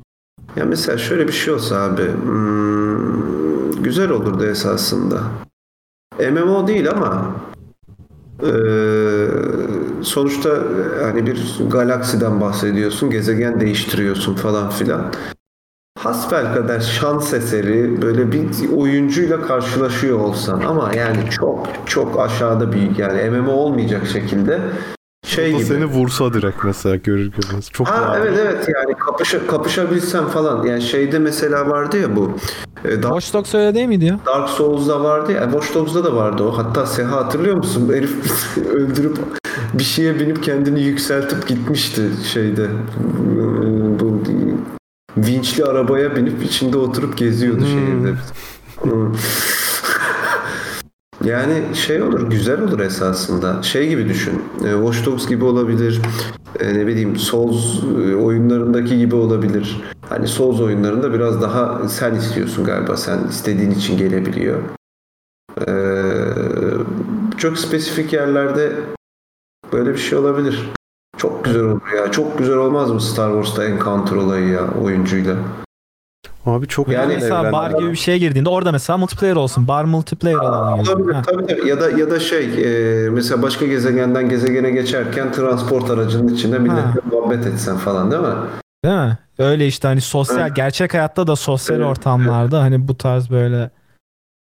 ya mesela şöyle bir şey olsa abi hmm, güzel olurdu esasında. MMO değil ama eee, sonuçta hani bir galaksiden bahsediyorsun, gezegen değiştiriyorsun falan filan. Hasbelkader şans eseri böyle bir oyuncuyla karşılaşıyor olsan ama yani çok çok aşağıda bir yani MMO olmayacak şekilde şey O da gibi. seni vursa direkt mesela görür görmez. Çok Ha evet evet yani kapışa, kapışabilsem falan. Yani şeyde mesela vardı ya bu. e, Dark, Watch Dogs öyle değil miydi ya? Dark Souls'da vardı ya. e, Watch Dogs'da da vardı o. Hatta Seha hatırlıyor musun? Herif öldürüp bir şeye binip kendini yükseltip gitmişti şeyde. Ee, Bu vinçli arabaya binip içinde oturup geziyordu şehirde. Hmm. Yani şey olur, güzel olur esasında. Şey gibi düşün. e, Watch Dogs gibi olabilir. e, ne bileyim Souls e, oyunlarındaki gibi olabilir. Hani Souls oyunlarında biraz daha sen istiyorsun galiba. Sen istediğin için gelebiliyor. Çok spesifik yerlerde böyle bir şey olabilir. Çok güzel olur ya. Çok güzel olmaz mı Star Wars'ta Encounter olayı ya oyuncuyla? Abi çok Yani Mesela bar gibi bir şeye girdiğinde orada mesela multiplayer olsun. Bar multiplayer alanı. Olabilir tabii tabii. Ya da ya da şey e, mesela başka gezegenden gezegene geçerken transport aracının içinde milletle muhabbet etsen falan değil mi? Değil mi? Öyle işte hani sosyal gerçek hayatta da sosyal Evet, ortamlarda hani bu tarz böyle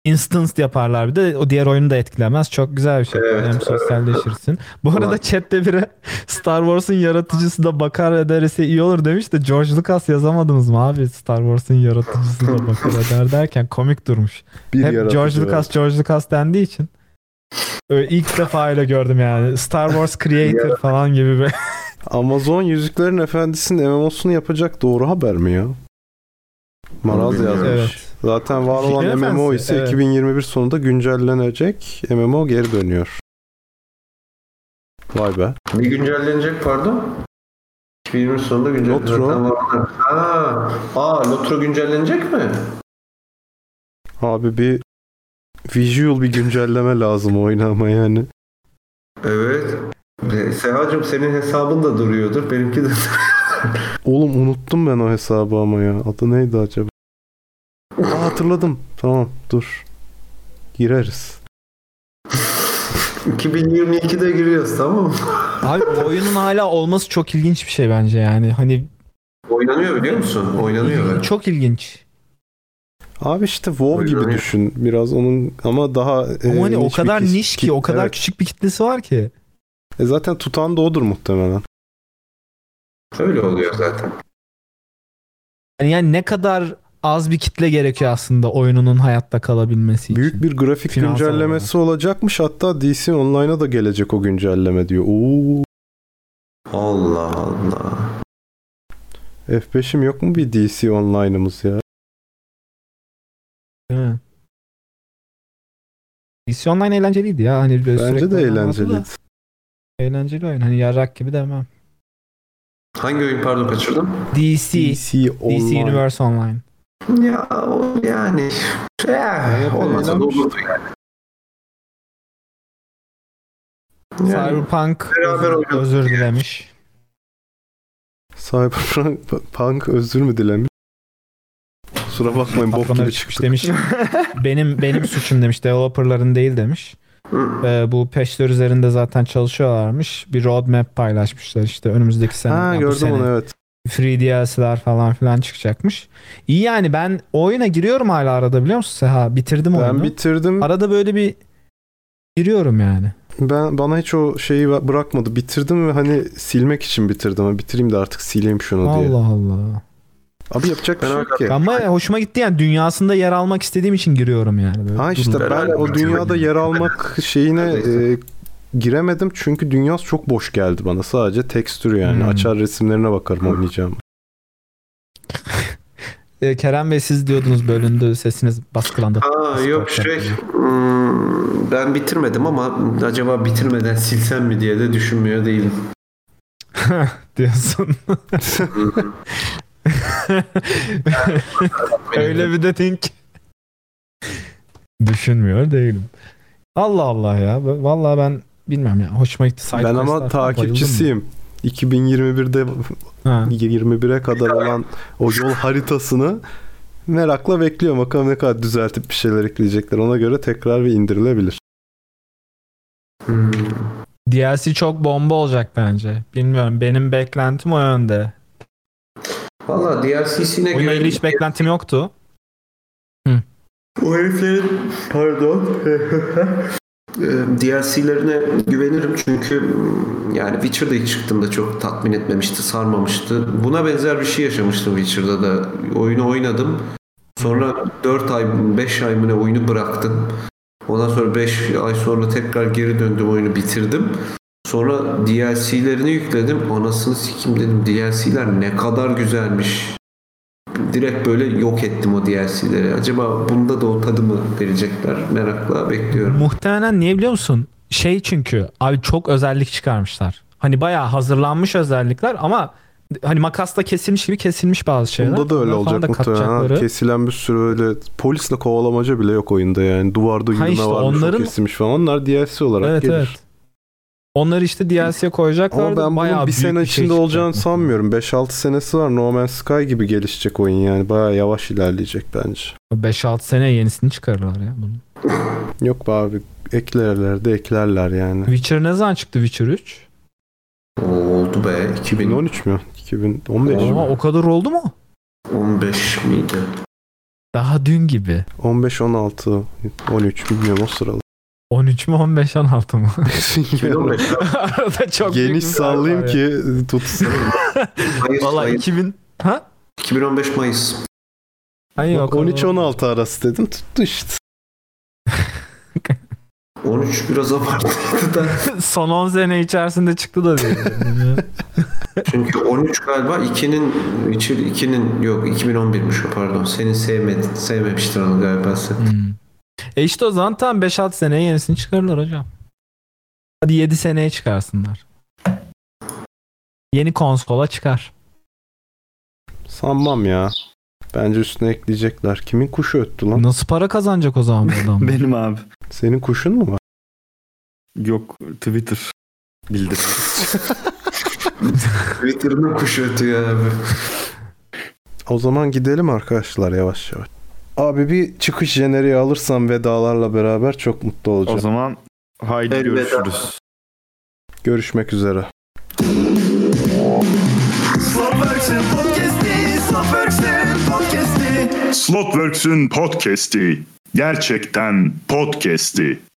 instance yaparlar bir de o diğer oyunu da etkilemez. Çok güzel bir şey. Evet, Hem sosyalleşirsin. Bu arada Ulan. chatte biri [LAUGHS] Star Wars'un yaratıcısı da bakar ederse iyi olur demiş de George Lucas yazamadınız mı abi? Star Wars'un yaratıcısı da [LAUGHS] bakar eder derken komik durmuş. Bir Hep yaratıcı George. Lucas George Lucas dendiği için. Öyle ilk defa öyle gördüm yani. Star Wars Creator [LAUGHS] falan gibi bir. Amazon Yüzüklerin Efendisi'nin MMO'sunu yapacak doğru haber mi ya? Maraz yazmış. Evet. Zaten var olan Yüzüklerin MMO Efendisi, ise evet. 2021 sonunda güncellenecek. MMO geri dönüyor. Vay be. Bir güncellenecek pardon. 2020 sonunda güncellenecek. Lotro. Aa, aa Lotro güncellenecek mi? Abi bir visual bir güncelleme lazım oyuna ama yani. Evet. Sehacım senin hesabın da duruyordur. Benimki de Oğlum unuttum ben o hesabı ama ya. Adı neydi acaba? Aa, hatırladım. Tamam dur. Gireriz. [LAUGHS] 2022'de giriyoruz tamam mı? Abi oyunun hala olması çok ilginç bir şey bence yani. Hani Oynanıyor biliyor musun? Oynanıyor. evet. çok ilginç. Abi işte WoW gibi Oynanıyor. düşün. Biraz onun ama daha e, Ama hani o niş bir kadar kis- niş ki, kit- o kadar evet. küçük bir kitlesi var ki. E zaten tutan da odur muhtemelen. Öyle oluyor zaten. Yani, yani ne kadar az bir kitle gerekiyor aslında oyununun hayatta kalabilmesi için. Büyük bir grafik Finansal güncellemesi olacakmış. Hatta DC Online'a da gelecek o güncelleme diyor. Oo, Allah Allah. F5'im yok mu bir DC Online'ımız ya? Değil mi? DC Online eğlenceliydi ya. Hani böyle Bence de oynaması eğlenceli. da Eğlenceli oyun. Hani yarrak gibi demem. Hangi oyun pardon kaçırdım? DC. DC Online. DC Universe Online. Ya o yani eh, olmasa da olurdu yani. Yani Cyberpunk beraber özür, özür yani. dilemiş. Cyberpunk Punk özür mü dilemiş? Kusura bakmayın bok gibi çıkmış demiş. [LAUGHS] benim benim suçum demiş. Developerların değil demiş. Ee, bu peşler üzerinde zaten çalışıyorlarmış. Bir roadmap paylaşmışlar işte önümüzdeki sene. Ha ya bu gördüm sene onu evet. Free DLC'ler falan filan çıkacakmış. İyi yani ben o oyuna giriyorum hala arada biliyor musun Seha? Bitirdim oyunu. Ben bitirdim. Arada böyle bir giriyorum yani. Ben bana hiç o şeyi bırakmadı. Bitirdim ve hani silmek için bitirdim. Ha, Bitireyim de artık sileyim şunu diye. Allah Allah. Abi yapacak bir şey yok ki. Ama hoşuma gitti yani dünyasında yer almak istediğim için giriyorum yani. Böyle Ha işte ben o dünyada yer almak [LAUGHS] şeyine e, giremedim çünkü dünyası çok boş geldi bana. Sadece tekstür yani. Hmm. Açar resimlerine bakarım oynayacağım. Ee, [LAUGHS] Kerem Bey siz diyordunuz bölündü sesiniz baskılandı. Aa yok şey hmm, ben bitirmedim ama acaba bitirmeden silsem mi diye de düşünmüyor değilim. [LAUGHS] diyorsun. [LAUGHS] Öyle bir dedin ki. Düşünmüyor değilim. Allah Allah ya. Vallahi ben bilmem ya. Hoşuma gitti. Side ben ama takipçisiyim. 2021'de Ha. 21'e kadar olan o yol haritasını merakla bekliyorum. Bakalım ne kadar düzeltip bir şeyler ekleyecekler. Ona göre tekrar bir indirilebilir. bayıldım. DLC çok bomba olacak bence. Bilmiyorum. Benim beklentim o yönde. Valla DLC'sine göre ilgili hiç beklentim yoktu. o heriflerin pardon [LAUGHS] DLC'lerine güvenirim çünkü mm, yani Witcher'da ilk çıktığımda çok tatmin etmemişti, sarmamıştı. Buna benzer bir şey yaşamıştım Witcher'da da. Oyunu oynadım. Sonra 4 ay, 5 ay mı ne oyunu bıraktım. Ondan sonra 5 ay sonra tekrar geri döndüm oyunu bitirdim. Sonra DLC'lerini yükledim. Anasını sikim dedim. DLC'ler ne kadar güzelmiş. Direkt böyle yok ettim o DLC'leri. Acaba bunda da o tadımı verecekler. Merakla bekliyorum. Muhtemelen niye biliyor musun? Şey çünkü abi çok özellik çıkarmışlar. Hani bayağı hazırlanmış özellikler ama hani makasla kesilmiş gibi kesilmiş bazı şeyler. Bunda da öyle falan olacak da muhtemelen. Ha. Kesilen bir sürü öyle polisle kovalamaca bile yok oyunda yani. Duvarda yürüme işte varmış onların- o kesilmiş falan. Onlar DLC olarak Evet gelir. evet. Onları işte DLC'ye koyacaklar. Ama ben bayağı bunun bir sene şey içinde çıkacak. olacağını sanmıyorum. 5-6 senesi var. No Man's Sky gibi gelişecek oyun yani. Bayağı yavaş ilerleyecek bence. 5-6 sene yenisini çıkarırlar ya bunun. [LAUGHS] Yok be abi. Eklerler de eklerler yani. Witcher ne zaman çıktı Witcher 3? Oldu be. 2013 mü? 2015 Ama mi? o kadar oldu mu? 2015 miydi? Daha dün gibi. 15, 16, 13 bilmiyorum o sıralar. 13 mü 15 16 mı? [LAUGHS] 2015. Arada çok Geniş sallayayım ya. ki tutsun. [LAUGHS] Mayıs, Valla Mayıs. 2000 ha? 2015 Mayıs. Hayır yok. 13-16 arası dedim tuttu işte. [LAUGHS] 13 biraz abartıydı da. Son 10 sene içerisinde çıktı da diyor. Çünkü 13 galiba 2'nin Witcher 2'nin yok 2011'miş o pardon. Senin sevmedin. Sevmemiştin onu galiba sen. Hmm. E işte o zaman tam 5-6 seneye yenisini çıkarırlar hocam. Hadi 7 seneye çıkarsınlar. Yeni konsola çıkar. Sanmam ya. Bence üstüne ekleyecekler. Kimin kuşu öttü lan? Nasıl para kazanacak o zaman bu adam? [LAUGHS] Benim abi. Senin kuşun mu var? Yok Twitter bildir. [LAUGHS] Twitter'ın kuşu ötüyor abi. O zaman gidelim arkadaşlar yavaş yavaş. Abi bir çıkış jeneriği alırsam vedalarla beraber çok mutlu olacağım. o zaman haydi Elveda. görüşürüz. Görüşmek üzere. Slotworks'ün podcast'i. Gerçekten podcast'i.